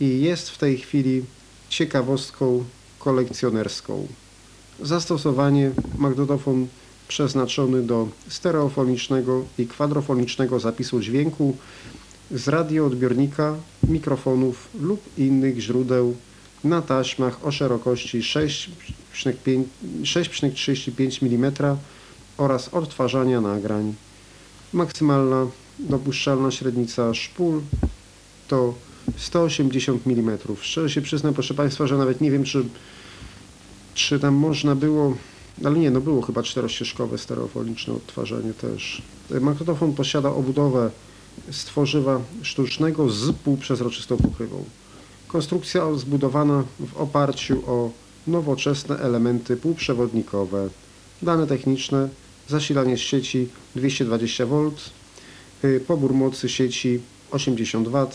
i jest w tej chwili ciekawostką kolekcjonerską. Zastosowanie magnetofon przeznaczony do stereofonicznego i kwadrofonicznego zapisu dźwięku z radioodbiornika, mikrofonów lub innych źródeł na taśmach o szerokości 6,35 mm oraz odtwarzania nagrań. Maksymalna dopuszczalna średnica szpul to 180 mm. Szczerze się przyznam, proszę Państwa, że nawet nie wiem, czy, czy tam można było, ale nie, no było chyba czterościeżkowe stereofoniczne odtwarzanie też. Magnetofon posiada obudowę z tworzywa sztucznego z półprzezroczystą pokrywą. Konstrukcja zbudowana w oparciu o nowoczesne elementy półprzewodnikowe, dane techniczne, zasilanie z sieci 220V, y, pobór mocy sieci 80W,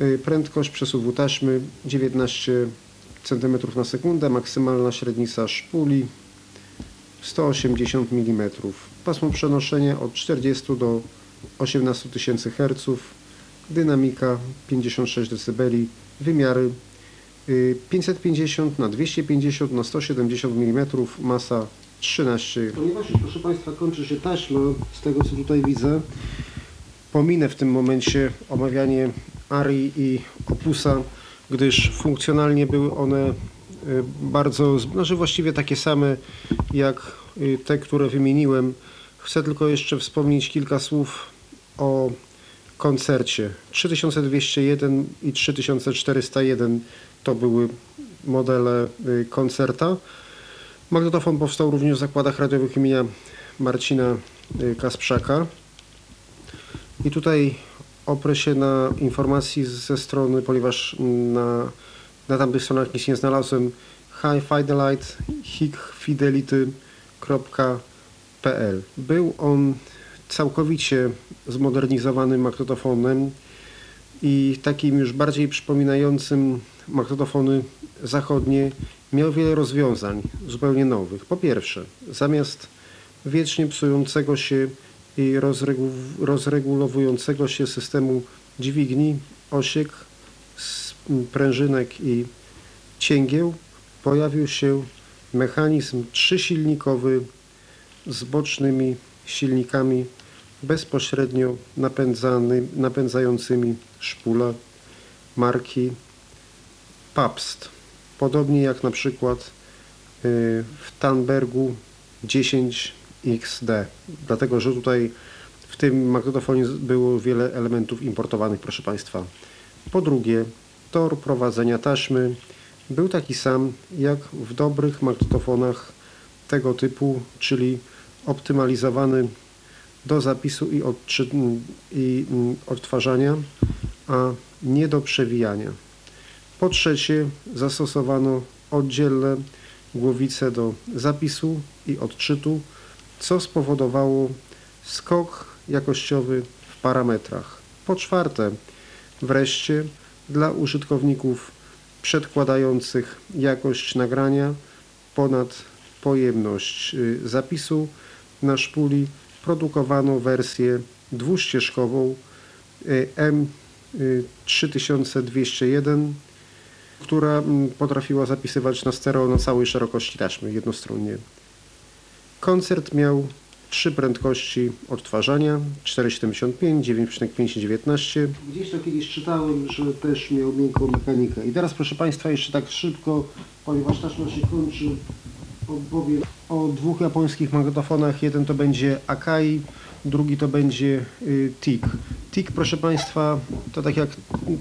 y, prędkość przesuwu taśmy 19 cm na sekundę, maksymalna średnica szpuli 180 mm, pasmo przenoszenia od 40 do 18 000 Hz, dynamika 56 dB, wymiary 550 na 250 na 170 mm, masa 13. Ponieważ proszę Państwa kończy się taśma, z tego co tutaj widzę, pominę w tym momencie omawianie Ari i Opusa, gdyż funkcjonalnie były one y, bardzo, znaczy właściwie takie same jak y, te, które wymieniłem. Chcę tylko jeszcze wspomnieć kilka słów o koncercie. 3201 i 3401 to były modele y, koncerta. Magnetofon powstał również w zakładach radiowych imienia Marcina Kasprzaka. I tutaj oprę się na informacji ze strony, ponieważ na, na tamtych stronach nic nie znalazłem, highfidelite.pl. Był on całkowicie zmodernizowanym magnetofonem i takim już bardziej przypominającym magnetofony zachodnie miał wiele rozwiązań zupełnie nowych. Po pierwsze, zamiast wiecznie psującego się i rozregu rozregulowującego się systemu dźwigni, osiek, prężynek i cięgieł pojawił się mechanizm trzysilnikowy z bocznymi silnikami bezpośrednio napędzany, napędzającymi szpulę marki Pabst. Podobnie jak na przykład y, w Tanbergu 10XD. Dlatego, że tutaj w tym magnetofonie było wiele elementów importowanych, proszę Państwa. Po drugie, tor prowadzenia taśmy był taki sam jak w dobrych magnetofonach tego typu, czyli optymalizowany do zapisu i, odczy, i mm, odtwarzania, a nie do przewijania. Po trzecie, zastosowano oddzielne głowice do zapisu i odczytu, co spowodowało skok jakościowy w parametrach. Po czwarte, wreszcie dla użytkowników przedkładających jakość nagrania ponad pojemność y, zapisu na szpuli produkowano wersję dwuścieżkową y, M3201, która mm, potrafiła zapisywać na stereo na całej szerokości taśmy jednostronnie. Koncert miał trzy prędkości odtwarzania 4,75, 9,5 i 19. Gdzieś to kiedyś czytałem, że też miał miękką mechanikę. I teraz proszę Państwa jeszcze tak szybko, ponieważ taśma się kończy, opowiem o dwóch japońskich magnetofonach. Jeden to będzie Akai, drugi to będzie y, TIG. TIG proszę Państwa to tak jak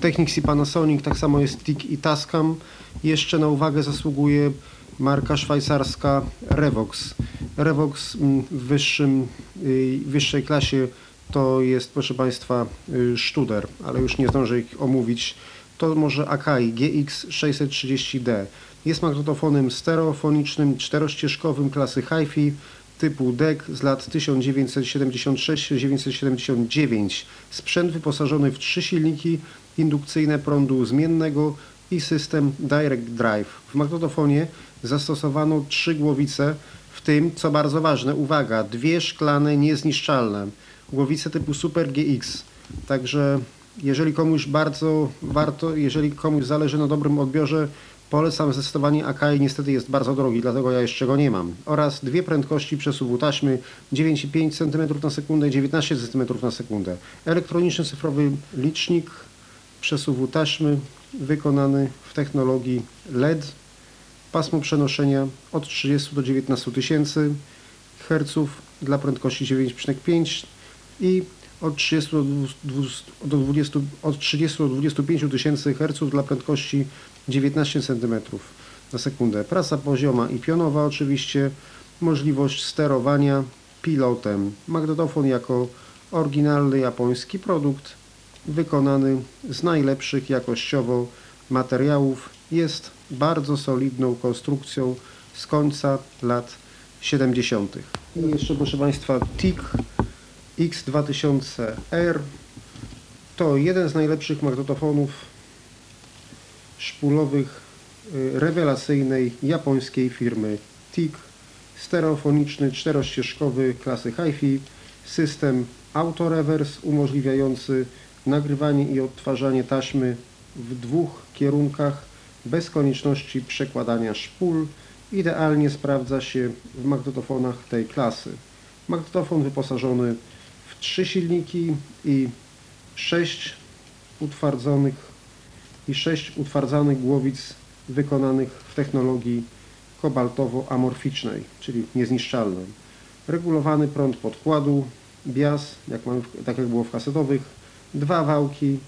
Technics i Panasonic, tak samo jest TIG i Tascam. Jeszcze na uwagę zasługuje marka szwajcarska Revox. Revox mm, w wyższym, y, wyższej klasie to jest, proszę Państwa, y, Studer, ale już nie zdążę ich omówić. To może Akai GX630D. Jest magnetofonem stereofonicznym, czterościeżkowym klasy HiFi typu DEC z lat 1976-1979. Sprzęt wyposażony w trzy silniki indukcyjne prądu zmiennego i system Direct Drive. W magnetofonie zastosowano trzy głowice, w tym, co bardzo ważne, uwaga, dwie szklane niezniszczalne. Głowice typu Super GX. Także jeżeli komuś bardzo warto, jeżeli komuś zależy na dobrym odbiorze, polecam zdecydowanie Akai. Niestety jest bardzo drogi, dlatego ja jeszcze go nie mam. Oraz dwie prędkości przesuwu taśmy 9,5 cm na sekundę i 19 cm na sekundę. Elektroniczny cyfrowy licznik przesuwu taśmy wykonany w technologii LED. Pasmo przenoszenia od 30 do 19 tysięcy Hz dla prędkości 9,5 i od 30 do 200 do 20, od 30 do 25 tysięcy Hz dla prędkości 19 cm na sekundę. Prasa pozioma i pionowa oczywiście. Możliwość sterowania pilotem. Magnetofon jako oryginalny japoński produkt wykonany z najlepszych jakościowo materiałów. Jest bardzo solidną konstrukcją z końca lat 70. I jeszcze proszę Państwa TIG X2000R to jeden z najlepszych magnetofonów szpulowych y, rewelacyjnej japońskiej firmy TIG. Stereofoniczny, czterościeżkowy klasy HiFi, system autoreverse umożliwiający nagrywanie i odtwarzanie taśmy w dwóch kierunkach bez konieczności przekładania szpul. Idealnie sprawdza się w magnetofonach tej klasy. Magnetofon wyposażony w trzy silniki i sześć utwardzonych i sześć utwardzanych głowic wykonanych w technologii kobaltowo-amorficznej, czyli niezniszczalnej. Regulowany prąd podkładu, bias, jak mamy, tak jak było w kasetowych, dwa wałki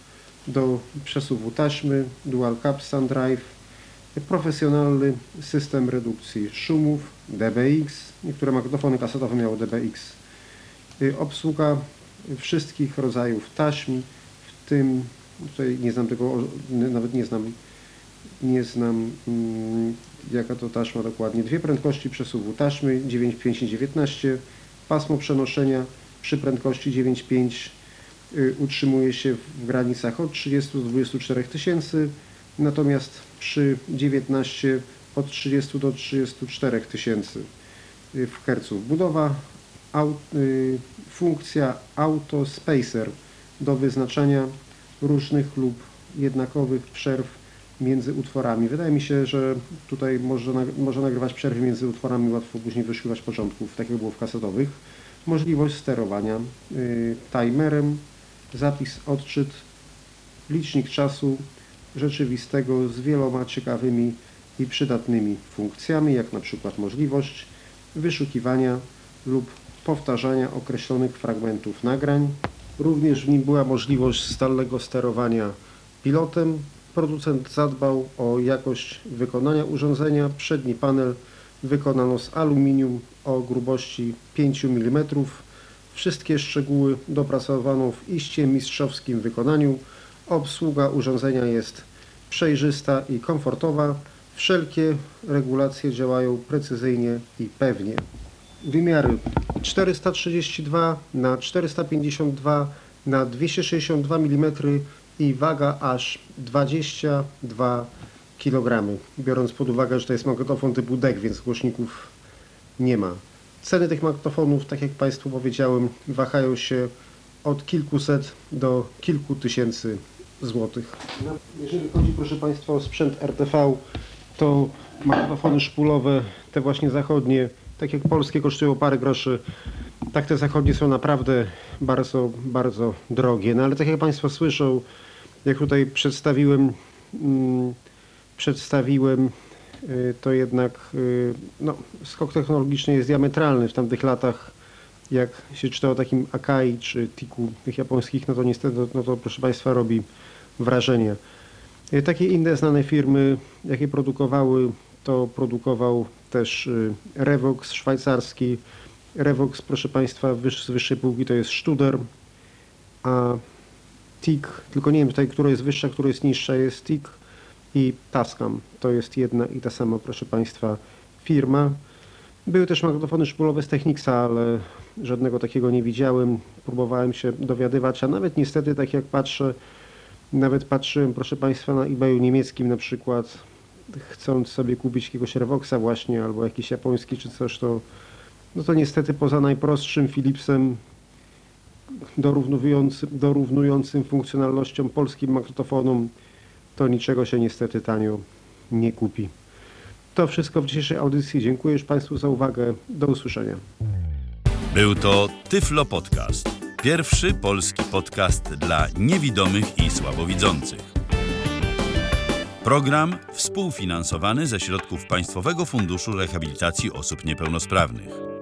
do przesuwu taśmy, dual capstan drive, profesjonalny system redukcji szumów, DBX, niektóre magnetofony kasetowe miały DBX, obsługa wszystkich rodzajów taśm, w tym, tutaj nie znam tego, nawet nie znam, nie znam mm, jaka to taśma dokładnie, dwie prędkości przesuwu taśmy 9,5 i 19, pasmo przenoszenia przy prędkości 9,5 y, utrzymuje się w granicach od 30 do 24 tysięcy, natomiast przy 19 od 30 do 34 tysięcy y, w herców. Budowa y, funkcja Auto Spacer do wyznaczania różnych lub jednakowych przerw między utworami. Wydaje mi się, że tutaj może, może nagrywać przerwy między utworami, łatwo później wyszukiwać początków, tak jak było w kasetowych. Możliwość sterowania y, timerem, zapis, odczyt, licznik czasu rzeczywistego z wieloma ciekawymi i przydatnymi funkcjami, jak na przykład możliwość wyszukiwania lub powtarzania określonych fragmentów nagrań. Również w nim była możliwość stałego sterowania pilotem. Producent zadbał o jakość wykonania urządzenia. Przedni panel wykonano z aluminium o grubości 5 mm. Wszystkie szczegóły dopracowano w iście mistrzowskim wykonaniu. Obsługa urządzenia jest przejrzysta i komfortowa. Wszelkie regulacje działają precyzyjnie i pewnie. Wymiary 432 na 452 na 262 mm i waga aż 22 kg. Biorąc pod uwagę, że to jest magnetofon typu DEC, więc głośników nie ma. Ceny tych magnetofonów, tak jak Państwu powiedziałem, wahają się od kilkuset do kilku tysięcy złotych. Jeżeli chodzi, proszę Państwa, o sprzęt RTV, to magnetofony szpulowe, te właśnie zachodnie, tak jak polskie kosztują parę groszy. Tak, te zachodnie są naprawdę bardzo, bardzo drogie. No ale tak jak Państwo słyszą, jak tutaj przedstawiłem, mm, przedstawiłem to jednak y, no, skok technologiczny jest diametralny w tamtych latach. Jak się czyta o takim Akai czy Tiku tych japońskich, no to niestety, no to proszę Państwa robi wrażenie. Y, Takie inne znane firmy, jakie produkowały, to produkował też y, Revox szwajcarski. Revox, proszę Państwa, z wyższej półki to jest Studer, a TIG, tylko nie wiem tutaj, która jest wyższa, która jest niższa, jest TIG i Tascam. To jest jedna i ta sama, proszę Państwa, firma. Były też magnetofony szpulowe z Technicsa, ale żadnego takiego nie widziałem. Próbowałem się dowiadywać, a nawet niestety, tak jak patrzę, nawet patrzyłem, proszę Państwa, na eBayu niemieckim na przykład, chcąc sobie kupić jakiegoś Revoxa właśnie, albo jakiś japoński czy coś, to no to niestety poza najprostszym Philipsem dorównującym, dorównującym funkcjonalnością polskim magnetofonom, to niczego się niestety tanio nie kupi. To wszystko w dzisiejszej audycji. Dziękuję już Państwu za uwagę. Do usłyszenia. Był to Tyflo Podcast. Pierwszy polski podcast dla niewidomych i słabowidzących. Program współfinansowany ze środków Państwowego Funduszu Rehabilitacji Osób Niepełnosprawnych.